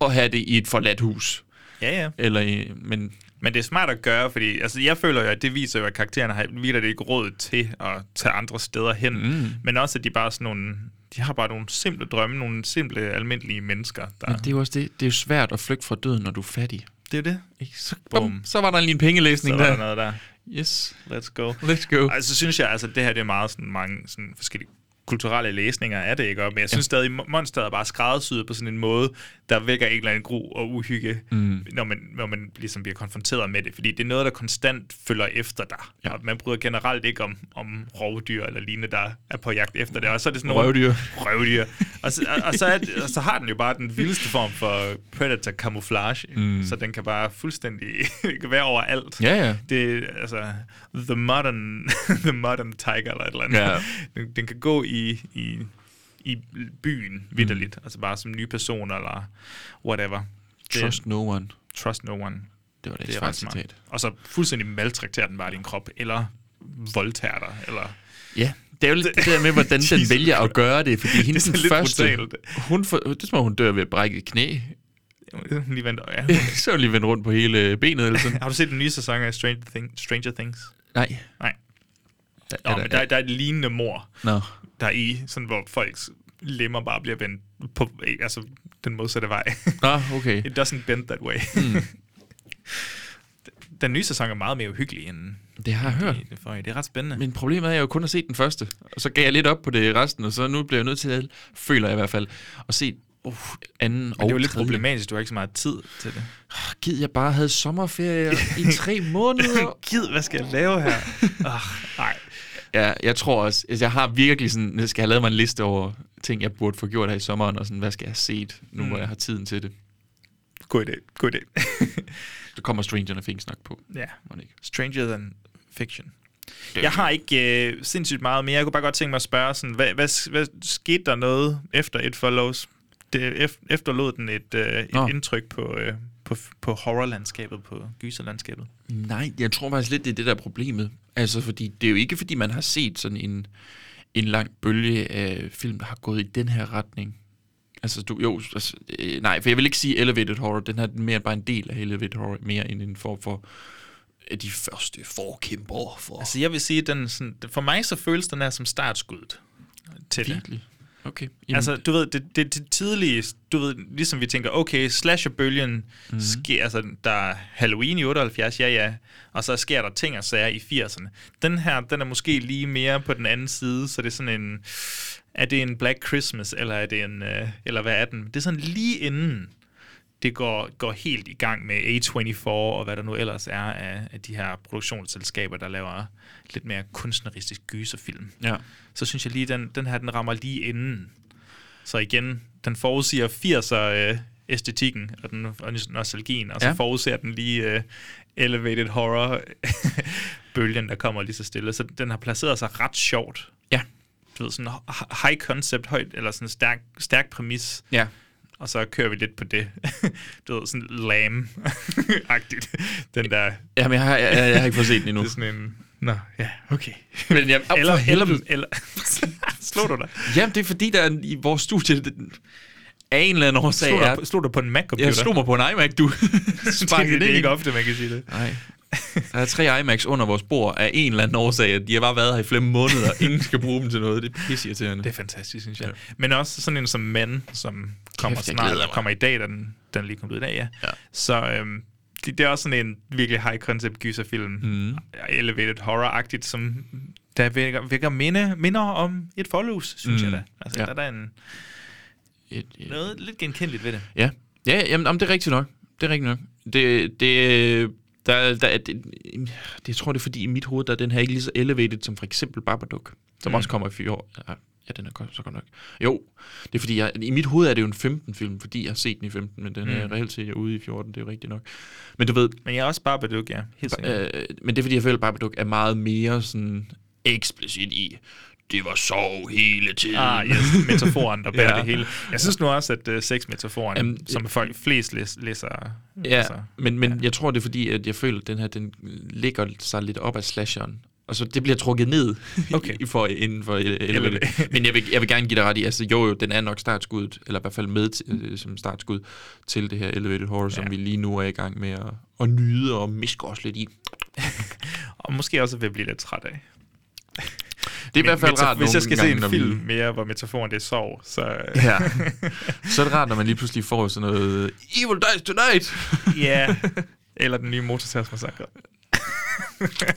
Speaker 3: at have det i et forladt hus.
Speaker 4: Ja, ja.
Speaker 3: Eller i, men
Speaker 4: Men det er smart at gøre, fordi altså, jeg føler jo, at det viser jo, at karaktererne har vildt ikke råd til at tage andre steder hen.
Speaker 3: Mm.
Speaker 4: Men også, at de bare sådan nogle... De har bare nogle simple drømme, nogle simple, almindelige mennesker. Der...
Speaker 3: Men det er jo også det. Det er jo svært at flygte fra døden, når du er fattig.
Speaker 4: det er det.
Speaker 3: Ikke? Så, bum, så var der lige en pengelæsning
Speaker 4: Så var
Speaker 3: der.
Speaker 4: der noget der.
Speaker 3: Yes,
Speaker 4: Let's go.
Speaker 3: let's go.
Speaker 4: Altså, synes jeg, altså, det her det er meget sådan mange sådan forskellige kulturelle læsninger af det, ikke? Og- Men jeg synes stadig, Mo- Monster er bare skræddersyet på sådan en måde, der vækker en eller anden gro og uhygge,
Speaker 3: Mm.
Speaker 4: når, man, når man ligesom bliver konfronteret med det. Fordi det er noget, der konstant følger efter dig.
Speaker 3: Ja.
Speaker 4: Og man bryder generelt ikke om, om rovdyr eller lignende, der er på jagt efter det. Og så er det sådan nogle
Speaker 3: Røvdyr.
Speaker 4: røvdyr. Og, så, og, og, så er det, og så har den jo bare den vildeste form for predator camouflage. Mm. Så den kan bare fuldstændig kan være overalt.
Speaker 3: Ja, ja.
Speaker 4: Det er altså the modern, the modern tiger eller et eller andet.
Speaker 3: Ja.
Speaker 4: Den, den kan gå i, i, i byen vidderligt. Mm. Altså bare som nye personer eller whatever. Det-
Speaker 3: Trust no one.
Speaker 4: Trust no one.
Speaker 3: Det var det,
Speaker 4: Det er
Speaker 3: citat.
Speaker 4: Og så fuldstændig maltrakterer den bare din krop, eller voldtager dig, eller...
Speaker 3: Ja, det er jo lidt det der med, hvordan den vælger at gøre det, fordi hende
Speaker 4: Det er
Speaker 3: den første,
Speaker 4: brutalt.
Speaker 3: hun for, det tror hun dør ved at brække et knæ.
Speaker 4: Lige vent, ja.
Speaker 3: så er lige vendt rundt på hele benet eller sådan.
Speaker 4: Har du set den nye sæson af Stranger, Thing, Stranger Things?
Speaker 3: Nej.
Speaker 4: Nej.
Speaker 3: Er,
Speaker 4: Nå, men der, der er et lignende mor,
Speaker 3: Nå.
Speaker 4: Der er i, sådan, hvor folks lemmer bare bliver vendt på, altså den modsatte vej.
Speaker 3: Nå, okay.
Speaker 4: It doesn't bend that way.
Speaker 3: Mm.
Speaker 4: den nye sæson er meget mere uhyggelig end
Speaker 3: Det har jeg hørt.
Speaker 4: det forrige. Det er ret spændende.
Speaker 3: Men problemet er, at jeg jo kun har set den første. Og så gav jeg lidt op på det resten, og så nu bliver jeg nødt til at, føler jeg i hvert fald, at se uh, anden
Speaker 4: Men
Speaker 3: og
Speaker 4: det er jo lidt
Speaker 3: tredje.
Speaker 4: problematisk, du har ikke så meget tid til det.
Speaker 3: Gid, jeg bare havde sommerferie i tre måneder.
Speaker 4: Gid, hvad skal jeg lave her? oh, nej.
Speaker 3: Ja, jeg tror også, altså, jeg har virkelig sådan, jeg skal have lavet mig en liste over ting, jeg burde få gjort her i sommeren, og sådan, hvad skal jeg have set, nu
Speaker 4: Mm.
Speaker 3: hvor jeg har tiden til det.
Speaker 4: God idé. God idé.
Speaker 3: Der kommer Stranger Things nok på.
Speaker 4: ja.
Speaker 3: Ikke?
Speaker 4: Stranger than fiction.
Speaker 3: Det-
Speaker 4: Jeg har ikke øh, sindssygt meget mere. Jeg kunne bare godt tænke mig at spørge, sådan, hvad, hvad, hvad skete der noget efter It Follows? Det ef- efterlod den et, øh, et
Speaker 3: Nå.
Speaker 4: indtryk på, øh, på, på horrorlandskabet, på gyserlandskabet?
Speaker 3: Nej, jeg tror faktisk lidt, det er det, der er problemet. Altså, fordi det er jo ikke, fordi man har set sådan en, en lang bølge af film, der har gået i den her retning. Altså, du, jo, altså, øh, nej, for jeg vil ikke sige elevated horror. Den her er mere bare en del af elevated horror, mere end en form for øh, de første forkæmper for...
Speaker 4: Altså, jeg vil sige, den sådan, for mig så føles den her som startskuddet til det.
Speaker 3: Okay.
Speaker 4: Altså, du ved, det, det, det tidlige, du ved, ligesom vi tænker, okay, slasherbølgen
Speaker 3: Mhm.
Speaker 4: mm-hmm. sker, altså, der er Halloween i 78, ja, ja, og så sker der ting og sager i 80'erne. Den her, den er måske lige mere på den anden side, så det er sådan en, er det en Black Christmas, eller er det en, øh, eller hvad er den? Det er sådan lige inden det går, går helt i gang med A24 og hvad der nu ellers er af, af de her produktionsselskaber, der laver lidt mere kunstneristisk gyserfilm
Speaker 3: ja.
Speaker 4: så synes jeg lige, den, den her, den rammer lige inden. Så igen, den forudsiger 80'er øh, æstetikken og, den, og nostalgien, og så
Speaker 3: Ja.
Speaker 4: forudser den lige øh, elevated horror bølgen, der kommer lige så stille. Så den har placeret sig ret sjovt.
Speaker 3: Ja.
Speaker 4: Du ved, sådan hi- high concept, højt, eller sådan stærk, stærk præmis,
Speaker 3: Ja.
Speaker 4: Og så kører vi lidt på det. du ved, sådan lam-agtigt. Den der,
Speaker 3: Jamen, jeg har, jeg, jeg, jeg har ikke fået set den endnu.
Speaker 4: det er sådan en, nå, ja, okay.
Speaker 3: Men jeg,
Speaker 4: Eller, eller,
Speaker 3: helvede.
Speaker 4: eller, slår du dig?
Speaker 3: Jamen, det er fordi, der er i vores studie, den, af en eller anden årsag
Speaker 4: Slog
Speaker 3: er...
Speaker 4: du, du på en Mac-computer?
Speaker 3: Jeg slog mig på en iMac, du.
Speaker 4: det, det, det er ikke ofte, man kan sige det.
Speaker 3: Nej. Der er tre iMacs under vores bord af en eller anden årsag. De har bare været her i flere måneder, og ingen skal bruge dem til noget. Det er pisseirriterende.
Speaker 4: Det er fantastisk, synes jeg. Ja. Men også sådan en som Men, som kommer
Speaker 3: jeg
Speaker 4: snart, kommer i dag, den, den er lige kommet ud i dag, ja.
Speaker 3: Ja.
Speaker 4: Så øhm, det, det, er også sådan en virkelig high-concept gyserfilm.
Speaker 3: Mhm.
Speaker 4: Elevated horror-agtigt, som der vækker, vækker minde, minder om et forløs, synes
Speaker 3: Mm.
Speaker 4: jeg da. Altså,
Speaker 3: Ja.
Speaker 4: der er der en,
Speaker 3: Et, et,
Speaker 4: noget lidt genkendeligt ved det.
Speaker 3: Ja, ja ja, jamen, jamen, det er rigtigt nok. Det er rigtigt nok. Det, det, der, der, det, det, jeg tror, det er fordi i mit hoved, der er den her ikke lige så elevated som for eksempel Babadook, som
Speaker 4: Mm.
Speaker 3: også kommer i fjor. Ja, Ja, den er godt, så godt nok. Jo, det er fordi, jeg, i mit hoved er det jo en 15-film, fordi jeg har set den i 15, men den mm. er reelt set jeg er ude i 14, det er jo rigtigt nok. Men du ved...
Speaker 4: Men jeg er også Babadook, ja. Helt sikkert.
Speaker 3: øh, men det er fordi, jeg føler, at Babadook er meget mere sådan eksplicit i, det var sov hele tiden.
Speaker 4: Ah, yes, metaforen, der bærer
Speaker 3: Ja.
Speaker 4: det hele. Jeg synes nu også, at uh, sexmetaforen, um, som folk flest læs, læser...
Speaker 3: Ja,
Speaker 4: altså,
Speaker 3: men, men ja. jeg tror, det er fordi, at jeg føler, at den her, den ligger sig lidt op af slasheren. Og så det bliver trukket ned okay. i for, inden for elevator. Men jeg vil, jeg vil gerne give dig ret i, altså jo jo, den er nok startskuddet, eller i hvert fald med til, øh, som startskud til det her elevated horror, ja. som vi lige nu er i gang med at, at nyde og miske os lidt i.
Speaker 4: og måske også vil blive lidt træt af.
Speaker 3: Det er i hvert fald rart
Speaker 4: Hvis jeg skal se en
Speaker 3: vi-
Speaker 4: film mere, hvor metaforen det er sov, så...
Speaker 3: Ja. Så er det rart, når man lige pludselig får sådan noget Evil Dies Tonight.
Speaker 4: Ja, eller den nye motorsagsmassakre.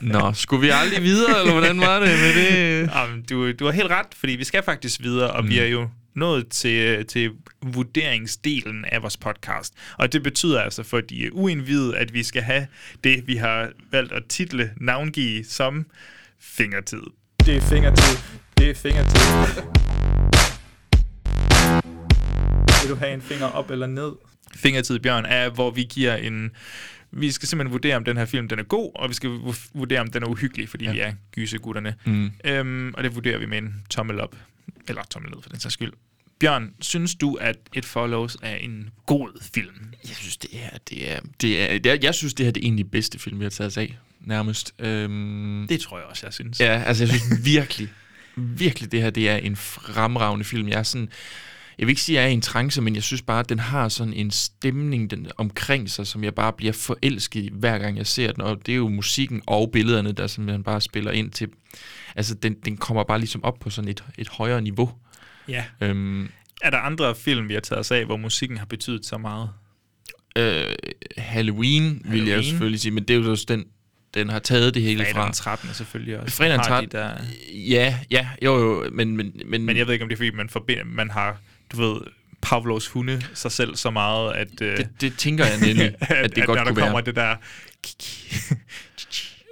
Speaker 3: Nå, skulle vi aldrig videre, eller hvordan var det med det?
Speaker 4: Jamen, du, du har helt ret, fordi vi skal faktisk videre, og mm. vi er jo nået til, til vurderingsdelen af vores podcast. Og det betyder altså for de uindvidede, at vi skal have det, vi har valgt at title navngive som fingertid. Det er fingertid. Det er fingertid. Vil du have en finger op eller ned? Fingertid, Bjørn, er, hvor vi giver en... Vi skal simpelthen vurdere, om den her film den er god, og vi skal vu- vurdere, om den er uhyggelig, fordi ja. vi er gysegutterne.
Speaker 3: Mm.
Speaker 4: Øhm, og det vurderer vi med en tommel op. Eller tommel ned, for den sags skyld. Bjørn, synes du, at It Follows er en god film?
Speaker 3: Jeg synes, det er... Det er, det er, det er jeg synes, det her det er egentlig bedste film, vi har taget os af, nærmest. Øhm,
Speaker 4: Det tror jeg også, jeg synes.
Speaker 3: Ja, altså jeg synes virkelig, virkelig det her, det er en fremragende film. Jeg er sådan, jeg vil ikke sige, at jeg er i en trance, men jeg synes bare, at den har sådan en stemning den, omkring sig, som jeg bare bliver forelsket i, hver gang jeg ser den. Og det er jo musikken og billederne, der simpelthen bare spiller ind til... Altså, den, den kommer bare ligesom op på sådan et, et højere niveau.
Speaker 4: Ja.
Speaker 3: Øhm,
Speaker 4: Er der andre film, vi har taget os af, hvor musikken har betydet så meget?
Speaker 3: øh, Halloween, Halloween, vil jeg selvfølgelig sige, men det er jo også den, den har taget det hele
Speaker 4: Fredag
Speaker 3: fra.
Speaker 4: den 13. er selvfølgelig også.
Speaker 3: Fredag den
Speaker 4: Har
Speaker 3: 13.
Speaker 4: De der...
Speaker 3: Ja, ja, jo, jo, men... Men, men,
Speaker 4: Men jeg ved ikke, om det er, fordi man, forbinder, man har, du ved, Pavlovs hunde sig selv så meget, at... øh,
Speaker 3: Det, det tænker jeg nemlig, at,
Speaker 4: at,
Speaker 3: det
Speaker 4: at
Speaker 3: godt
Speaker 4: når der
Speaker 3: kunne
Speaker 4: kommer
Speaker 3: være.
Speaker 4: det der...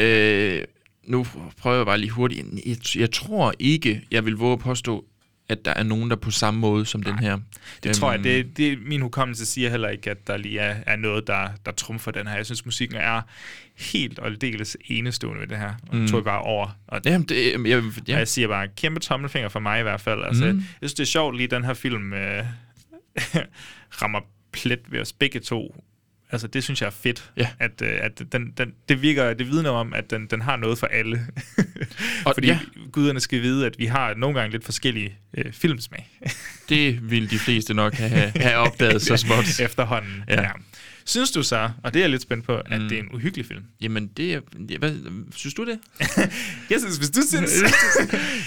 Speaker 3: Øh, nu prøver jeg bare lige hurtigt. Jeg, jeg tror ikke, jeg vil våge at påstå, at der er nogen, der er på samme måde som den her.
Speaker 4: Det
Speaker 3: Øhm,
Speaker 4: tror jeg, det, det, min hukommelse siger heller ikke, at der lige er, er noget, der, der trumfer den her. Jeg synes, musikken er helt og aldeles enestående ved det her. Og
Speaker 3: Mm.
Speaker 4: tog jeg bare over. Og,
Speaker 3: Jamen, det, jamen, jeg,
Speaker 4: ja. og jeg siger bare, kæmpe tommelfinger for mig i hvert fald. Altså,
Speaker 3: mm.
Speaker 4: Jeg synes, det er sjovt lige, den her film øh, rammer plet ved os begge to. Altså, det synes jeg er fedt.
Speaker 3: Ja.
Speaker 4: At, øh, at den, den, det virker, det vidner om, at den, den har noget for alle.
Speaker 3: Og
Speaker 4: Fordi
Speaker 3: ja.
Speaker 4: guderne skal vide, at vi har nogle gange lidt forskellige øh, filmsmag.
Speaker 3: Det vil de fleste nok have, have opdaget så småt.
Speaker 4: Efterhånden,
Speaker 3: Ja.
Speaker 4: ja. Synes du så, og det er jeg lidt spændt på, at
Speaker 3: Mm.
Speaker 4: det er en uhyggelig film?
Speaker 3: Jamen, det er... Hvad, synes du det?
Speaker 4: Jeg synes, hvis du synes...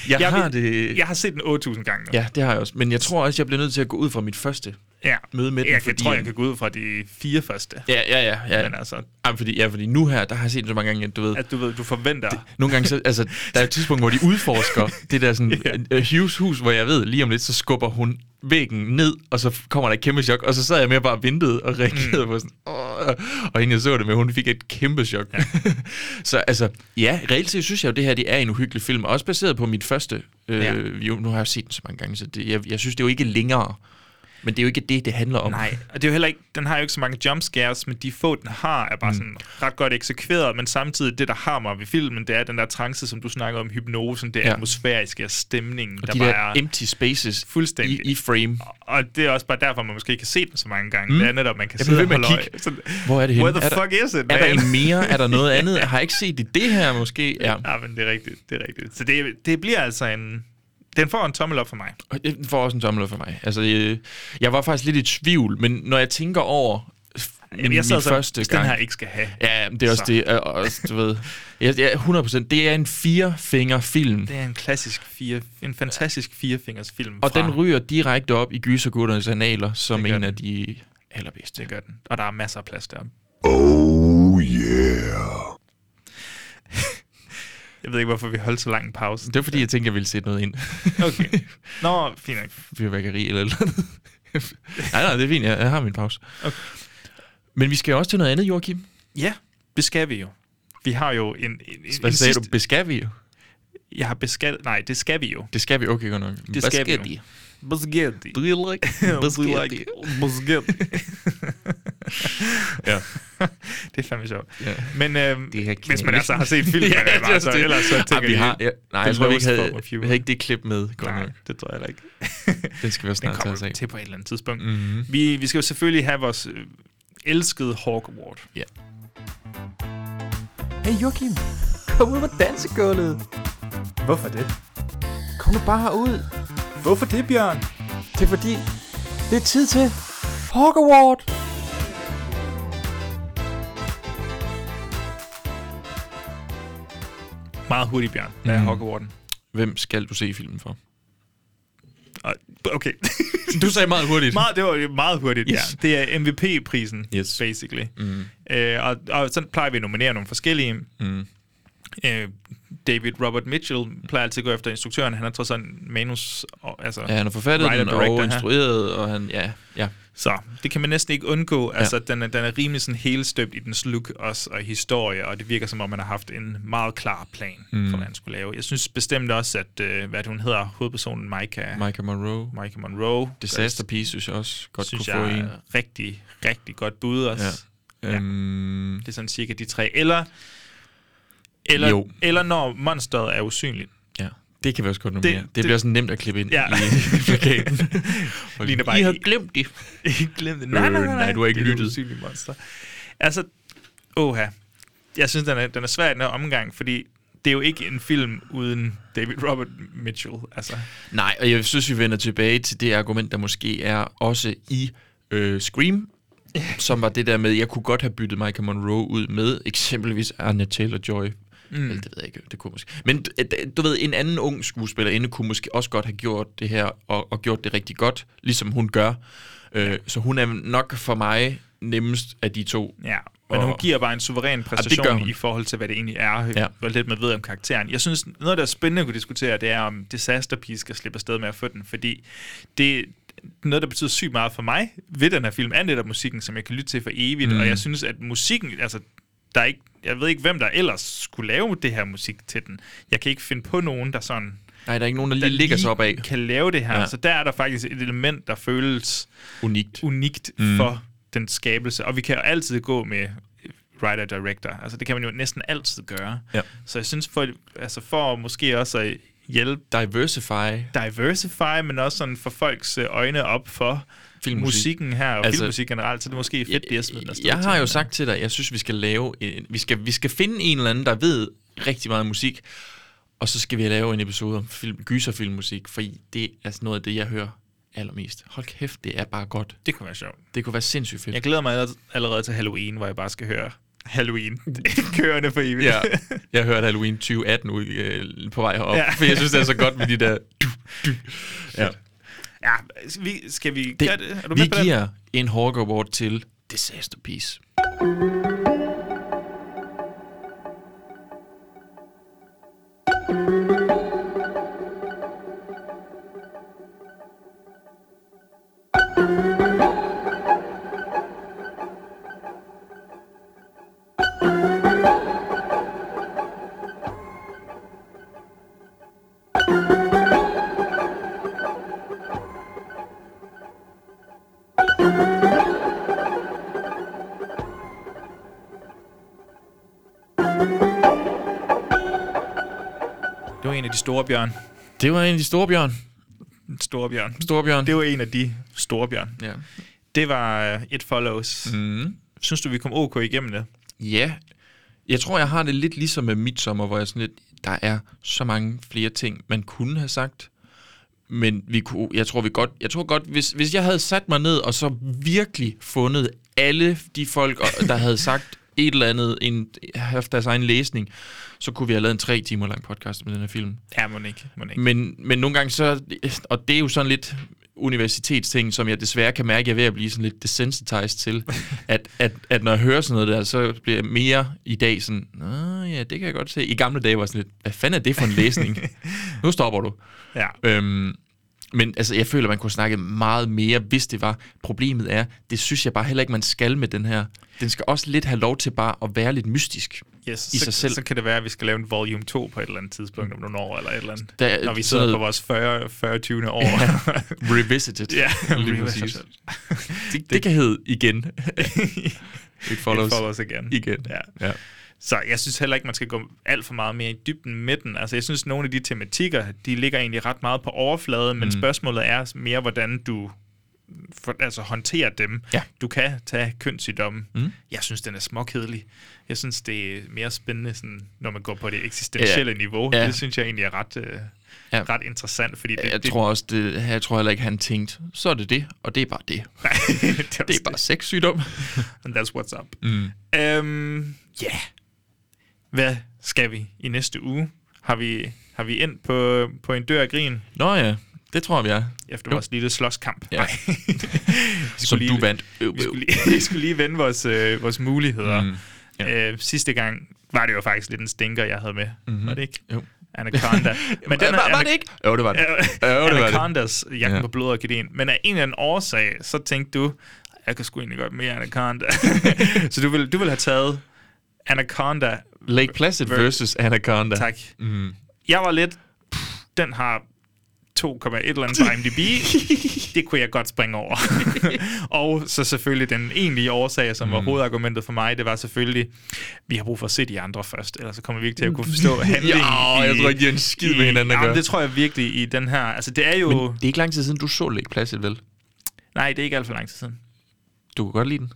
Speaker 3: Jeg,
Speaker 4: Jeg
Speaker 3: har det...
Speaker 4: Jeg har set den 8.000 gange nu.
Speaker 3: Ja, det har jeg også. Men jeg tror også, jeg bliver nødt til at gå ud fra mit første
Speaker 4: ja.
Speaker 3: møde med den.
Speaker 4: Jeg kan, tror, jeg kan gå ud fra de fire første.
Speaker 3: Ja, ja, ja. ja.
Speaker 4: Men altså,
Speaker 3: Jamen, fordi, ja, fordi nu her, der har jeg set så mange gange, at du ved...
Speaker 4: at du ved, du forventer... Det,
Speaker 3: Nogle gange, så, altså, der er et tidspunkt, hvor de udforsker det der sådan yeah. Hughes hus, hvor jeg ved, lige om lidt, så skubber hun væggen ned, og så kommer der et kæmpe chok, og så sad jeg og bare ventede og reagerede mm. på sådan, Åh. og hende jeg så det med, hun fik et kæmpe chok. Ja. så altså, ja, reelt set synes jeg jo, det her det er en uhyggelig film, også baseret på mit første, øh,
Speaker 4: Ja.
Speaker 3: jo, nu har jeg set den så mange gange, så det, jeg, jeg synes, det er jo ikke længere, men det er jo ikke det, det handler om.
Speaker 4: Nej, og det er jo heller ikke, den har jo ikke så mange jump scares, men de få, den har, er bare
Speaker 3: Mm.
Speaker 4: sådan ret godt eksekveret, men samtidig det, der har mig ved filmen, det er den der trance, som du snakker om, hypnosen, det
Speaker 3: Ja.
Speaker 4: atmosfæriske og stemningen,
Speaker 3: og
Speaker 4: der
Speaker 3: de
Speaker 4: bare
Speaker 3: der
Speaker 4: er
Speaker 3: empty spaces
Speaker 4: fuldstændig.
Speaker 3: i, i frame.
Speaker 4: Og det er også bare derfor, man måske ikke kan se den så mange gange.
Speaker 3: Mm.
Speaker 4: Det er netop, man kan
Speaker 3: Jeg
Speaker 4: sidde og holde
Speaker 3: kigge.
Speaker 4: Sådan,
Speaker 3: Hvor er det henne?
Speaker 4: Where the
Speaker 3: er der,
Speaker 4: fuck is it,
Speaker 3: Er der
Speaker 4: man?
Speaker 3: mere? Er der noget andet? Har jeg ikke set i det her måske? Ja.
Speaker 4: Ja, men det er rigtigt. Det er rigtigt. Så det, det bliver altså en... Den får en tommel op for mig.
Speaker 3: Det får også en tommel op for mig. Altså, jeg, jeg var faktisk lidt i tvivl, men når jeg tænker over min,
Speaker 4: Jamen, jeg sad
Speaker 3: min
Speaker 4: så,
Speaker 3: første gang...
Speaker 4: den her ikke skal have.
Speaker 3: Ja, det er også
Speaker 4: Så.
Speaker 3: det. Og, og, du ved, jeg, jeg, 100%. Det er en firefingerfilm.
Speaker 4: Det er en klassisk fire, en fantastisk firefingers film.
Speaker 3: Og
Speaker 4: fra,
Speaker 3: den ryger direkte op i gysergutternes analer som en
Speaker 4: den.
Speaker 3: af de allerbedste.
Speaker 4: Det gør den. Og der er masser af plads der.
Speaker 8: Oh yeah.
Speaker 4: Jeg ved ikke, hvorfor vi holdt så lang en pause.
Speaker 3: Det var fordi, jeg tænkte, jeg ville sætte noget ind.
Speaker 4: Okay. Nå, fint nok.
Speaker 3: Fyrværkeri eller noget. nej, nej, det er fint. Jeg, jeg har min pause.
Speaker 4: Okay.
Speaker 3: Men vi skal jo også til noget andet, Joachim.
Speaker 4: Ja, det skal vi jo. Vi har jo en... en, en
Speaker 3: Hvad sagde
Speaker 4: sidste,
Speaker 3: du? Beskav vi jo?
Speaker 4: Jeg har beskal... Nej, det skal vi jo.
Speaker 3: Det skal vi okay godt nok.
Speaker 4: Det skal vi jo. Basgetti.
Speaker 3: Do you like
Speaker 4: Basgetti. Basgetti.
Speaker 3: Ja.
Speaker 4: det er fandme sjovt.
Speaker 3: Ja.
Speaker 4: Men øhm,
Speaker 3: Det
Speaker 4: hvis man altså har set filmen,
Speaker 3: ja,
Speaker 4: ja, altså,
Speaker 3: det.
Speaker 4: ellers så tænker
Speaker 3: Ej, vi har, ja, nej, jeg tror, vi ikke havde, vi havde ikke det klip med. Godt
Speaker 4: Nej,
Speaker 3: nok.
Speaker 4: det tror jeg heller ikke.
Speaker 3: Den skal vi også snart tage
Speaker 4: til på et eller andet tidspunkt.
Speaker 3: Mhm.
Speaker 4: Vi, vi skal jo selvfølgelig have vores øh, elskede Hawk Award.
Speaker 3: Ja.
Speaker 7: Hey Joachim, kom ud på dansegulvet.
Speaker 9: Hvorfor det?
Speaker 7: Kom nu bare herud.
Speaker 9: Hvorfor det, Bjørn?
Speaker 7: Det er fordi, det er tid til Hawk Award.
Speaker 4: Meget hurtigt, Bjørn. Hvad er
Speaker 3: Mhm.
Speaker 4: Hawk Awarden?
Speaker 3: Hvem skal du se filmen for?
Speaker 4: Okay.
Speaker 3: Du sagde meget hurtigt.
Speaker 4: meget, det var meget hurtigt,
Speaker 3: Yes.
Speaker 4: ja. Det er MVP-prisen,
Speaker 3: Yes.
Speaker 4: basically.
Speaker 3: Mm.
Speaker 4: Øh, og, og så plejer vi at nominere nogle forskellige.
Speaker 3: Mm.
Speaker 4: Øh, David Robert Mitchell plejer altid at gå efter instruktøren. Han er trods alt en manus... Og, altså,
Speaker 3: Ja, han har forfattet
Speaker 4: writer,
Speaker 3: den
Speaker 4: director
Speaker 3: og instrueret, og han, ja, ja.
Speaker 4: Så det kan man næsten ikke undgå.
Speaker 3: Ja.
Speaker 4: Altså, den er, den er rimelig sådan helt støbt i dens look også, og historie, og det virker som om, man har haft en meget klar plan
Speaker 3: Mm.
Speaker 4: for, hvad han skulle lave. Jeg synes bestemt også, at, øh, hvad hun hedder, hovedpersonen Micah,
Speaker 3: Micah Monroe.
Speaker 4: Micah Monroe,
Speaker 3: Disaster Piece, synes jeg også godt
Speaker 4: synes
Speaker 3: kunne få
Speaker 4: jeg
Speaker 3: en.
Speaker 4: er rigtig, rigtig godt bud også.
Speaker 3: Ja.
Speaker 4: Ja.
Speaker 3: Øhm,
Speaker 4: Det er sådan cirka de tre. Eller, eller,
Speaker 3: Jo.
Speaker 4: eller når monsteret er usynligt.
Speaker 3: ja, det kan vi også godt nominere. Det,
Speaker 4: Det-
Speaker 3: det,
Speaker 4: det-
Speaker 3: bliver sådan nemt at klippe ind
Speaker 4: Ja.
Speaker 3: i plakaten.
Speaker 4: Ligner bare
Speaker 3: I har
Speaker 4: i-
Speaker 3: glemt det.
Speaker 4: Ikke glem det.
Speaker 3: Øh, nej, du har ikke
Speaker 4: det det
Speaker 3: lyttet.
Speaker 4: usynlige monster. Altså, åha. Jeg synes, den er, den er svær i den her omgang, fordi det er jo ikke en film uden David Robert Mitchell. Altså,
Speaker 3: Nej, og jeg synes, vi vender tilbage til det argument, der måske er også i øh, Scream, som var det der med, jeg kunne godt have byttet Michael Monroe ud med eksempelvis Anna Taylor-Joy. Mm. Eller det ved jeg ikke, det kunne måske. Men du ved, en anden ung skuespillerinde kunne måske også godt have gjort det her, og, og gjort det rigtig godt, ligesom hun gør. Øh, så hun er nok for mig nemmest af de to.
Speaker 4: ja. Men
Speaker 3: Og-
Speaker 4: hun giver bare en suveræn præstation
Speaker 3: hun.
Speaker 4: i forhold til, hvad det egentlig er,
Speaker 3: Ja.
Speaker 4: ja. hvor lidt man ved om karakteren. Jeg synes, noget, der er spændende at kunne diskutere, det er, om Disaster Piece skal slippe afsted med at få den, fordi det noget, der betyder sygt meget for mig ved den her film, er netop musikken, som jeg kan lytte til for evigt,
Speaker 3: mm.
Speaker 4: og jeg synes, at musikken, altså, der er ikke, jeg ved ikke, hvem der ellers skulle lave det her musik til den. Jeg kan ikke finde på nogen, der sådan
Speaker 3: Nej, der er ikke nogen, der
Speaker 4: der
Speaker 3: lige ligger sig op af.
Speaker 4: kan lave det her.
Speaker 3: Ja.
Speaker 4: Så der er der faktisk et element, der føles
Speaker 3: Unikt.
Speaker 4: unikt
Speaker 3: Mm.
Speaker 4: mm. for den skabelse. Og vi kan jo altid gå med writer-director. Altså det kan man jo næsten altid gøre.
Speaker 3: Ja.
Speaker 4: Så jeg synes, for, altså for måske også at hjælpe
Speaker 3: Diversify.
Speaker 4: diversify, men også sådan for folks øh, øjne op for
Speaker 3: Filmmusik.
Speaker 4: musikken her, og
Speaker 3: Altså,
Speaker 4: filmmusik generelt, så det er måske fedt, det den afsted
Speaker 3: Jeg
Speaker 4: til
Speaker 3: har jo sagt til dig, jeg synes, vi skal lave en, vi skal, vi skal finde en eller anden, der ved rigtig meget musik, og så skal vi lave en episode om film, gyserfilmmusik, for det er sådan noget af det, jeg hører allermest. Hold kæft, det er bare godt.
Speaker 4: Det kunne være sjovt.
Speaker 3: Det kunne være sindssygt fedt.
Speaker 4: Jeg glæder mig allerede- til Halloween, hvor jeg bare skal høre Halloween. kørende for evigt.
Speaker 3: Ja, jeg hørte Halloween 2018 ud, øh, på vej herop, ja.
Speaker 4: Ja.
Speaker 3: for jeg synes, det er så godt med de der... Du, du. Ja.
Speaker 4: Ja vi, skal vi
Speaker 3: Det,
Speaker 4: gøre det? Er du
Speaker 3: vi
Speaker 4: på den?
Speaker 3: giver en Hawk Award til Disaster Piece.
Speaker 4: Det var en af de store bjørn.
Speaker 3: Det var en af de store bjørn.
Speaker 4: Store bjørn.
Speaker 3: Store bjørn.
Speaker 4: Det var en af de store bjørn.
Speaker 3: Ja.
Speaker 4: Det var uh, It Follows.
Speaker 3: Mm.
Speaker 4: Synes du, vi kom ok igennem det?
Speaker 3: Ja, jeg tror, jeg har det lidt ligesom med Midsommar, hvor jeg sådan lidt, der er så mange flere ting, man kunne have sagt. Men vi kunne, jeg tror vi godt, jeg tror godt, hvis, hvis jeg havde sat mig ned og så virkelig fundet alle de folk, der havde sagt et eller andet, en, haft deres egen læsning, så kunne vi have lavet en tre timer lang podcast med den her film.
Speaker 4: Ja, må ikke. Må ikke.
Speaker 3: Men, men nogle gange så, og det er jo sådan lidt universitetsting, som jeg desværre kan mærke, jeg er ved at blive sådan lidt desensitized til, at, at, at når jeg hører sådan noget der, så bliver jeg mere i dag sådan, Nå, ja, det kan jeg godt se. I gamle dage var jeg sådan lidt, hvad fanden er det for en læsning? nu stopper du.
Speaker 4: Ja.
Speaker 3: Øhm, men altså, jeg føler, man kunne snakke meget mere, hvis det var. Problemet er, det synes jeg bare heller ikke, man skal med den her. Den skal også lidt have lov til bare at være lidt mystisk.
Speaker 4: Yes,
Speaker 3: i
Speaker 4: så,
Speaker 3: sig selv.
Speaker 4: så kan det være, at vi skal lave en volume 2 på et eller andet tidspunkt om nogle år, eller et eller andet.
Speaker 3: Der-
Speaker 4: når vi sidder på vores 40, 40 20. år.
Speaker 3: Revisited.
Speaker 4: ja,
Speaker 3: lige
Speaker 4: revisited.
Speaker 3: præcis. Det, det kan hedde igen. It follows,
Speaker 4: It follows again.
Speaker 3: igen.
Speaker 4: Ja.
Speaker 3: ja.
Speaker 4: Så jeg synes heller ikke, man skal gå alt for meget mere i dybden med den. Altså, jeg synes, nogle af de tematikker, de ligger egentlig ret meget på overfladen, men
Speaker 3: Mm.
Speaker 4: spørgsmålet er mere, hvordan du for, altså, håndterer dem.
Speaker 3: Ja.
Speaker 4: Du kan tage kønssygdomme.
Speaker 3: Mm.
Speaker 4: Jeg synes, den er småkedelig. Jeg synes, det er mere spændende, sådan, når man går på det eksistentielle
Speaker 3: Ja.
Speaker 4: niveau.
Speaker 3: Ja.
Speaker 4: Det synes jeg egentlig er ret, øh,
Speaker 3: Ja.
Speaker 4: ret interessant, fordi det,
Speaker 3: Jeg
Speaker 4: det,
Speaker 3: tror også, det, jeg tror heller ikke, han tænkte, så er det det, og det er bare det.
Speaker 4: det,
Speaker 3: Det er bare sexsygdom.
Speaker 4: And that's what's up.
Speaker 3: Mm.
Speaker 4: Øhm, ja. Yeah. Hvad skal vi i næste uge? Har vi, har vi ind på, på en dør af grin?
Speaker 3: Nå ja, det tror jeg, vi er.
Speaker 4: Efter vores lille slåskamp.
Speaker 3: Ja.
Speaker 4: Vi
Speaker 3: Som
Speaker 4: skulle
Speaker 3: du vandt. Øv,
Speaker 4: Vi
Speaker 3: øv.
Speaker 4: skulle lige, vi skulle lige vende vores, øh, vores muligheder.
Speaker 3: Mm.
Speaker 4: Ja. Øh, sidste gang var det jo faktisk lidt en stinker, jeg havde med.
Speaker 3: Mhm.
Speaker 4: Mm-hmm. Var det ikke?
Speaker 3: Jo.
Speaker 4: Anaconda.
Speaker 3: Men den var, var det ikke? Jo, det var det. Jo, det.
Speaker 4: Anacondas, jagten
Speaker 3: Ja.
Speaker 4: på blod og kedin. Men af en eller anden årsag, så tænkte du, jeg kan sgu egentlig godt mere Anaconda. så du vil, du vil have taget Anaconda.
Speaker 3: Lake Placid
Speaker 4: ver-
Speaker 3: versus Anaconda.
Speaker 4: Tak.
Speaker 3: Mm.
Speaker 4: Jeg var lidt, pff, den har 2,1 eller andet på IMDb. det kunne jeg godt springe over. og så selvfølgelig den egentlige årsag, som var
Speaker 3: Mm.
Speaker 4: hovedargumentet for mig, det var selvfølgelig, vi har brug for at se de andre først, ellers så kommer vi ikke til at kunne forstå handlingen.
Speaker 3: Ja, jeg tror ikke, de har en skid med hinanden at gøre.
Speaker 4: det tror jeg virkelig i den her. Altså, det er jo...
Speaker 3: Men det er ikke lang tid siden, du så Lake Placid, vel?
Speaker 4: Nej, det er ikke alt for lang tid siden.
Speaker 3: Du kunne godt lide den.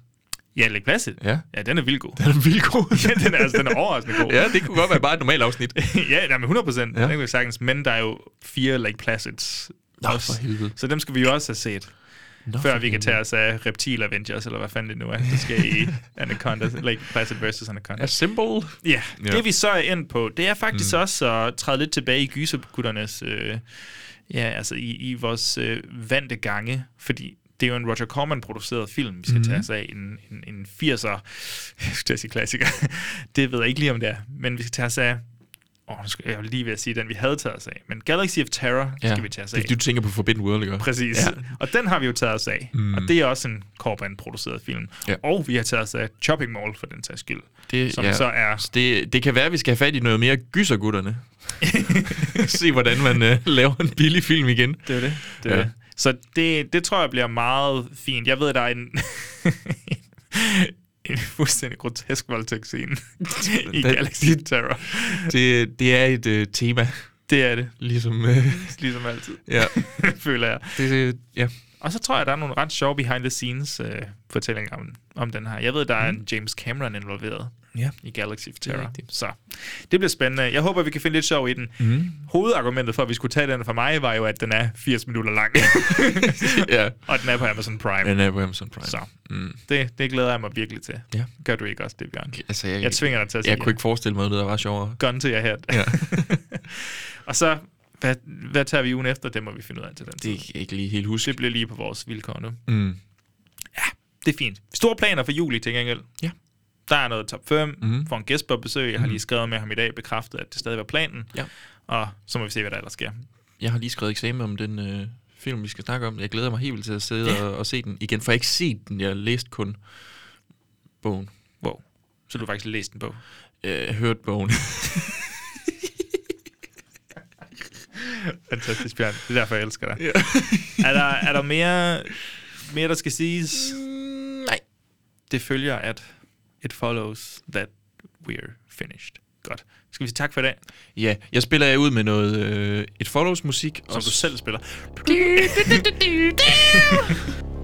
Speaker 4: Ja, Lake Placid.
Speaker 3: Ja.
Speaker 4: Ja, den er vildt god.
Speaker 3: Den er vildt god.
Speaker 4: ja, den er, altså, den er overraskende god.
Speaker 3: ja, det kunne godt være bare et normalt afsnit.
Speaker 4: ja, men 100 procent.
Speaker 3: Ja.
Speaker 4: Det kan vi sagtens. Men der er jo fire Lake Placids.
Speaker 3: Nå,
Speaker 4: også.
Speaker 3: for helvede.
Speaker 4: Så dem skal vi jo også have set.
Speaker 3: Nå,
Speaker 4: før vi kan tage os af Reptil Avengers, eller hvad fanden det nu er, der skal i Anaconda, Lake Placid versus Anaconda.
Speaker 3: A symbol.
Speaker 4: Ja,
Speaker 3: Ja.
Speaker 4: ja, det vi så er ind på, det er faktisk
Speaker 3: mm.
Speaker 4: også at træde lidt tilbage i gysergutternes, øh, ja, altså i, i vores øh, vante gange, fordi det er jo en Roger Corman-produceret film, vi skal
Speaker 3: Mhm.
Speaker 4: mm. tage os af. En, en, en 80'er, jeg skulle til at sige klassiker, det ved jeg ikke lige om det er, men vi skal tage os af, åh, nu skal jeg lige ved at sige den, vi havde taget os af, men Galaxy of Terror ja. skal vi tage os af.
Speaker 3: Det, du tænker på Forbidden World, ikke?
Speaker 4: Præcis.
Speaker 3: Ja.
Speaker 4: Ja. Og den har vi jo taget os af.
Speaker 3: Mm.
Speaker 4: Og det er også en Corban-produceret film.
Speaker 3: Ja.
Speaker 4: Og vi har taget os af Chopping Mall for den sags skyld.
Speaker 3: Det,
Speaker 4: som så er...
Speaker 3: Det, det kan være, at vi skal have fat i noget mere gysergutterne. Se, hvordan man uh, laver en billig film igen.
Speaker 4: Det er det. det,
Speaker 3: Ja.
Speaker 4: ja. Så det, det tror jeg bliver meget fint. Jeg ved, der er en, en fuldstændig grotesk voldtægtsscene i
Speaker 3: Det-
Speaker 4: Galaxy
Speaker 3: det-
Speaker 4: Terror.
Speaker 3: Det, det er et uh, tema,
Speaker 4: Det er det.
Speaker 3: ligesom... Uh,
Speaker 4: Ligesom altid,
Speaker 3: ja,
Speaker 4: føler jeg.
Speaker 3: det, ja.
Speaker 4: Og så tror jeg, der er nogle ret sjove behind-the-scenes øh, fortællinger om, om den her. Jeg ved, der er
Speaker 3: Mm.
Speaker 4: en James Cameron involveret
Speaker 3: Ja.
Speaker 4: i Galaxy of
Speaker 3: er
Speaker 4: Terror.
Speaker 3: rigtigt.
Speaker 4: Så det bliver spændende. Jeg håber, vi kan finde lidt sjov i den.
Speaker 3: Mm.
Speaker 4: Hovedargumentet for, at vi skulle tage den for mig, var jo, at den er 80 minutter lang.
Speaker 3: ja.
Speaker 4: og den er på Amazon Prime.
Speaker 3: Den er på Amazon Prime.
Speaker 4: Så
Speaker 3: Mm.
Speaker 4: det, det glæder jeg mig virkelig til.
Speaker 3: Ja.
Speaker 4: Gør du ikke også det, Bjørn?
Speaker 3: Altså, jeg,
Speaker 4: Jeg tvinger dig til at sige
Speaker 3: Jeg kunne ikke forestille mig noget, der var sjovere.
Speaker 4: Gun to your head.
Speaker 3: Ja.
Speaker 4: og så, hvad, hvad tager vi ugen efter? Det må vi finde ud af til den
Speaker 3: Det kan jeg ikke lige helt huske.
Speaker 4: Det bliver lige på vores vilkår nu.
Speaker 3: Mm.
Speaker 4: Det er fint. Store planer for juli til gengæld.
Speaker 3: Ja.
Speaker 4: Der er noget top 5.
Speaker 3: Mhm.
Speaker 4: Mm. For en gæst på besøg. Jeg har
Speaker 3: Mhm.
Speaker 4: lige skrevet med ham i dag, bekræftet, at det stadig var planen.
Speaker 3: Ja.
Speaker 4: Og så må vi se, hvad der ellers sker.
Speaker 3: Jeg har lige skrevet eksamen om den øh, film, vi skal snakke om. Jeg glæder mig helt vildt til at sidde
Speaker 4: Ja.
Speaker 3: og, og se den igen, for jeg har ikke set den. Jeg har læst kun bogen.
Speaker 4: Wow. Så du har faktisk læst en bog.
Speaker 3: Øh, hørt bogen.
Speaker 4: Fantastisk, Bjørn. Det er derfor, jeg elsker dig.
Speaker 3: Ja.
Speaker 4: er, der, er der mere, mere, der skal siges?
Speaker 3: Nej.
Speaker 4: Det følger, at it follows that we're finished. Godt. Skal vi sige tak for i dag?
Speaker 3: ja, jeg spiller jer ud med noget øh, et follows musik.
Speaker 4: Som du selv spiller.